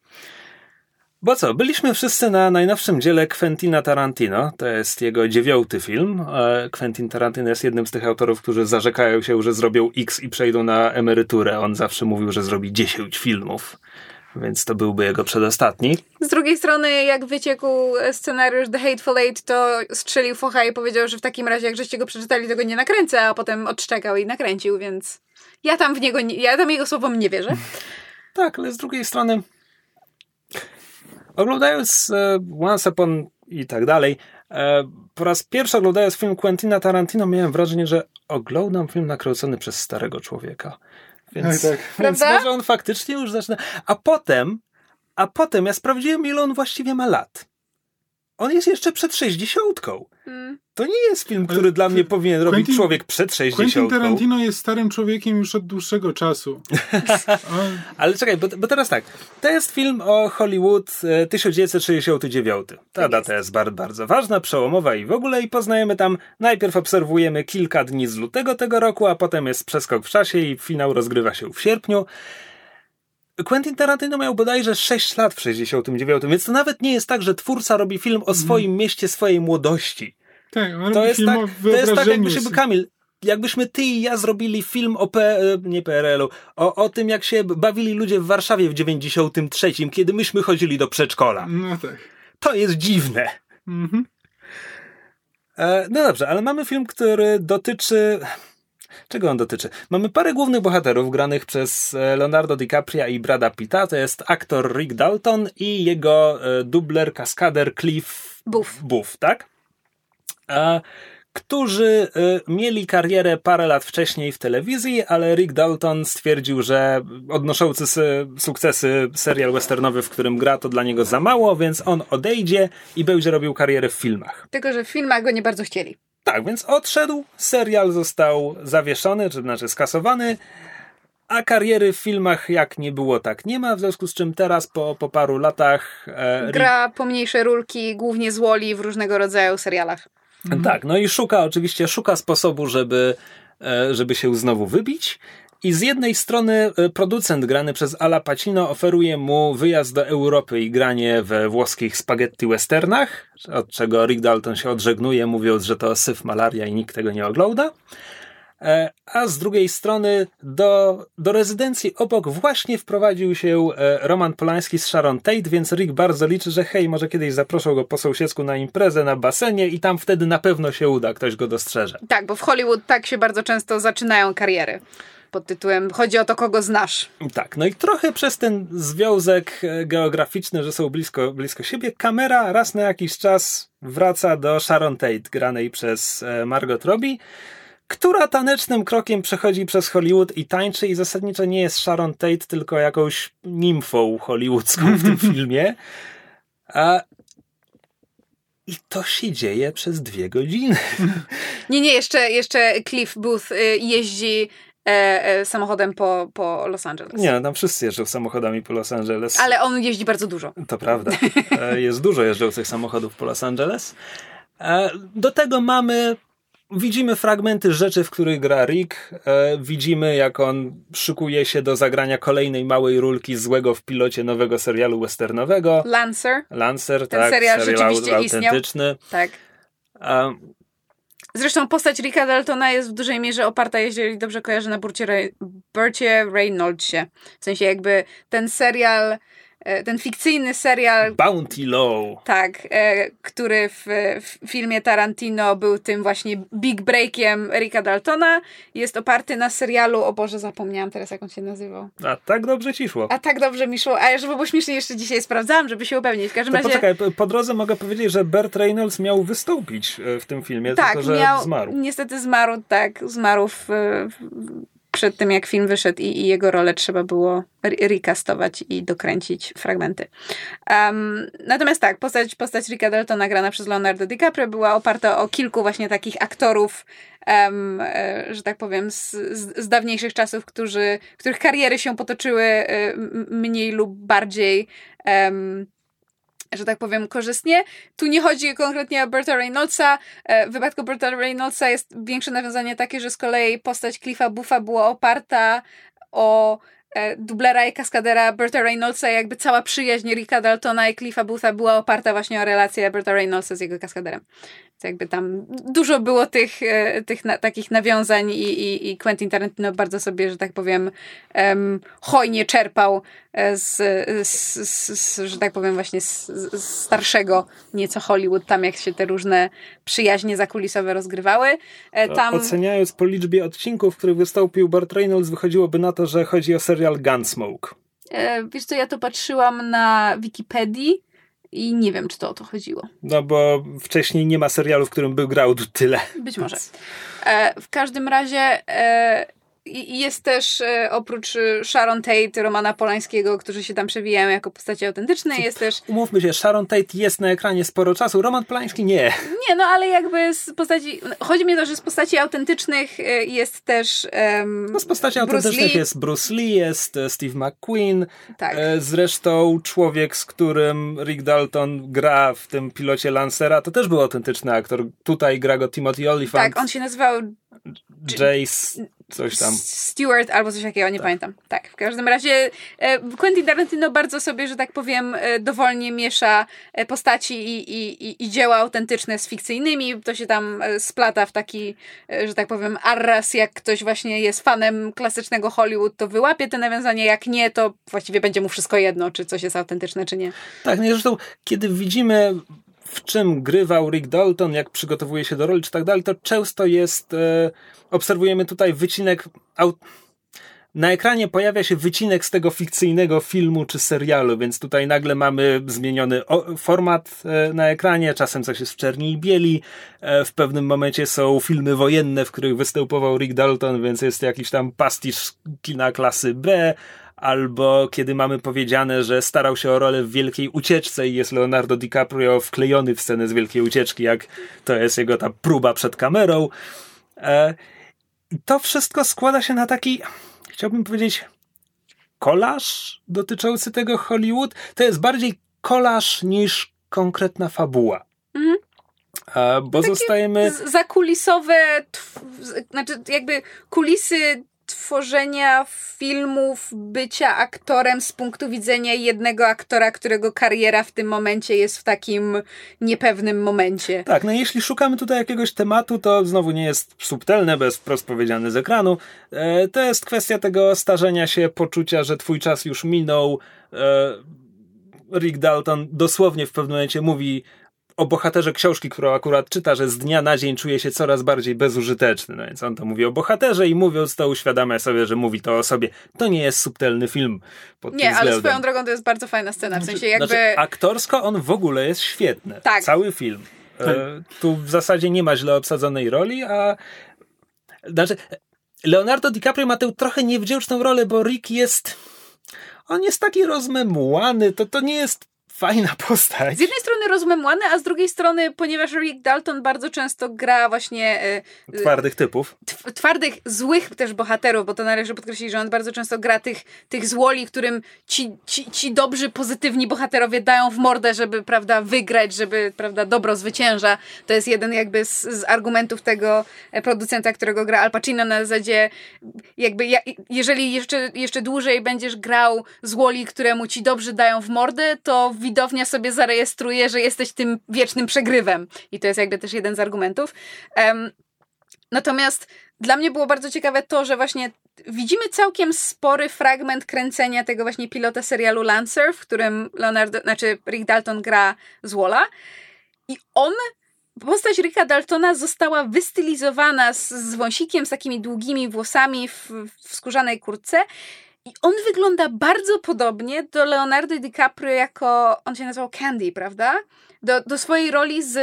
Bo co, byliśmy wszyscy na najnowszym dziele Quentina Tarantino. To jest jego dziewiąty film. E, Quentin Tarantino jest jednym z tych autorów, którzy zarzekają się, że zrobią X i przejdą na emeryturę. On zawsze mówił, że zrobi 10 filmów. Więc to byłby jego przedostatni. Z drugiej strony, jak wyciekł scenariusz The Hateful Eight, to strzelił focha i powiedział, że w takim razie, jak żeście go przeczytali, to go nie nakręcę, a potem odszczekał i nakręcił, więc ja tam w niego, nie, ja tam jego słowom nie wierzę. Tak, ale z drugiej strony oglądając e, Once Upon i tak dalej, e, po raz pierwszy oglądając film Quentina Tarantino miałem wrażenie, że oglądam film nakręcony przez starego człowieka. Więc, Tak, więc może on faktycznie już zaczyna... A potem, a potem ja sprawdziłem, ile on właściwie ma lat. On jest jeszcze przed sześćdziesiątką. Mm. To nie jest film, który Ale dla mnie powinien robić Quentin- człowiek przed Quentin sześćdziesiątką. Tarantino jest starym człowiekiem już od dłuższego czasu. Ale czekaj, bo, bo teraz tak. To jest film o Hollywood e, 1969. Ta Tak data jest bardzo, bardzo ważna, przełomowa i w ogóle i poznajemy tam, najpierw obserwujemy kilka dni z lutego tego roku, a potem jest przeskok w czasie i finał rozgrywa się w sierpniu. Quentin Tarantino miał bodajże 6 lat w 69, więc to nawet nie jest tak, że twórca robi film o swoim mieście, swojej młodości. tak, on To jest tak, to jest tak wyobrażeniu jakbyśmy, sobie. Kamil, jakbyśmy ty i ja zrobili film o P, e, nie PRL-u, o, o tym jak się bawili ludzie w Warszawie w 93, kiedy myśmy chodzili do przedszkola. No tak. To jest dziwne. Mhm. E, no dobrze, ale mamy film, który dotyczy... Czego on dotyczy? Mamy parę głównych bohaterów granych przez e, Leonardo DiCaprio i Brada Pitta. To jest aktor Rick Dalton i jego e, dubler, kaskader Cliff Buff. Buff, tak? A, którzy y, mieli karierę parę lat wcześniej w telewizji, ale Rick Dalton stwierdził, że odnoszący sy- sukcesy serial westernowy, w którym gra, to dla niego za mało, więc on odejdzie i będzie robił karierę w filmach. Tylko, że w filmach go nie bardzo chcieli. Tak, więc odszedł, serial został zawieszony, czy znaczy skasowany, a kariery w filmach jak nie było, tak nie ma, w związku z czym teraz po, po paru latach e, Gra pomniejsze rulki, głównie z Woli w różnego rodzaju serialach. Tak, no i szuka, oczywiście szuka sposobu, żeby, e, żeby się znowu wybić. I z jednej strony e, producent grany przez Ala Pacino oferuje mu wyjazd do Europy i granie we włoskich spaghetti westernach, od czego Rick Dalton się odżegnuje, mówiąc, że to syf malaria i nikt tego nie ogląda. E, A z drugiej strony do, do rezydencji obok właśnie wprowadził się e, Roman Polański z Sharon Tate, więc Rick bardzo liczy, że hej, może kiedyś zaproszą go po sąsiedzku na imprezę na basenie i tam wtedy na pewno się uda, ktoś go dostrzeże. Tak, bo w Hollywood tak się bardzo często zaczynają kariery. Pod tytułem Chodzi o to, kogo znasz. Tak, no i trochę przez ten związek e, geograficzny, że są blisko, blisko siebie, kamera raz na jakiś czas wraca do Sharon Tate, granej przez e, Margot Robbie, która tanecznym krokiem przechodzi przez Hollywood i tańczy i zasadniczo nie jest Sharon Tate, tylko jakąś nimfą hollywoodzką w tym filmie. A i to się dzieje przez dwie godziny. Nie, nie, jeszcze, jeszcze Cliff Booth y, jeździ samochodem po, po Los Angeles. Nie, tam wszyscy jeżdżą samochodami po Los Angeles. Ale on jeździ bardzo dużo. To prawda. E, Jest dużo jeżdżących samochodów po Los Angeles. E, Do tego mamy. Widzimy fragmenty rzeczy, w których gra Rick. E, Widzimy, jak on szykuje się do zagrania kolejnej małej rulki złego w pilocie nowego serialu westernowego. Lancer, Lancer, Ten tak, serial au- rzeczywiście istniał. autentyczny. tak. E, Zresztą postać Ricka Daltona jest w dużej mierze oparta, jeżeli dobrze kojarzę, na Burcie, Ray- Burcie Reynoldsie. W sensie jakby ten serial, ten fikcyjny serial, Bounty Low. tak, e, który w, w filmie Tarantino był tym właśnie big breakiem Ricka Daltona, jest oparty na serialu, o Boże, zapomniałam teraz jak on się nazywał. A tak dobrze ci szło. A tak dobrze mi szło, a żeby było śmiesznie jeszcze dzisiaj sprawdzałam, żeby się upewnić. W każdym To razie... poczekaj, po- drodze mogę powiedzieć, że Burt Reynolds miał wystąpić e, w tym filmie, Tak, tylko że miał, zmarł. niestety zmarł, tak, zmarł w, w, przed tym, jak film wyszedł i, i jego rolę trzeba było re- recastować i dokręcić fragmenty. Um, natomiast tak, postać, postać Ricka Daltona grana przez Leonardo DiCaprio była oparta o kilku właśnie takich aktorów, em, e, że tak powiem, z, z, z dawniejszych czasów, którzy, których kariery się potoczyły e, mniej lub bardziej em, że tak powiem, korzystnie. Tu nie chodzi konkretnie o Berta Reynoldsa. E, W wypadku Berta Reynoldsa jest większe nawiązanie takie, że z kolei postać Cliffa Buffa była oparta o e, dublera i kaskadera Berta Reynoldsa, jakby cała przyjaźń Ricka Daltona i Cliffa Buffa była oparta właśnie o relację Berta Reynoldsa z jego kaskaderem. Jakby tam dużo było tych, e, tych na, takich nawiązań i, i, i Quentin Tarantino bardzo sobie, że tak powiem, em, hojnie czerpał e, z, z, z, z, że tak powiem, właśnie z, starszego nieco Hollywood, tam jak się te różne przyjaźnie zakulisowe rozgrywały. E, Tam... Oceniając po liczbie odcinków, w których wystąpił Burt Reynolds, wychodziłoby na to, że chodzi o serial Gunsmoke. E, Wiesz co, ja to patrzyłam na Wikipedii i nie wiem, czy to o to chodziło. No bo wcześniej nie ma serialu, w którym by grał tyle. Być może. E, w każdym razie e, i- jest też e, oprócz e, Sharon Tate, Romana Polańskiego, którzy się tam przewijają jako postacie autentyczne, jest też Umówmy się, Sharon Tate jest na ekranie sporo czasu, Roman Polański nie. Nie, no ale jakby z postaci. Chodzi mi o to, że z postaci autentycznych e, jest też. Um, No z postaci Bruce autentycznych Lee. jest Bruce Lee, jest Steve McQueen, Tak. zresztą człowiek, z którym Rick Dalton gra w tym pilocie Lancera, to też był autentyczny aktor. Tutaj gra go Timothy Olyphant, tak, on się nazywał Jace, coś tam. Stewart albo coś takiego, nie pamiętam. Tak, w każdym razie e, Quentin Tarantino bardzo sobie, że tak powiem, e, dowolnie miesza e, postaci i, i, i, dzieła autentyczne z fikcyjnymi. To się tam splata w taki, że tak powiem, arras. Jak ktoś właśnie jest fanem klasycznego Hollywood, to wyłapie te nawiązanie. Jak nie, to właściwie będzie mu wszystko jedno, czy coś jest autentyczne, czy nie. Tak, no i zresztą, kiedy widzimy w czym grywał Rick Dalton, jak przygotowuje się do roli, czy tak dalej, to często jest, e, obserwujemy tutaj wycinek, au, na ekranie pojawia się wycinek z tego fikcyjnego filmu czy serialu, więc tutaj nagle mamy zmieniony o, format e, na ekranie, czasem coś jest w czerni i bieli, e, w pewnym momencie są filmy wojenne, w których występował Rick Dalton, więc jest jakiś tam pastisz kina klasy B, albo kiedy mamy powiedziane, że starał się o rolę w Wielkiej Ucieczce i jest Leonardo DiCaprio wklejony w scenę z Wielkiej Ucieczki, jak to jest jego ta próba przed kamerą. E, to wszystko składa się na taki, chciałbym powiedzieć, kolaż dotyczący tego Hollywood. To jest bardziej kolaż niż konkretna fabuła. Mhm. E, bo zostajemy... Z- zakulisowe, tw- znaczy jakby kulisy tworzenia filmów, bycia aktorem z punktu widzenia jednego aktora, którego kariera w tym momencie jest w takim niepewnym momencie. Tak, no jeśli szukamy tutaj jakiegoś tematu, to znowu nie jest subtelne, bez wprost powiedziane z ekranu. E, to jest kwestia tego starzenia się, poczucia, że twój czas już minął. E, Rick Dalton dosłownie w pewnym momencie mówi o bohaterze książki, którą akurat czyta, że z dnia na dzień czuje się coraz bardziej bezużyteczny. No więc on to mówi o bohaterze i mówiąc to uświadamia sobie, że mówi to o sobie. To nie jest subtelny film pod Nie, tym ale względem. swoją drogą to jest bardzo fajna scena, w sensie jakby... Znaczy, aktorsko on w ogóle jest świetny. Tak. Cały film. E, tu w zasadzie nie ma źle obsadzonej roli, a znaczy Leonardo DiCaprio ma tę trochę niewdzięczną rolę, bo Rick jest on jest taki rozmemułany, to, to nie jest fajna postać. Z jednej strony rozmemłany, a z drugiej strony, ponieważ Rick Dalton bardzo często gra właśnie y, Twardych typów. tw- twardych, złych też bohaterów, bo to należy podkreślić, że on bardzo często gra tych, tych złoli, którym ci, ci, ci dobrzy, pozytywni bohaterowie dają w mordę, żeby, prawda, wygrać, żeby, prawda, dobro zwycięża. To jest jeden jakby z, z argumentów tego e, producenta, którego gra Al Pacino na zasadzie jakby, ja, jeżeli jeszcze, jeszcze dłużej będziesz grał złoli, któremu ci dobrzy dają w mordę, to widownia sobie zarejestruje, że jesteś tym wiecznym przegrywem. I to jest jakby też jeden z argumentów. Em, Natomiast dla mnie było bardzo ciekawe to, że właśnie widzimy całkiem spory fragment kręcenia tego właśnie pilota serialu Lancer, w którym Leonardo, znaczy Rick Dalton gra Zwola i on Postać Ricka Daltona została wystylizowana z, z wąsikiem, z takimi długimi włosami w, w skórzanej kurtce i on wygląda bardzo podobnie do Leonardo DiCaprio jako, on się nazywał Candy, prawda? Do, do swojej roli z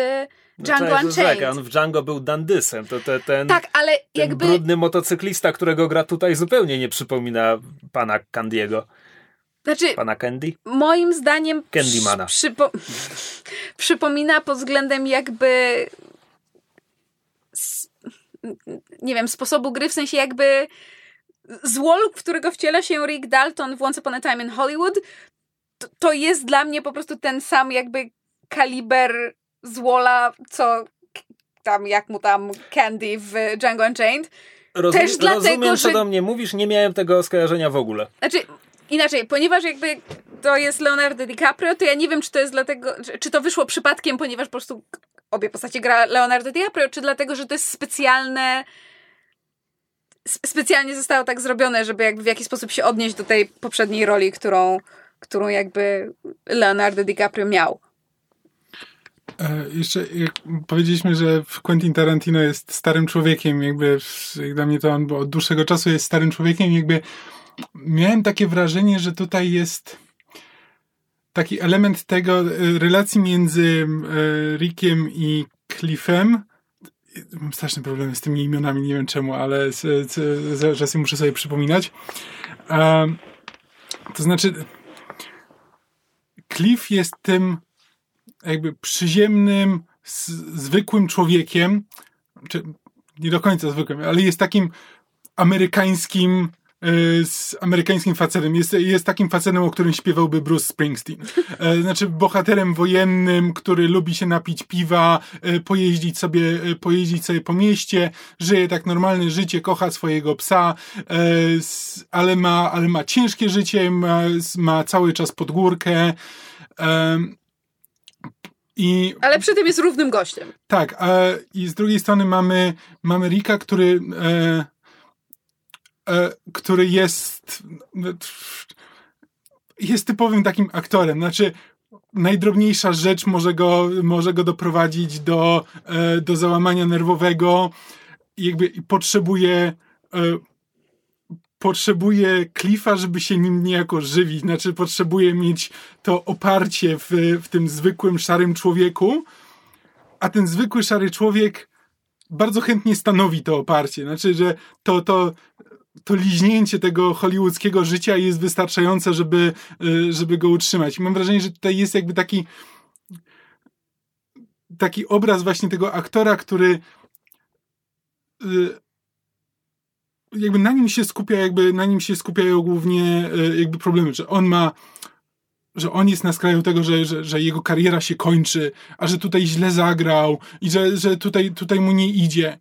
Django No to jest Unchained. tak, on w Django był dandysem. To, te, ten, Tak, ale ten jakby... brudny motocyklista, którego gra tutaj zupełnie nie przypomina pana Candiego. Znaczy, Pana Candy? moim zdaniem Candymana. przy, przypo, przypomina pod względem jakby nie wiem, sposobu gry, w sensie jakby złol, w którego wciela się Rick Dalton w Once Upon a Time in Hollywood, to, to jest dla mnie po prostu ten sam jakby kaliber złola, co tam, jak mu tam Candy w Django Unchained. Rozum, Też dlatego, rozumiem, co że- do mnie mówisz, nie miałem tego skojarzenia w ogóle. Znaczy, inaczej, ponieważ jakby to jest Leonardo DiCaprio, to ja nie wiem, czy to jest dlatego, czy- to wyszło przypadkiem, ponieważ po prostu obie postacie gra Leonardo DiCaprio, czy dlatego, że to jest specjalne sp- specjalnie zostało tak zrobione, żeby jakby w jakiś sposób się odnieść do tej poprzedniej roli, którą, którą jakby Leonardo DiCaprio miał. E, jeszcze powiedzieliśmy, że Quentin Tarantino jest starym człowiekiem, jakby jak dla mnie to on od dłuższego czasu jest starym człowiekiem, jakby miałem takie wrażenie, że tutaj jest taki element tego, e, relacji między e, Rickiem i Cliffem. Mam straszne problemy z tymi imionami, nie wiem czemu, ale z, muszę sobie przypominać. Um, to znaczy, Cliff jest tym jakby przyziemnym, zwykłym człowiekiem, czy nie do końca zwykłym, ale jest takim amerykańskim z amerykańskim facetem. Jest, jest takim facetem, o którym śpiewałby Bruce Springsteen. E, Znaczy bohaterem wojennym, który lubi się napić piwa, e, pojeździć sobie, e, pojeździć sobie po mieście, żyje tak normalne życie, kocha swojego psa, e, ale ma, ale ma ciężkie życie, ma, ma cały czas pod górkę. I Ale przy tym jest równym gościem. tak, a, i z drugiej strony mamy, mamy Rika, który, e, e, który jest, jest typowym takim aktorem. Znaczy, najdrobniejsza rzecz może go, może go doprowadzić do, e, do załamania nerwowego jakby potrzebuje e, potrzebuje Cliffa, żeby się nim niejako żywić. Znaczy, potrzebuje mieć to oparcie w, w tym zwykłym, szarym człowieku, a ten zwykły szary człowiek bardzo chętnie stanowi to oparcie. Znaczy, że to, to, to liźnięcie tego hollywoodzkiego życia jest wystarczające, żeby, y, żeby go utrzymać. I mam wrażenie, że tutaj jest jakby taki taki obraz właśnie tego aktora, który y, jakby na nim się skupia, jakby na nim się skupiają głównie y, jakby problemy, że on ma że on jest na skraju tego, że, że, że jego kariera się kończy, a że tutaj źle zagrał i że, że tutaj, tutaj mu nie idzie.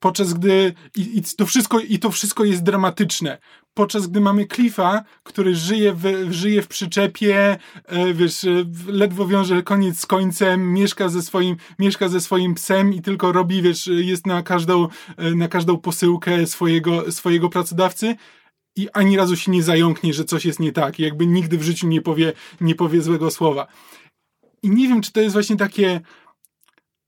Podczas gdy i, i, to wszystko, i to wszystko jest dramatyczne. Podczas gdy mamy Cliffa, który żyje w, żyje w przyczepie, e, wiesz, e, ledwo wiąże koniec z końcem, mieszka ze swoim, mieszka ze swoim psem i tylko robi, wiesz, jest na każdą, e, na każdą posyłkę swojego, swojego pracodawcy i ani razu się nie zająknie, że coś jest nie tak. I jakby nigdy w życiu nie powie, nie powie złego słowa. I nie wiem, czy to jest właśnie takie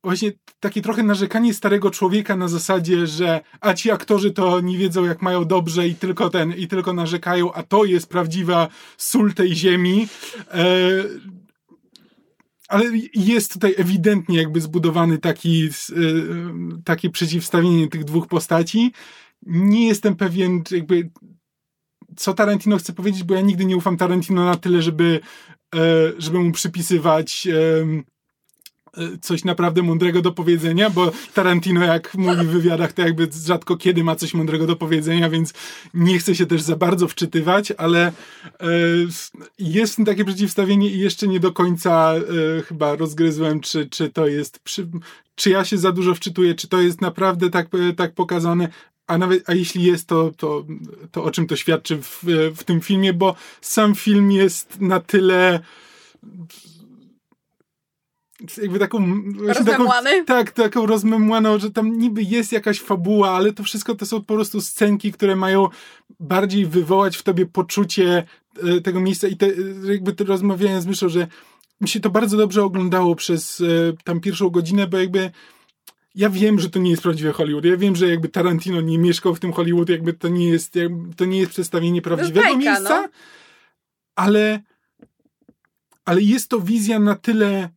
właśnie takie trochę narzekanie starego człowieka na zasadzie, że a ci aktorzy to nie wiedzą jak mają dobrze i tylko ten, i tylko narzekają, a to jest prawdziwa sól tej ziemi. E, ale jest tutaj ewidentnie jakby zbudowany taki, e, takie przeciwstawienie tych dwóch postaci. Nie jestem pewien, jakby co Tarantino chce powiedzieć, bo ja nigdy nie ufam Tarantino na tyle, żeby, e, żeby mu przypisywać coś naprawdę mądrego do powiedzenia, bo Tarantino, jak mówi w wywiadach, to jakby rzadko kiedy ma coś mądrego do powiedzenia, więc nie chcę się też za bardzo wczytywać, ale e, jest takie przeciwstawienie i jeszcze nie do końca e, chyba rozgryzłem, czy, czy to jest, przy, czy ja się za dużo wczytuję, czy to jest naprawdę tak, tak pokazane, a nawet, a jeśli jest, to, to, to o czym to świadczy w, w tym filmie, bo sam film jest na tyle jakby taką... Rozmemłany? Taką, tak, taką rozmemłaną, że tam niby jest jakaś fabuła, ale to wszystko to są po prostu scenki, które mają bardziej wywołać w tobie poczucie e, tego miejsca i te, jakby to rozmawiałem z Myszą, że mi się to bardzo dobrze oglądało przez e, tam pierwszą godzinę, bo jakby ja wiem, że to nie jest prawdziwy Hollywood. Ja wiem, że jakby Tarantino nie mieszkał w tym Hollywood, jakby to nie jest, to nie jest przedstawienie prawdziwego bajka, miejsca, no. ale, ale jest to wizja na tyle e,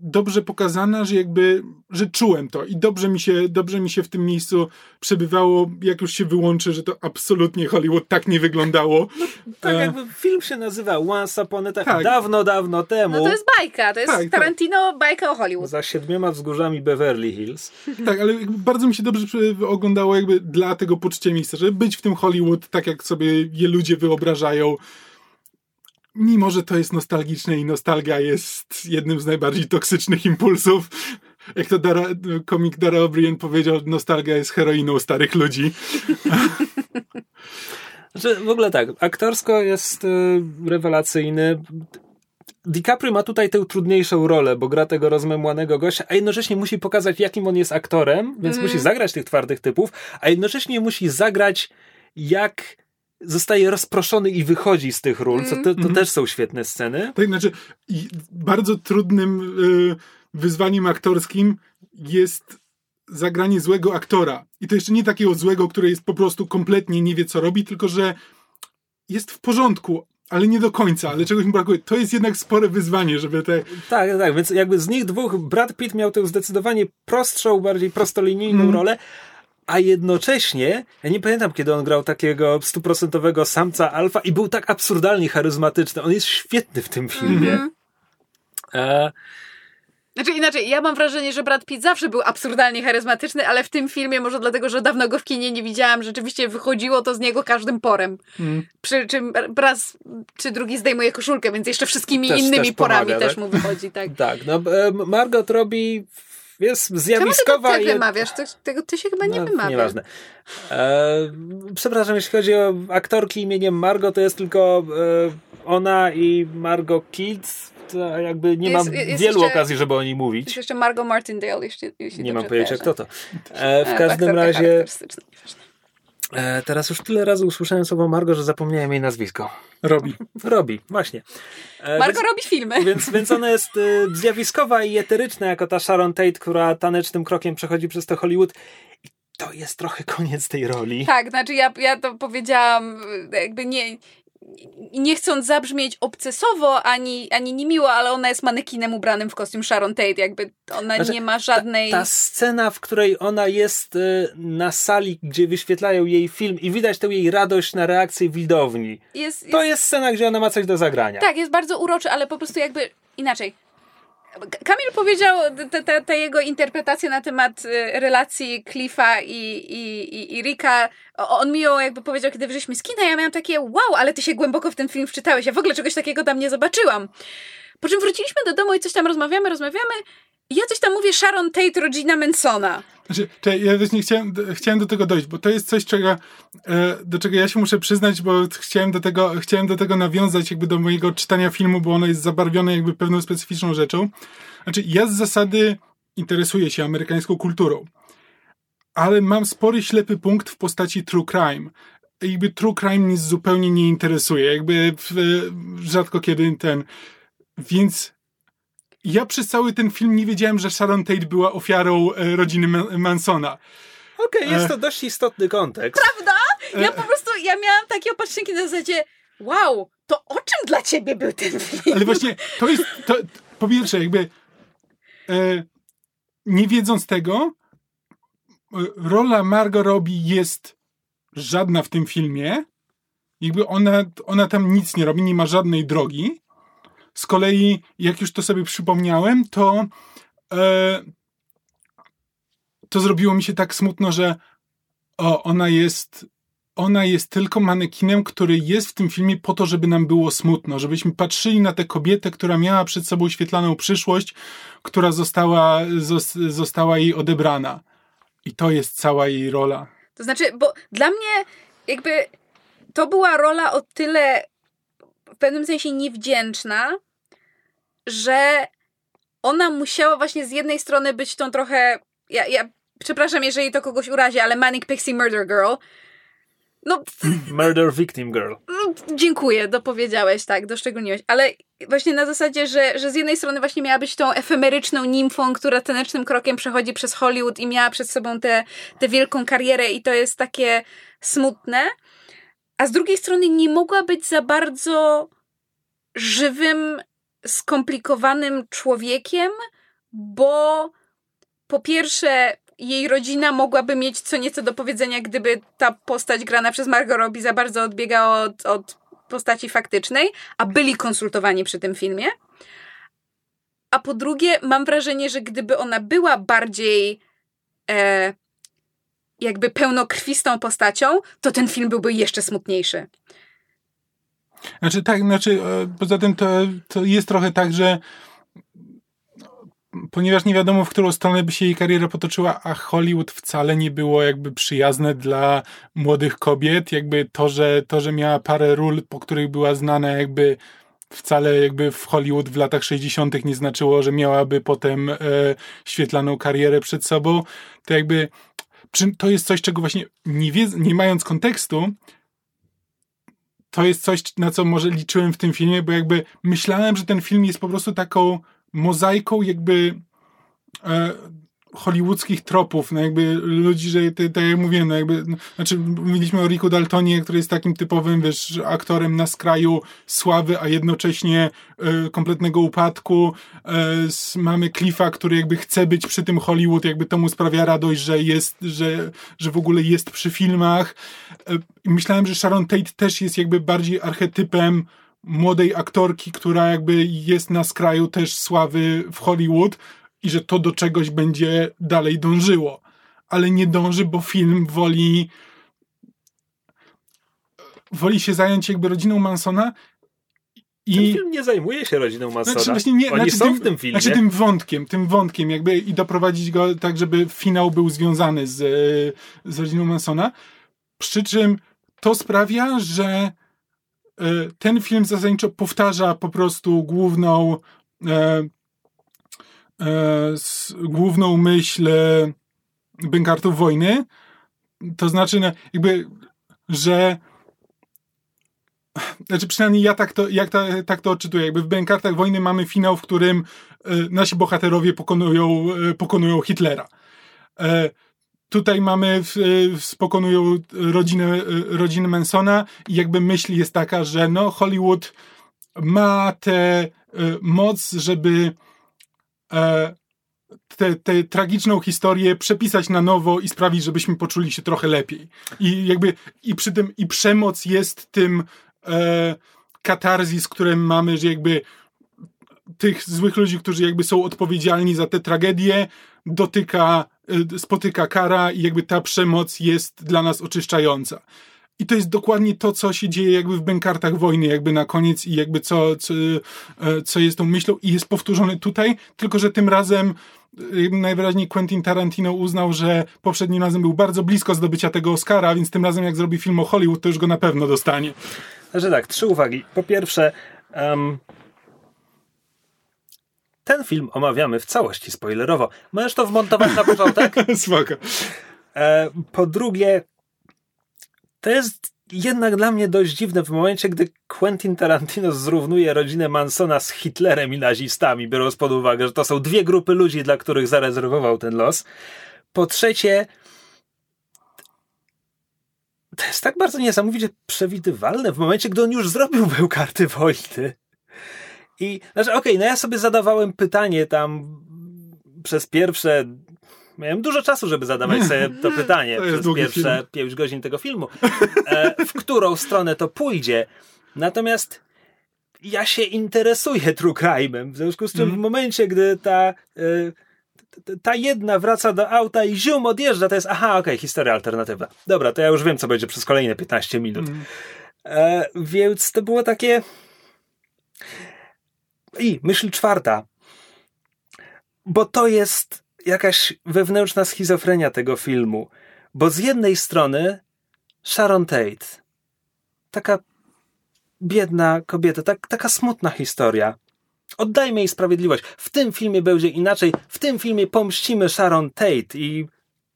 dobrze pokazana, że jakby, że czułem to i dobrze mi się, dobrze mi się w tym miejscu przebywało, jak już się wyłączy, że to absolutnie Hollywood tak nie wyglądało. Tak, E, jakby film się nazywa Once Upon a Time. Tak. Dawno, dawno temu. No to jest bajka, to jest Tak, tak. Tarantino bajka o Hollywood. Za siedmioma wzgórzami Beverly Hills. Tak, ale bardzo mi się dobrze oglądało jakby dla tego poczucia miejsca, żeby być w tym Hollywood tak, jak sobie je ludzie wyobrażają. Mimo, że to jest nostalgiczne i nostalgia jest jednym z najbardziej toksycznych impulsów. Jak to Dara, komik Dara O'Brien powiedział, nostalgia jest heroiną starych ludzi. Znaczy, w ogóle tak, aktorsko jest y, rewelacyjny. DiCaprio ma tutaj tę trudniejszą rolę, bo gra tego rozmemłanego gościa, a jednocześnie musi pokazać, jakim on jest aktorem, więc musi zagrać tych twardych typów, a jednocześnie musi zagrać, jak zostaje rozproszony i wychodzi z tych ról, co to, to też są świetne sceny. Tak, znaczy, bardzo trudnym y, wyzwaniem aktorskim jest zagranie złego aktora. I to jeszcze nie takiego złego, który jest po prostu kompletnie nie wie, co robi, tylko że jest w porządku, ale nie do końca, ale czegoś mu brakuje. To jest jednak spore wyzwanie, żeby te... Tak, tak, więc jakby z nich dwóch Brad Pitt miał tę zdecydowanie prostszą, bardziej prostolinijną rolę, a jednocześnie, ja nie pamiętam, kiedy on grał takiego stuprocentowego samca alfa i był tak absurdalnie charyzmatyczny. On jest świetny w tym filmie. E, Znaczy inaczej, ja mam wrażenie, że Brad Pitt zawsze był absurdalnie charyzmatyczny, ale w tym filmie, może dlatego, że dawno go w kinie nie widziałam, rzeczywiście wychodziło to z niego każdym porem. Przy czym raz czy drugi zdejmuje koszulkę, więc jeszcze wszystkimi Też- innymi też porami pomaga, też tak? mu wychodzi, tak. tak, no Margot robi jest Czemu ty zjawiskowa ty i... wymawiasz? To, tego ty się chyba nie No, wymawiasz. Nieważne. E, przepraszam, jeśli chodzi o aktorki imieniem Margot, to jest tylko e, ona i Margot Kids. To jakby nie Jest- mam jest wielu jeszcze- okazji, żeby o niej mówić. Jest jeszcze Margot Martindale, jeśli, jeśli Nie mam pojęcia, kto to. E, w E, każdym razie. E, teraz już tyle razy usłyszałem słowo Margot, że zapomniałem jej nazwisko. robi. Robi, właśnie. E, Margot więc, robi filmy. więc, więc ona jest e, zjawiskowa i eteryczna, jako ta Sharon Tate, która tanecznym krokiem przechodzi przez to Hollywood. I to jest trochę koniec tej roli. Tak, znaczy ja, ja to powiedziałam y, jakby nie, nie chcąc zabrzmieć obcesowo ani, ani niemiło, ale ona jest manekinem ubranym w kostium Sharon Tate, jakby ona Znaczy, nie ma żadnej... Ta scena, w której ona jest e, na sali, gdzie wyświetlają jej film i widać tę jej radość na reakcję widowni. jest, To jest scena, gdzie ona ma coś do zagrania. Tak, jest bardzo uroczy, ale po prostu jakby inaczej. Kamil powiedział te jego interpretacje na temat y, relacji Cliffa i, i, i, i Ricka. O- On mi ją jakby powiedział, kiedy wyszliśmy z kina. Ja miałam takie, wow, ale ty się głęboko w ten film wczytałeś. Ja w ogóle czegoś takiego tam nie zobaczyłam. Po czym wróciliśmy do domu i coś tam rozmawiamy, rozmawiamy. Ja coś tam mówię Sharon Tate, rodzina Mansona. Znaczy, ja właśnie chciałem, chciałem do tego dojść, bo to jest coś, czego, e, do czego ja się muszę przyznać, bo chciałem do, tego, chciałem do tego nawiązać jakby do mojego czytania filmu, bo ono jest zabarwione jakby pewną specyficzną rzeczą. Znaczy, ja z zasady interesuję się amerykańską kulturą, ale mam spory ślepy punkt w postaci true crime. Jakby true crime mnie zupełnie nie interesuje, jakby rzadko kiedy ten... Więc ja przez cały ten film nie wiedziałem, że Sharon Tate była ofiarą e, rodziny Ma- Mansona. Okej, jest E. to dość istotny kontekst. Ja po prostu, ja miałam takie opatrzniki na zasadzie, wow, to o czym dla ciebie był ten film? Ale właśnie to jest, to, po pierwsze, jakby e, nie wiedząc tego, e, rola Margot Robbie jest żadna w tym filmie, Jakby ona, ona tam nic nie robi, nie ma żadnej drogi. Z kolei, jak już to sobie przypomniałem, to e, to zrobiło mi się tak smutno, że o, ona jest ona jest tylko manekinem, który jest w tym filmie po to, żeby nam było smutno, żebyśmy patrzyli na tę kobietę, która miała przed sobą świetlaną przyszłość, która została, została jej odebrana. I to jest cała jej rola. To znaczy, bo dla mnie jakby to była rola o tyle w pewnym sensie niewdzięczna, że ona musiała właśnie z jednej strony być tą trochę. Ja, ja przepraszam, jeżeli to kogoś urazi, ale Manic Pixie Murder Girl. No. Murder Victim Girl. No, dziękuję, dopowiedziałeś, tak, doszczególniłeś. Ale właśnie na zasadzie, że, że z jednej strony właśnie miała być tą efemeryczną nimfą, która tanecznym krokiem przechodzi przez Hollywood i miała przed sobą tę wielką karierę, i to jest takie smutne. A z drugiej strony nie mogła być za bardzo żywym, skomplikowanym człowiekiem, bo po pierwsze, jej rodzina mogłaby mieć co nieco do powiedzenia, gdyby ta postać grana przez Margot Robbie za bardzo odbiegała od, od postaci faktycznej, a byli konsultowani przy tym filmie. A po drugie, mam wrażenie, że gdyby ona była bardziej e, jakby pełnokrwistą postacią, to ten film byłby jeszcze smutniejszy. Znaczy tak, znaczy e, poza tym to, to jest trochę tak, że ponieważ nie wiadomo, w którą stronę by się jej kariera potoczyła, a Hollywood wcale nie było jakby przyjazne dla młodych kobiet, jakby to, że, to, że miała parę ról, po których była znana jakby wcale jakby w Hollywood w latach 60. nie znaczyło, że miałaby potem e, świetlaną karierę przed sobą, to jakby to jest coś, czego właśnie nie, wie, nie mając kontekstu, to jest coś, na co może liczyłem w tym filmie, bo jakby myślałem, że ten film jest po prostu taką mozaiką jakby e, hollywoodzkich tropów, no jakby ludzi, że tak jak mówiłem, no jakby, no, znaczy mówiliśmy o Riku Daltonie, który jest takim typowym, wiesz, aktorem na skraju sławy, a jednocześnie e, kompletnego upadku. E, mamy Cliffa, który jakby chce być przy tym Hollywood, jakby to mu sprawia radość, że jest, że, że w ogóle jest przy filmach. E, myślałem, że Sharon Tate też jest jakby bardziej archetypem młodej aktorki, która jakby jest na skraju też sławy w Hollywood i że to do czegoś będzie dalej dążyło. Ale nie dąży, bo film woli woli się zająć jakby rodziną Mansona i... Ten film nie zajmuje się rodziną Mansona. Znaczy, nie, Oni znaczy są tym, w tym filmie. Znaczy tym wątkiem, tym wątkiem jakby i doprowadzić go tak, żeby finał był związany z, z rodziną Mansona. Przy czym to sprawia, że E, ten film zasadniczo powtarza po prostu główną e, e, główną myśl Bękartów Wojny. To znaczy, no, jakby, że znaczy przynajmniej ja tak to, jak ta, tak to odczytuję. Jakby w Bękartach Wojny mamy finał, w którym nasi bohaterowie pokonują, pokonują Hitlera. Tutaj mamy, spokonują rodzinę, rodzinę Mansona i jakby myśl jest taka, że no Hollywood ma tę e, moc, żeby e, tę te, tragiczną historię przepisać na nowo i sprawić, żebyśmy poczuli się trochę lepiej. I jakby i przy tym i przemoc jest tym e, katarzis, którym mamy, że jakby tych złych ludzi, którzy jakby są odpowiedzialni za te tragedie, dotyka Y, spotyka kara i jakby ta przemoc jest dla nas oczyszczająca. I to jest dokładnie to, co się dzieje jakby w bękartach wojny, jakby na koniec i jakby co, co, y, co jest tą myślą i jest powtórzone tutaj, tylko że tym razem y, najwyraźniej Quentin Tarantino uznał, że poprzednim razem był bardzo blisko zdobycia tego Oscara, więc tym razem jak zrobi film o Hollywood, to już go na pewno dostanie. Znaczy tak, trzy uwagi. Po pierwsze, um, ten film omawiamy w całości spoilerowo. Możesz to wmontować na początek? Spoko. E, po drugie, to jest jednak dla mnie dość dziwne w momencie, gdy Quentin Tarantino zrównuje rodzinę Mansona z Hitlerem i nazistami, biorąc pod uwagę, że to są dwie grupy ludzi, dla których zarezerwował ten los. Po trzecie, to jest tak bardzo niesamowicie przewidywalne w momencie, gdy on już zrobił był karty wojny. I, znaczy, okej, okay, no ja sobie zadawałem pytanie tam przez pierwsze Miałem dużo czasu, żeby zadawać sobie to pytanie To przez pierwsze film. pięć godzin tego filmu. E, w którą stronę to pójdzie. Natomiast ja się interesuję true crime'em. W związku z czym Mhm. w momencie, gdy ta, e, ta jedna wraca do auta i zium odjeżdża, to jest aha, okej, historia alternatywna. Dobra, to ja już wiem, co będzie przez kolejne 15 minut. Mhm. E, więc to było takie. I myśl czwarta. Bo to jest jakaś wewnętrzna schizofrenia tego filmu. Bo z jednej strony Sharon Tate, taka biedna kobieta, tak, taka smutna historia. Oddajmy jej sprawiedliwość. W tym filmie będzie inaczej. W tym filmie pomścimy Sharon Tate i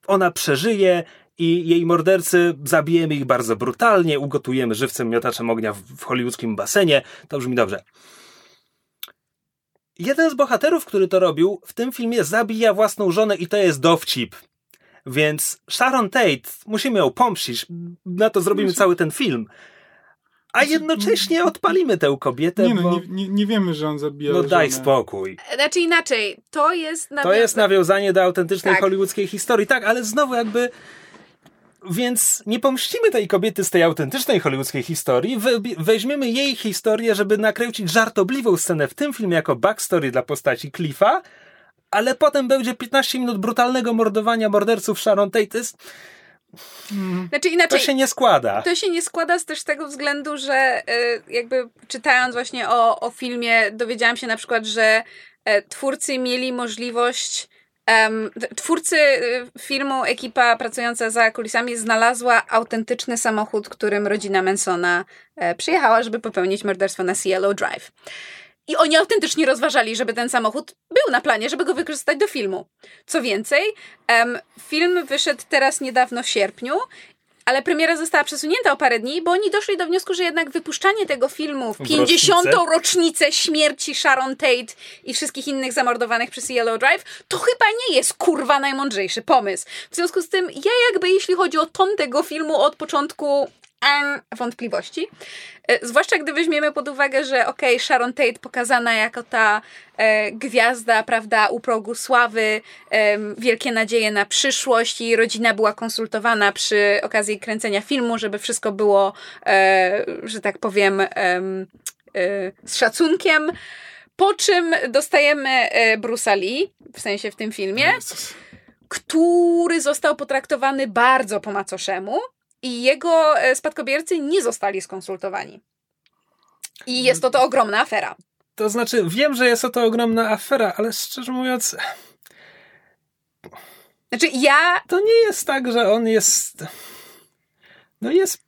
ona przeżyje i jej mordercy zabijemy ich bardzo brutalnie, ugotujemy żywcem miotaczem ognia w, w hollywoodzkim basenie. To brzmi dobrze. Jeden z bohaterów, który to robił, w tym filmie zabija własną żonę i to jest dowcip. Więc Sharon Tate, musimy ją pomścić. Na to zrobimy cały ten film. A jednocześnie odpalimy tę kobietę, Nie no, bo... nie, nie, nie wiemy, że on zabija No daj żonę. spokój. Znaczy inaczej, to jest To jest nawiązanie do autentycznej Tak. hollywoodzkiej historii, tak, ale znowu jakby. Więc nie pomścimy tej kobiety z tej autentycznej hollywoodzkiej historii, we, weźmiemy jej historię, żeby nakręcić żartobliwą scenę w tym filmie jako backstory dla postaci Cliffa, ale potem będzie 15 minut brutalnego mordowania morderców Sharon Tate. To, jest, Znaczy to inaczej, się nie składa. To się nie składa z też tego względu, że y, jakby czytając właśnie o, o filmie, dowiedziałam się na przykład, że e, twórcy mieli możliwość. Twórcy y, filmu, ekipa pracująca za kulisami znalazła autentyczny samochód, którym rodzina Mansona e, przyjechała, żeby popełnić morderstwo na Cielo Drive. I oni autentycznie rozważali, żeby ten samochód był na planie, żeby go wykorzystać do filmu. Co więcej, film wyszedł teraz niedawno w sierpniu ale premiera została przesunięta o parę dni, bo oni doszli do wniosku, że jednak wypuszczanie tego filmu w W 50. rocznicę? rocznicę śmierci Sharon Tate i wszystkich innych zamordowanych przez Yellow Drive, to chyba nie jest kurwa najmądrzejszy pomysł. W związku z tym ja jakby jeśli chodzi o ton tego filmu od początku wątpliwości. E, Zwłaszcza gdy weźmiemy pod uwagę, że okej, Sharon Tate pokazana jako ta e, gwiazda, prawda, u progu sławy, em, wielkie nadzieje na przyszłość i rodzina była konsultowana przy okazji kręcenia filmu, żeby wszystko było, e, że tak powiem, em, e, z szacunkiem. Po czym dostajemy e, Bruce'a Lee, w sensie w tym filmie, który został potraktowany bardzo po macoszemu i jego e, spadkobiercy nie zostali skonsultowani. I jest to to ogromna afera. To znaczy, wiem, że jest to ogromna afera, ale szczerze mówiąc, Znaczy ja, to nie jest tak, że on jest. No jest.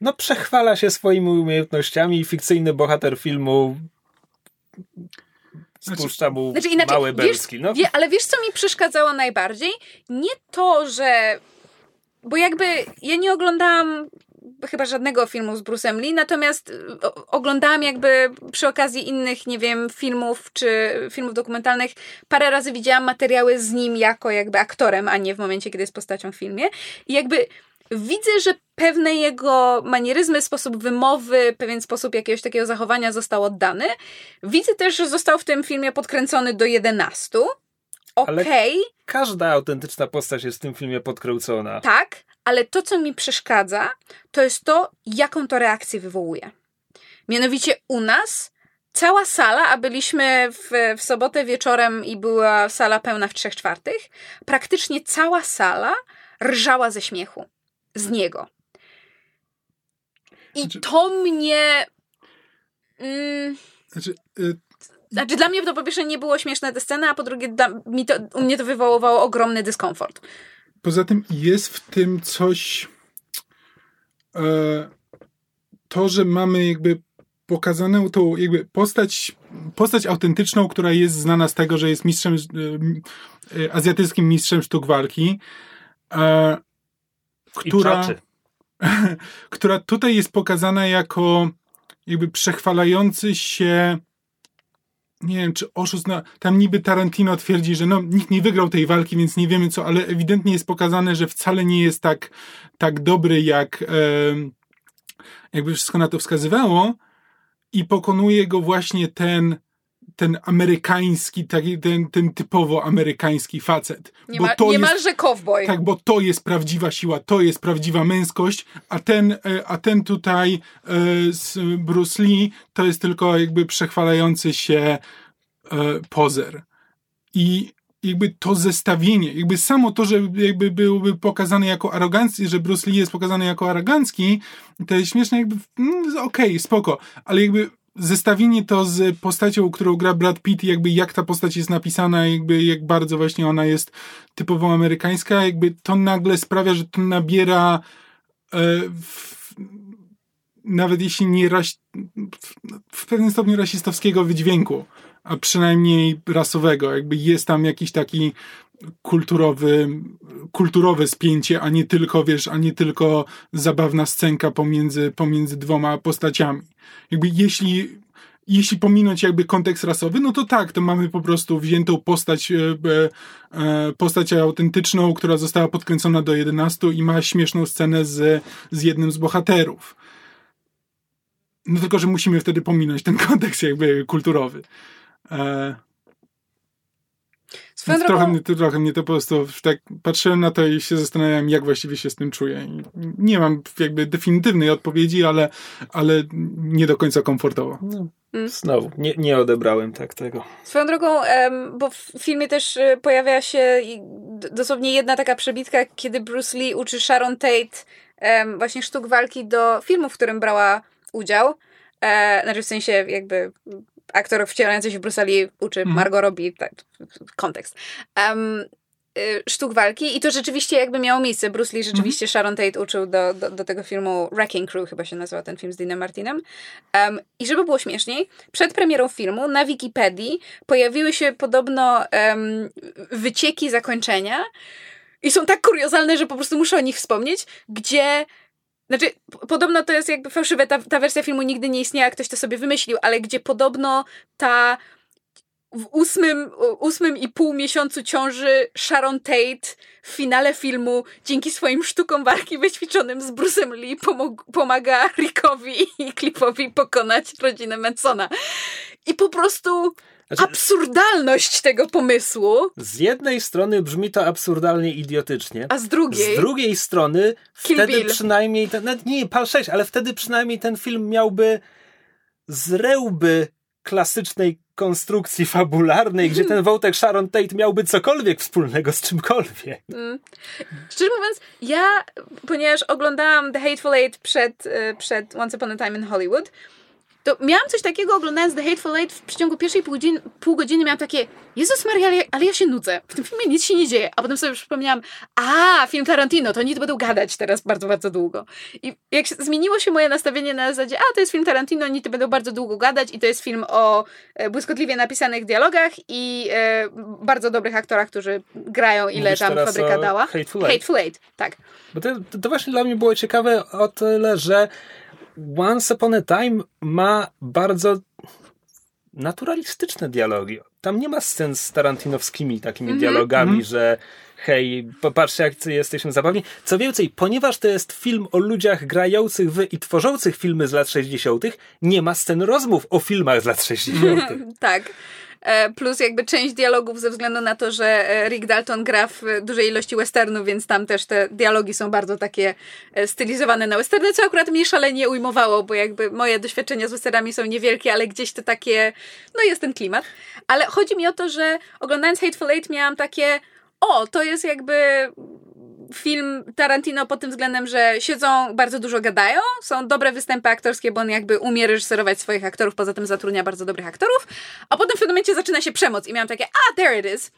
No przechwala się swoimi umiejętnościami i fikcyjny bohater filmu spuszcza mu znaczy inaczej, wiesz, belski. No, wie, ale wiesz co mi przeszkadzało najbardziej? Nie to, że bo jakby ja nie oglądałam chyba żadnego filmu z Bruce'em Lee, natomiast y, oglądałam jakby przy okazji innych, nie wiem, filmów czy filmów dokumentalnych, parę razy widziałam materiały z nim jako jakby aktorem, a nie w momencie, kiedy jest postacią w filmie. I jakby widzę, że pewne jego manieryzmy, sposób wymowy, pewien sposób jakiegoś takiego zachowania został oddany. Widzę też, że został w tym filmie podkręcony do 11. Okej, każda autentyczna postać jest w tym filmie podkręcona. tak, ale to, co mi przeszkadza, to jest to, jaką to reakcję wywołuje. Mianowicie u nas cała sala, a byliśmy w, w sobotę wieczorem i była sala pełna w trzech czwartych, praktycznie cała sala rżała ze śmiechu. Z niego. I Znaczy- to mnie... Mm, Znaczy, y, znaczy dla mnie to po pierwsze nie było śmieszne te sceny, a po drugie dla, mi to, u mnie to wywoływało ogromny dyskomfort. Poza tym jest w tym coś. E, to, że mamy jakby pokazaną tą jakby postać, postać autentyczną, która jest znana z tego, że jest mistrzem, e, e, azjatyckim mistrzem sztuk walki, e, która, która tutaj jest pokazana jako jakby przechwalający się nie wiem, czy oszust, no, tam niby Tarantino twierdzi, że no, nikt nie wygrał tej walki, więc nie wiemy co, ale ewidentnie jest pokazane, że wcale nie jest tak, tak dobry, jak em, jakby wszystko na to wskazywało i pokonuje go właśnie ten ten amerykański, taki, ten, ten typowo amerykański facet. Nie bo ma, to niemalże jest, cowboy. tak, bo to jest prawdziwa siła, to jest prawdziwa męskość, a ten, e, a ten tutaj e, z Bruce Lee to jest tylko jakby przechwalający się e, pozer. I jakby to zestawienie, jakby samo to, że jakby byłby pokazany jako arogancki, że Bruce Lee jest pokazany jako arogancki, to jest śmieszne, jakby, mm, okej, okay, spoko, ale jakby zestawienie to z postacią, którą gra Brad Pitt, jakby jak ta postać jest napisana, jakby jak bardzo właśnie ona jest typowo amerykańska, jakby to nagle sprawia, że to nabiera e, w, nawet jeśli nie ras, w pewnym stopniu rasistowskiego wydźwięku, a przynajmniej rasowego, jakby jest tam jakiś taki kulturowy, kulturowe spięcie, a nie tylko, wiesz, a nie tylko zabawna scenka pomiędzy, pomiędzy dwoma postaciami. Jakby jeśli, jeśli pominąć jakby kontekst rasowy, no to tak, to mamy po prostu wziętą postać, e, e, postać autentyczną, która została podkręcona do 11 i ma śmieszną scenę z, z jednym z bohaterów. No tylko, że musimy wtedy pominąć ten kontekst jakby kulturowy. Swoją trochę, drogą, mnie, to, trochę mnie to po prostu tak patrzyłem na to i się zastanawiałem, jak właściwie się z tym czuję. Nie mam jakby definitywnej odpowiedzi, ale, ale nie do końca komfortowo. No, Mm. Znowu, nie, nie odebrałem tak tego. swoją drogą em, bo w filmie też e, pojawia się dosłownie jedna taka przebitka, kiedy Bruce Lee uczy Sharon Tate em, właśnie sztuk walki do filmu, w którym brała udział. E, znaczy w sensie jakby aktor wcielający się w Bruce Lee uczy Mhm. Margot Robbie, tak, kontekst. Y, sztuk walki i to rzeczywiście jakby miało miejsce. Bruce Lee rzeczywiście Sharon Tate uczył do, do, do tego filmu Wrecking Crew, chyba się nazywa ten film z Deanem Martinem. Um, I żeby było śmieszniej, przed premierą filmu na Wikipedii pojawiły się podobno em, wycieki zakończenia i są tak kuriozalne, że po prostu muszę o nich wspomnieć, gdzie znaczy, podobno to jest jakby fałszywe, ta, ta wersja filmu nigdy nie istniała, ktoś to sobie wymyślił, ale gdzie podobno ta w ósmym, ósmym i pół miesiącu ciąży Sharon Tate w finale filmu dzięki swoim sztukom walki wyćwiczonym z Bruce'em Lee pomog- pomaga Rickowi i Cliffowi pokonać rodzinę Mansona. I po prostu Znaczy, absurdalność tego pomysłu, z jednej strony brzmi to absurdalnie idiotycznie, a z drugiej... z drugiej strony Kill wtedy Bill. przynajmniej ten, nie, PAL 6, ale wtedy przynajmniej ten film miałby zrełby klasycznej konstrukcji fabularnej, gdzie ten wątek Sharon Tate miałby cokolwiek wspólnego z czymkolwiek. Mm. Szczerze mówiąc, ja, ponieważ oglądałam The Hateful Eight przed, y, przed Once Upon a Time in Hollywood, to miałam coś takiego oglądając The Hateful Eight w przeciągu pierwszej pół godziny, pół godziny miałam takie Jezus Maria, ale, ale ja się nudzę. W tym filmie nic się nie dzieje. A potem sobie przypomniałam, a, film Tarantino, to oni będą gadać teraz bardzo, bardzo długo. I jak się, zmieniło się moje nastawienie na zasadzie, a, to jest film Tarantino, oni będą bardzo długo gadać i to jest film o e, błyskotliwie napisanych dialogach i e, bardzo dobrych aktorach, którzy grają ile Mówisz tam fabryka dała. Hateful Eight. Hateful Eight, tak. Bo to, to właśnie dla mnie było ciekawe o tyle, że Once Upon a Time ma bardzo naturalistyczne dialogi. Tam nie ma scen z tarantinowskimi takimi Mhm. dialogami, Mhm. że hej, popatrzcie jak jesteśmy zabawni. Co więcej, ponieważ to jest film o ludziach grających w i tworzących filmy z lat 60., nie ma scen rozmów o filmach z lat 60. tak. E, Plus jakby część dialogów ze względu na to, że e, Rick Dalton gra w e, dużej ilości westernów, więc tam też te dialogi są bardzo takie stylizowane na westerny, co akurat mnie szalenie ujmowało, bo jakby moje doświadczenia z westernami są niewielkie, ale gdzieś to takie, no jest ten klimat. Ale chodzi mi o to, że oglądając Hateful Eight miałam takie, o, to jest jakby film Tarantino pod tym względem, że siedzą, bardzo dużo gadają, są dobre występy aktorskie, bo on jakby umie reżyserować swoich aktorów, poza tym zatrudnia bardzo dobrych aktorów, a potem w pewnym momencie zaczyna się przemoc i miałam takie, a, there it is.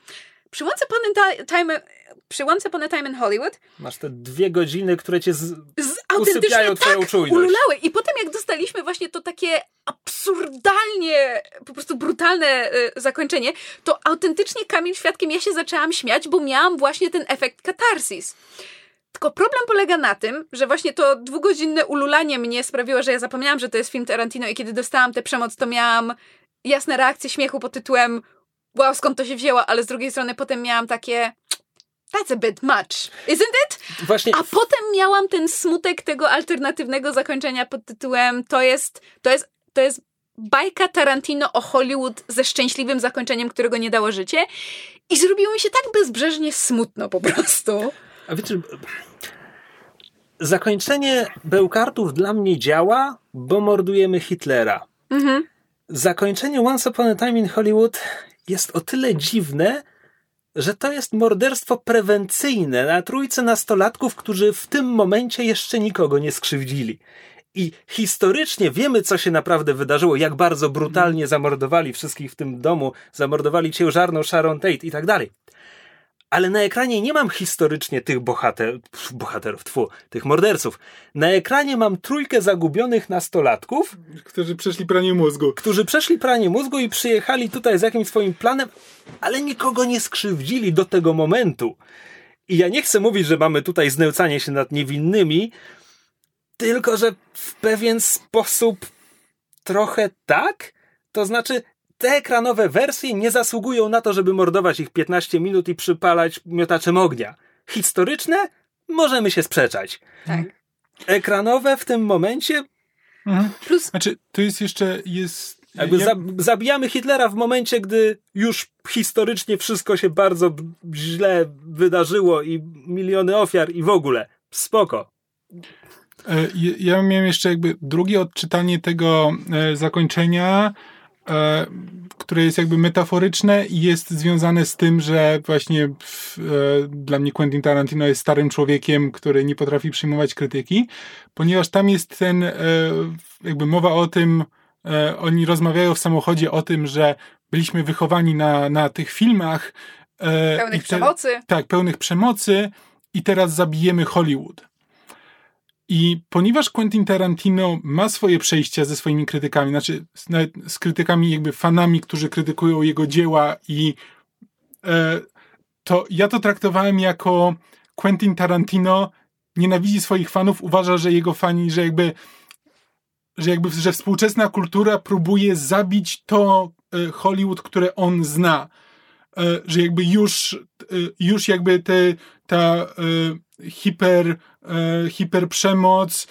Przy Once Upon a Time, przy Once Upon a Time in Hollywood Masz te dwie godziny, które cię z... z usypiają twoją tak czujność. ululały. I potem jak dostaliśmy właśnie to takie absurdalnie, po prostu brutalne y, zakończenie, to autentycznie Kamil Świadkiem ja się zaczęłam śmiać, bo miałam właśnie ten efekt katarsis. Tylko problem polega na tym, że właśnie to dwugodzinne ululanie mnie sprawiło, że ja zapomniałam, że to jest film Tarantino i kiedy dostałam tę przemoc, to miałam jasne reakcje śmiechu pod tytułem wow, skąd to się wzięło, ale z drugiej strony potem miałam takie that's a bit much, isn't it? Właśnie A potem miałam ten smutek tego alternatywnego zakończenia pod tytułem to jest, to jest, to jest bajka Tarantino o Hollywood ze szczęśliwym zakończeniem, którego nie dało życie. I zrobiło mi się tak bezbrzeżnie smutno po prostu. A wiecie, zakończenie Bełkartów dla mnie działa, bo mordujemy Hitlera. Mhm. Zakończenie Once Upon a Time in Hollywood jest o tyle dziwne, że to jest morderstwo prewencyjne na trójce nastolatków, którzy w tym momencie jeszcze nikogo nie skrzywdzili. I historycznie wiemy, co się naprawdę wydarzyło, jak bardzo brutalnie zamordowali wszystkich w tym domu, zamordowali ciężarną Sharon Tate i tak dalej. Ale na ekranie nie mam historycznie tych bohater, bohaterów, tfu, tych morderców. Na ekranie mam trójkę zagubionych nastolatków, Którzy przeszli pranie mózgu. którzy przeszli pranie mózgu i przyjechali tutaj z jakimś swoim planem, ale nikogo nie skrzywdzili do tego momentu. I ja nie chcę mówić, że mamy tutaj znęcanie się nad niewinnymi, tylko że w pewien sposób trochę tak. To znaczy, te ekranowe wersje nie zasługują na to, żeby mordować ich 15 minut i przypalać miotaczem ognia. Historyczne? Możemy się sprzeczać. Tak. Ekranowe w tym momencie Mhm. Plus Znaczy, to jest jeszcze, jest... Jakby ja- za, zabijamy Hitlera w momencie, gdy już historycznie wszystko się bardzo źle wydarzyło i miliony ofiar i w ogóle. Spoko. E, ja- miałem jeszcze jakby drugie odczytanie tego e, zakończenia, które jest jakby metaforyczne i jest związane z tym, że właśnie w, e, dla mnie Quentin Tarantino jest starym człowiekiem, który nie potrafi przyjmować krytyki, ponieważ tam jest ten e, jakby mowa o tym, e, oni rozmawiają w samochodzie o tym, że byliśmy wychowani na, na tych filmach. e, pełnych te- przemocy. tak, pełnych przemocy i teraz zabijemy Hollywood. I ponieważ Quentin Tarantino ma swoje przejścia ze swoimi krytykami, znaczy nawet z krytykami, jakby fanami, którzy krytykują jego dzieła, i e, to ja to traktowałem jako Quentin Tarantino nienawidzi swoich fanów, uważa, że jego fani, że jakby że jakby że współczesna kultura próbuje zabić to e, Hollywood, które on zna. E, że jakby już, e, już jakby te, ta e, hiper, hiperprzemoc,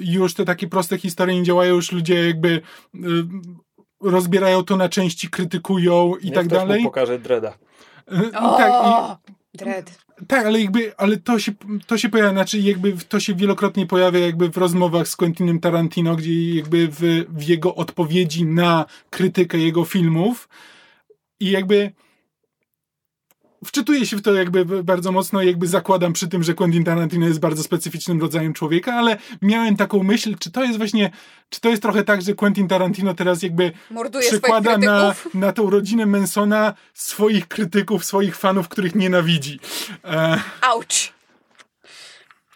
już te takie proste historie nie działają, już ludzie jakby rozbierają to na części, krytykują i Niech tak ktoś dalej. Mu pokaże Dreda. O, tak, i, Dread. tak, ale jakby, ale to się, to się pojawia, znaczy jakby to się wielokrotnie pojawia jakby w rozmowach z Quentinem Tarantino, gdzie jakby w, w jego odpowiedzi na krytykę jego filmów i jakby wczytuję się w to jakby bardzo mocno i jakby zakładam przy tym, że Quentin Tarantino jest bardzo specyficznym rodzajem człowieka, ale miałem taką myśl, czy to jest właśnie, czy to jest trochę tak, że Quentin Tarantino teraz jakby Morduje przykłada na, na tą rodzinę Mansona swoich krytyków, swoich fanów, których nienawidzi. E, Auć.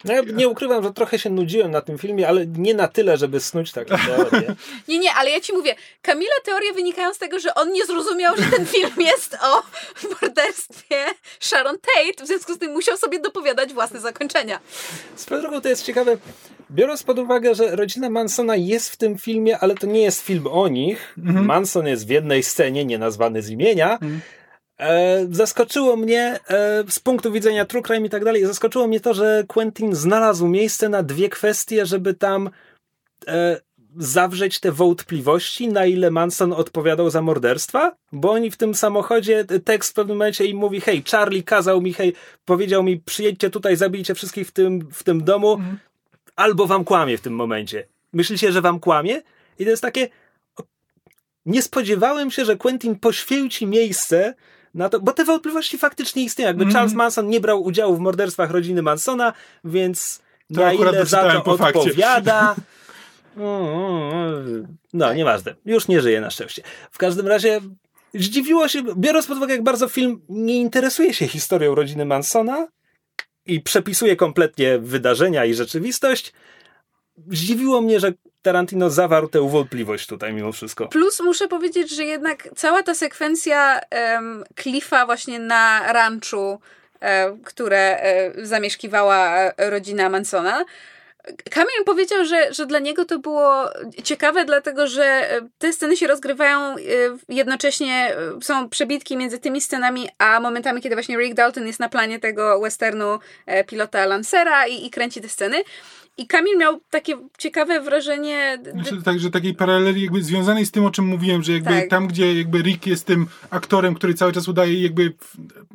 No ja nie ukrywam, że trochę się nudziłem na tym filmie, ale nie na tyle, żeby snuć takie teorie. Nie, nie, ale ja ci mówię, Kamila teorie wynikają z tego, że on nie zrozumiał, że ten film jest o morderstwie Sharon Tate, w związku z tym musiał sobie dopowiadać własne zakończenia. Swoją drogą to jest ciekawe, biorąc pod uwagę, że rodzina Mansona jest w tym filmie, ale to nie jest film o nich. Manson jest w jednej scenie, nie nazwany z imienia. E, zaskoczyło mnie e, z punktu widzenia true crime i tak dalej, zaskoczyło mnie to, że Quentin znalazł miejsce na dwie kwestie, żeby tam e, zawrzeć te wątpliwości, na ile Manson odpowiadał za morderstwa, bo oni w tym samochodzie, tekst w pewnym momencie im mówi, hej, Charlie kazał mi, hej, powiedział mi, przyjedźcie tutaj, zabijcie wszystkich w tym, w tym domu, albo wam kłamie w tym momencie. Myślicie, że wam kłamie? I to jest takie, nie spodziewałem się, że Quentin poświęci miejsce na to, bo te wątpliwości faktycznie istnieją. Jakby Mhm. Charles Manson nie brał udziału w morderstwach rodziny Mansona, więc To na ile za to odpowiada. No, nieważne. Już nie żyje na szczęście. W każdym razie zdziwiło się, biorąc pod uwagę, jak bardzo film nie interesuje się historią rodziny Mansona i przepisuje kompletnie wydarzenia i rzeczywistość, zdziwiło mnie, że Tarantino zawarł tę wątpliwość tutaj mimo wszystko. Plus muszę powiedzieć, że jednak cała ta sekwencja um, Cliffa właśnie na ranchu, e, które e, zamieszkiwała e, rodzina Mansona, Kamil powiedział, że, że dla niego to było ciekawe, dlatego że te sceny się rozgrywają jednocześnie, są przebitki między tymi scenami, a momentami, kiedy właśnie Rick Dalton jest na planie tego westernu pilota Lancera i, i kręci te sceny. I Kamil miał takie ciekawe wrażenie. Znaczy, także takiej paraleli jakby związanej z tym, o czym mówiłem, że jakby Tak. tam, gdzie jakby Rick jest tym aktorem, który cały czas udaje jakby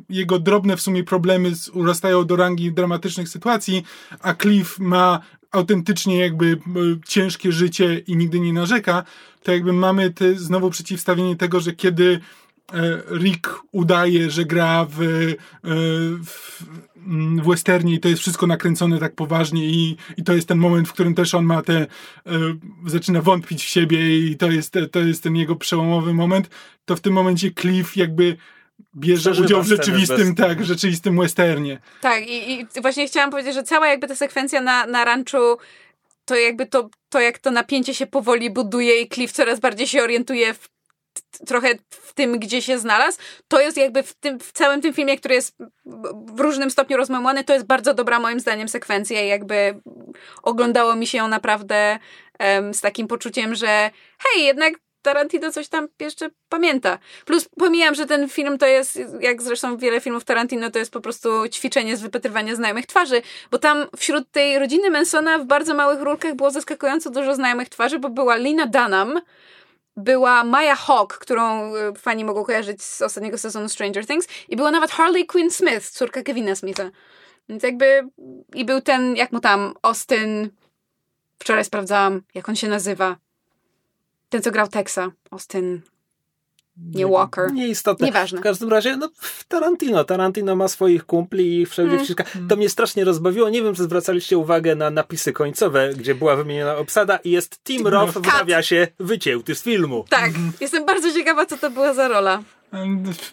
jego drobne w sumie problemy urastają do rangi dramatycznych sytuacji, a Cliff ma autentycznie jakby y, ciężkie życie i nigdy nie narzeka, to jakby mamy te, znowu przeciwstawienie tego, że kiedy e, Rick udaje, że gra w, e, w, w westernie i to jest wszystko nakręcone tak poważnie i, i to jest ten moment, w którym też on ma te, e, zaczyna wątpić w siebie i to jest, to jest ten jego przełomowy moment, to w tym momencie Cliff jakby bierze Przeżywa udział w rzeczywistym, bez- tak, w rzeczywistym westernie. Tak, i, i właśnie chciałam powiedzieć, że cała jakby ta sekwencja na, na ranczu, to jakby to, to, jak to napięcie się powoli buduje i Cliff coraz bardziej się orientuje w, trochę w tym, gdzie się znalazł, to jest jakby w, tym, w całym tym filmie, który jest w różnym stopniu rozmemłany, to jest bardzo dobra moim zdaniem sekwencja i jakby oglądało mi się ją naprawdę em, z takim poczuciem, że hej, jednak Tarantino coś tam jeszcze pamięta. Plus pomijam, że ten film to jest, jak zresztą wiele filmów Tarantino, to jest po prostu ćwiczenie z wypatrywania znajomych twarzy, bo tam wśród tej rodziny Mansona w bardzo małych rólkach było zaskakująco dużo znajomych twarzy, bo była Lina Dunham, była Maya Hawk, którą y, fani mogą kojarzyć z ostatniego sezonu Stranger Things i była nawet Harley Quinn Smith, córka Kevina Smitha. Więc jakby i był ten, jak mu tam, Austin, wczoraj sprawdzałam, jak on się nazywa. Ten, co grał Texa. Austin, nie Walker. Nieistotne. Nieważne. W każdym razie, no, Tarantino. Tarantino ma swoich kumpli i ich wszędzie Mm. wciska. To mnie strasznie rozbawiło. Nie wiem, czy zwracaliście uwagę na napisy końcowe, gdzie była wymieniona obsada i jest Tim Roth w nawiasie wycięty z filmu. Tak, jestem bardzo ciekawa, co to była za rola.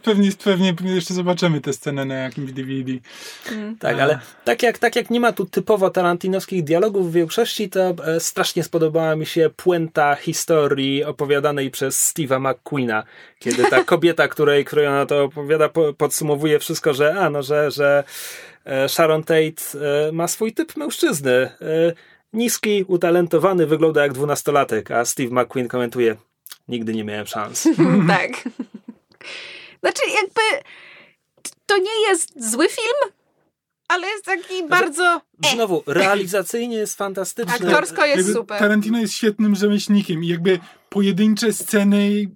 Pewnie, pewnie jeszcze zobaczymy tę scenę na jakimś DVD. Tak, ale tak jak, tak jak nie ma tu typowo tarantinowskich dialogów w większości, to e, strasznie spodobała mi się puenta historii opowiadanej przez Steve'a McQueena, kiedy ta kobieta, której, której ona to opowiada, po, podsumowuje wszystko, że a, no, że, że e, Sharon Tate e, ma swój typ mężczyzny. Niski, utalentowany, wygląda jak dwunastolatek, a Steve McQueen komentuje nigdy nie miałem szans. tak. Znaczy, jakby to nie jest zły film, ale jest taki bardzo. E, Znowu, realizacyjnie jest fantastyczny. aktorsko jest Jakby super. Tarantino jest świetnym rzemieślnikiem i jakby pojedyncze sceny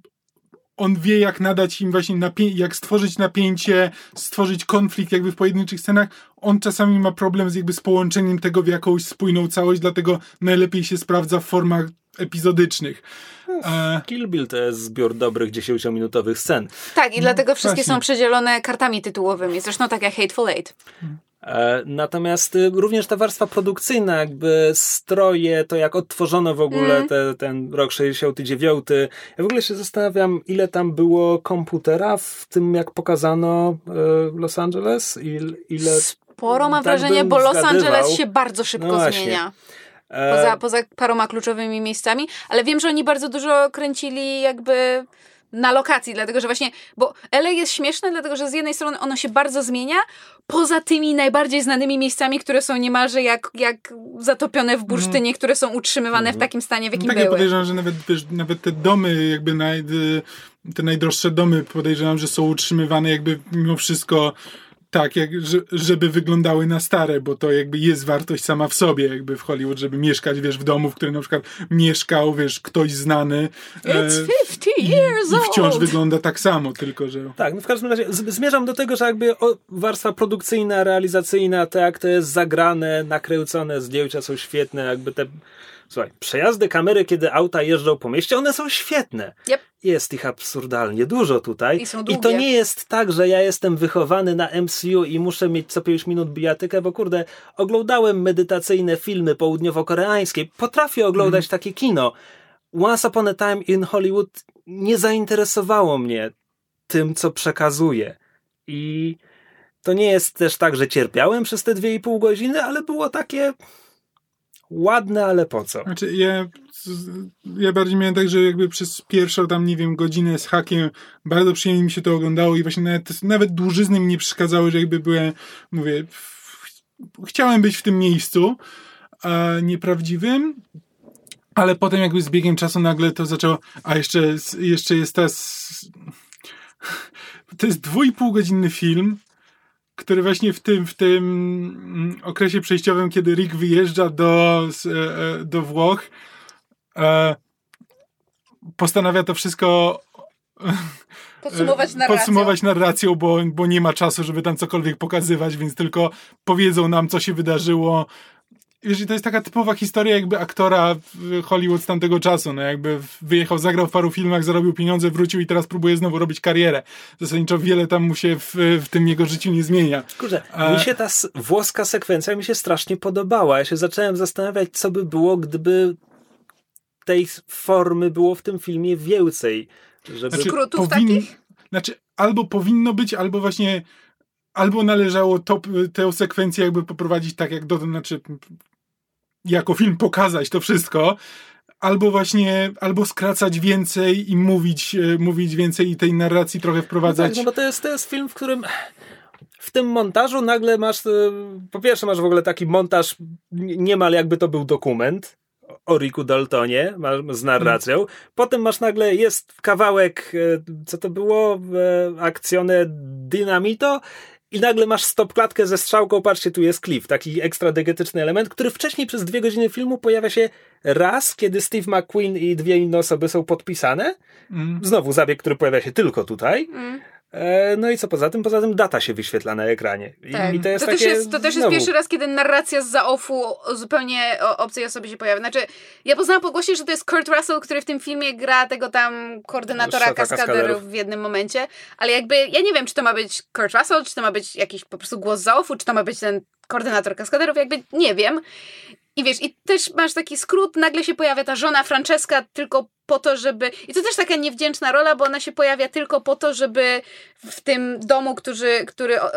on wie jak nadać im właśnie napię- jak stworzyć napięcie, stworzyć konflikt jakby w pojedynczych scenach. On czasami ma problem z jakby z połączeniem tego w jakąś spójną całość, dlatego najlepiej się sprawdza w formach epizodycznych. E, Kill Bill to jest zbiór dobrych 10-minutowych scen. Tak, i dlatego wszystkie właśnie. są przedzielone kartami tytułowymi. Zresztą tak jak Hateful Eight. E, Natomiast y, również ta warstwa produkcyjna, jakby stroje, to jak odtworzono w ogóle Mm. te, ten rok 69. Ja w ogóle się zastanawiam, ile tam było komputera w tym, jak pokazano e, Los Angeles? Il, ile. Sporo mam Tak wrażenie, bo Los zgadywał. Angeles się bardzo szybko No zmienia. Poza, poza paroma kluczowymi miejscami, ale wiem, że oni bardzo dużo kręcili jakby na lokacji, dlatego że właśnie, bo LA jest śmieszne, dlatego że z jednej strony ono się bardzo zmienia, poza tymi najbardziej znanymi miejscami, które są niemalże jak, jak zatopione w bursztynie, które są utrzymywane w takim stanie, w jakim tak ja były. podejrzewam, że nawet, wiesz, nawet te domy, jakby naj, te najdroższe domy podejrzewam, że są utrzymywane jakby mimo wszystko tak, jak, że, żeby wyglądały na stare, bo to jakby jest wartość sama w sobie, jakby w Hollywood, żeby mieszkać, wiesz, w domu, w którym na przykład mieszkał, wiesz, ktoś znany. e, It's 50 years I wciąż old! wygląda tak samo, tylko że... Tak, no w każdym razie zmierzam do tego, że jakby warstwa produkcyjna, realizacyjna, to jak to jest zagrane, nakręcone, zdjęcia są świetne, jakby te. Słuchaj, przejazdy kamery, kiedy auta jeżdżą po mieście, one są świetne. Yep. Jest ich absurdalnie dużo tutaj. I są to długie. nie jest tak, że ja jestem wychowany na MCU i muszę mieć co 5 minut bijatykę, bo kurde, oglądałem medytacyjne filmy południowo-koreańskie. Potrafię oglądać takie kino. Once Upon a Time in Hollywood nie zainteresowało mnie tym, co przekazuje. I to nie jest też tak, że cierpiałem przez te dwie i pół godziny, ale było takie ładne, ale po co? Znaczy, ja, ja bardziej miałem tak, że jakby przez pierwszą tam, nie wiem, godzinę z hakiem bardzo przyjemnie mi się to oglądało i właśnie nawet, nawet dłużyzny mi nie przeszkadzały, że jakby byłem, mówię, chciałem być w tym miejscu a nieprawdziwym, ale potem jakby z biegiem czasu nagle to zaczęło, a jeszcze, jeszcze jest ta... To jest dwu i pół godzinny film, który właśnie w tym, w tym mm, okresie przejściowym, kiedy Rick wyjeżdża do, e, e, do Włoch, e, postanawia to wszystko Podsumować narracją. podsumować narracją, bo, bo nie ma czasu, żeby tam cokolwiek pokazywać, więc tylko powiedzą nam, co się wydarzyło. Wiesz, to jest taka typowa historia jakby aktora w Hollywood z tamtego czasu, no jakby wyjechał, zagrał w paru filmach, zarobił pieniądze, wrócił i teraz próbuje znowu robić karierę. Zasadniczo wiele tam mu się w, w tym jego życiu nie zmienia. Kurczę, A- mi się ta włoska sekwencja mi się strasznie podobała. Ja się zacząłem zastanawiać, co by było, gdyby tej formy było w tym filmie więcej. Żeby... Znaczy, Skrótów takich? Znaczy, albo powinno być, albo właśnie albo należało to, tę sekwencję jakby poprowadzić tak jak do, znaczy jako film pokazać to wszystko, albo właśnie, albo skracać więcej i mówić, e, mówić więcej i tej narracji trochę No wprowadzać. tak, no bo to jest, to jest film, w którym w tym montażu nagle masz, e, po pierwsze masz w ogóle taki montaż niemal jakby to był dokument o Riku Daltonie z narracją. Potem masz nagle, jest kawałek, e, co to było, akcjone Dynamito i nagle masz stopklatkę ze strzałką, patrzcie, tu jest klif, taki ekstra degetyczny element, który wcześniej przez dwie godziny filmu pojawia się raz, kiedy Steve McQueen i dwie inne osoby są podpisane. Mm. Znowu zabieg, który pojawia się tylko tutaj. Mm. E, no i co poza tym? Poza tym data się wyświetla na ekranie. I, Tak. i to jest to, też takie jest, to też jest znowu, pierwszy raz, kiedy narracja z zaofu zupełnie obcej osobie się pojawia. Znaczy, ja poznałam po głosie, że to jest Kurt Russell, który w tym filmie gra tego tam koordynatora Szata kaskaderów kaskaderów. w jednym momencie, ale jakby ja nie wiem, czy to ma być Kurt Russell, czy to ma być jakiś po prostu głos zaofu, czy to ma być ten koordynator kaskaderów, jakby nie wiem. I wiesz, i też masz taki skrót, nagle się pojawia ta żona Francesca tylko po to, żeby... I to też taka niewdzięczna rola, bo ona się pojawia tylko po to, żeby w tym domu, który, który e,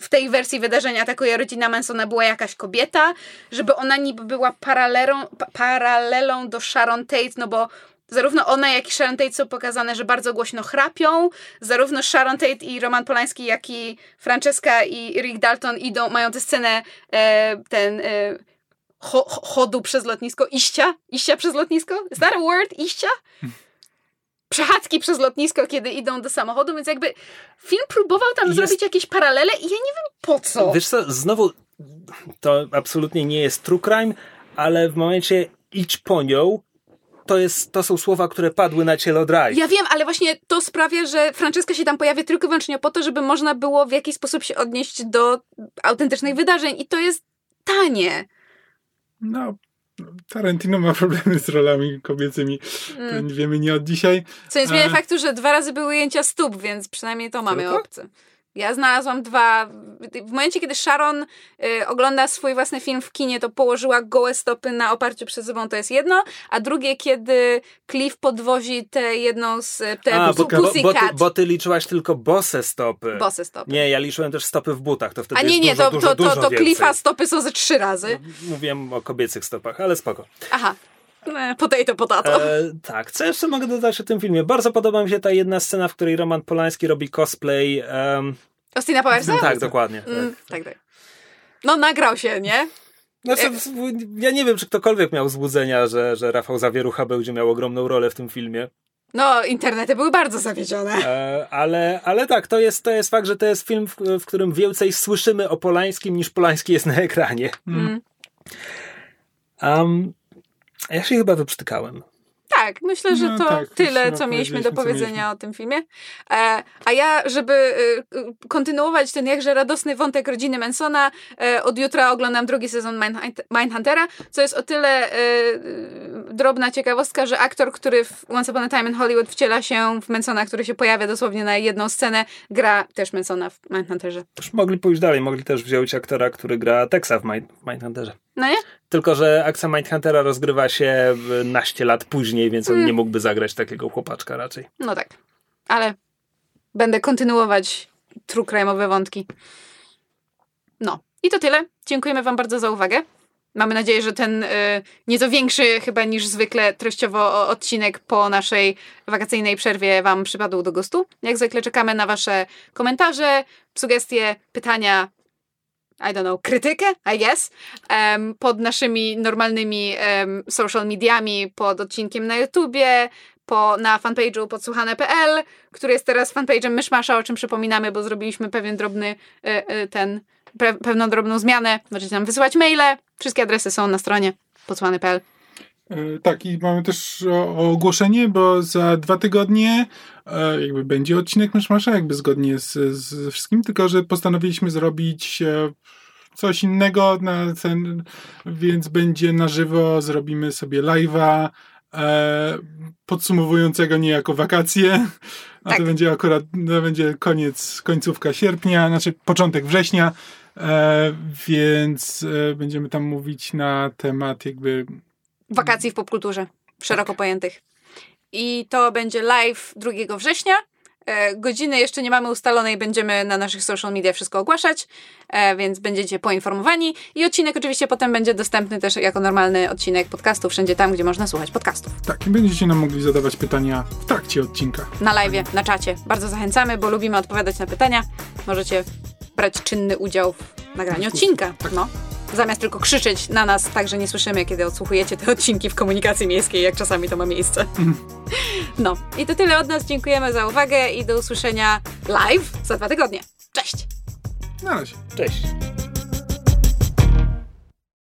w tej wersji wydarzenia atakuje rodzina Mansona była jakaś kobieta, żeby ona niby była paralelą, pa, paralelą do Sharon Tate, no bo Zarówno ona, jak i Sharon Tate są pokazane, że bardzo głośno chrapią. Zarówno Sharon Tate i Roman Polański, jak i Francesca i Rick Dalton idą, mają tę scenę e, ten e, cho- chodu przez lotnisko. Iścia? Iścia przez lotnisko? Is that a word? Iścia? Przechadzki przez lotnisko, kiedy idą do samochodu, więc jakby film próbował tam Jest- zrobić jakieś paralele i ja nie wiem po co. Wiesz co, znowu to absolutnie nie jest true crime, ale w momencie idź po nią, to, jest, to są słowa, które padły na cielo Drive. Ja wiem, ale właśnie to sprawia, że Franceska się tam pojawia tylko i wyłącznie po to, żeby można było w jakiś sposób się odnieść do autentycznych wydarzeń i to jest tanie. No, Tarantino ma problemy z rolami kobiecymi. Nie wiemy nie od dzisiaj. Co nie zmienia E. faktu, że dwa razy były ujęcia stóp, więc przynajmniej to mamy Tylko? opcję. Ja znalazłam dwa. W momencie, kiedy Sharon y, ogląda swój własny film w kinie, to położyła gołe stopy na oparciu przez sobą, to jest jedno, a drugie, kiedy Cliff podwozi tę jedną z y, te A, bo, bo, bo, ty, bo ty liczyłaś tylko bose stopy. bosy stopy. Nie, ja liczyłem też stopy w butach, to wtedy A nie, jest nie, dużo, to, dużo, to, to, to więcej. Cliffa stopy są ze trzy razy. Mówiłem o kobiecych stopach, ale spoko. Aha. E, Potato, potato. E, tak, co jeszcze mogę dodać o tym filmie? Bardzo podoba mi się ta jedna scena, w której Roman Polański robi cosplay. Um, Austina Powersa? tak, dokładnie. Mm, Tak. tak, tak. No nagrał się, nie? Znaczy, ja nie wiem, czy ktokolwiek miał złudzenia, że, że Rafał Zawierucha będzie miał ogromną rolę w tym filmie. No, internety były bardzo zawiedzione. E, ale, ale tak, to jest, to jest fakt, że to jest film, w, w którym więcej słyszymy o Polańskim niż Polański jest na ekranie. Mm. Um, ja się chyba wyprztykałem. Tak, myślę, że No to tak, tyle, co mieliśmy do powiedzenia mieliśmy. o tym filmie. E, a ja, żeby e, kontynuować ten jakże radosny wątek rodziny Mansona, e, od jutra oglądam drugi sezon Mindhunt- Mindhuntera, co jest o tyle e, drobna ciekawostka, że aktor, który w Once Upon a Time in Hollywood wciela się w Mansona, który się pojawia dosłownie na jedną scenę, gra też Mansona w Mindhunterze. Już mogli pójść dalej, mogli też wziąć aktora, który gra Texa w Mind, Mindhunterze. No nie? Tylko, że akcja Mindhuntera rozgrywa się naście lat później, więc on nie mógłby zagrać takiego chłopaczka raczej. No tak. Ale będę kontynuować true crime'owe wątki. No. I to tyle. Dziękujemy Wam bardzo za uwagę. Mamy nadzieję, że ten y, nieco większy chyba niż zwykle treściowo odcinek po naszej wakacyjnej przerwie Wam przypadł do gustu. Jak zwykle czekamy na Wasze komentarze, sugestie, pytania, I don't know, krytykę, I guess, em, pod naszymi normalnymi em, social mediami, pod odcinkiem na YouTubie, po, na fanpage'u podsłuchane.pl, który jest teraz fanpage'em Myszmasza, o czym przypominamy, bo zrobiliśmy pewien drobny e, e, ten, pe, pewną drobną zmianę. Możecie nam wysyłać maile. Wszystkie adresy są na stronie podsłuchane.pl. E, Tak, i mamy też o ogłoszenie, bo za dwa tygodnie e, jakby będzie odcinek Myszmasza, jakby zgodnie z, z wszystkim, tylko że postanowiliśmy zrobić e, coś innego, na ten, więc będzie na żywo, zrobimy sobie live'a e, podsumowującego niejako wakacje, a Tak. to będzie akurat, to będzie koniec, końcówka sierpnia, znaczy początek września, e, więc e, będziemy tam mówić na temat jakby Wakacji w popkulturze, szeroko pojętych. I to będzie live 2 września. E, godziny jeszcze nie mamy ustalonej, będziemy na naszych social media wszystko ogłaszać, e, więc będziecie poinformowani. I odcinek oczywiście potem będzie dostępny też jako normalny odcinek podcastu, wszędzie tam, gdzie można słuchać podcastów. Tak, i będziecie nam mogli zadawać pytania w trakcie odcinka. Na live, na czacie. Bardzo zachęcamy, bo lubimy odpowiadać na pytania. Możecie brać czynny udział w nagraniu odcinka. No. Zamiast tylko krzyczeć na nas tak, że nie słyszymy, kiedy odsłuchujecie te odcinki w komunikacji miejskiej, jak czasami to ma miejsce. No. I to tyle od nas. Dziękujemy za uwagę i do usłyszenia live za dwa tygodnie. Cześć! Na razie. Cześć.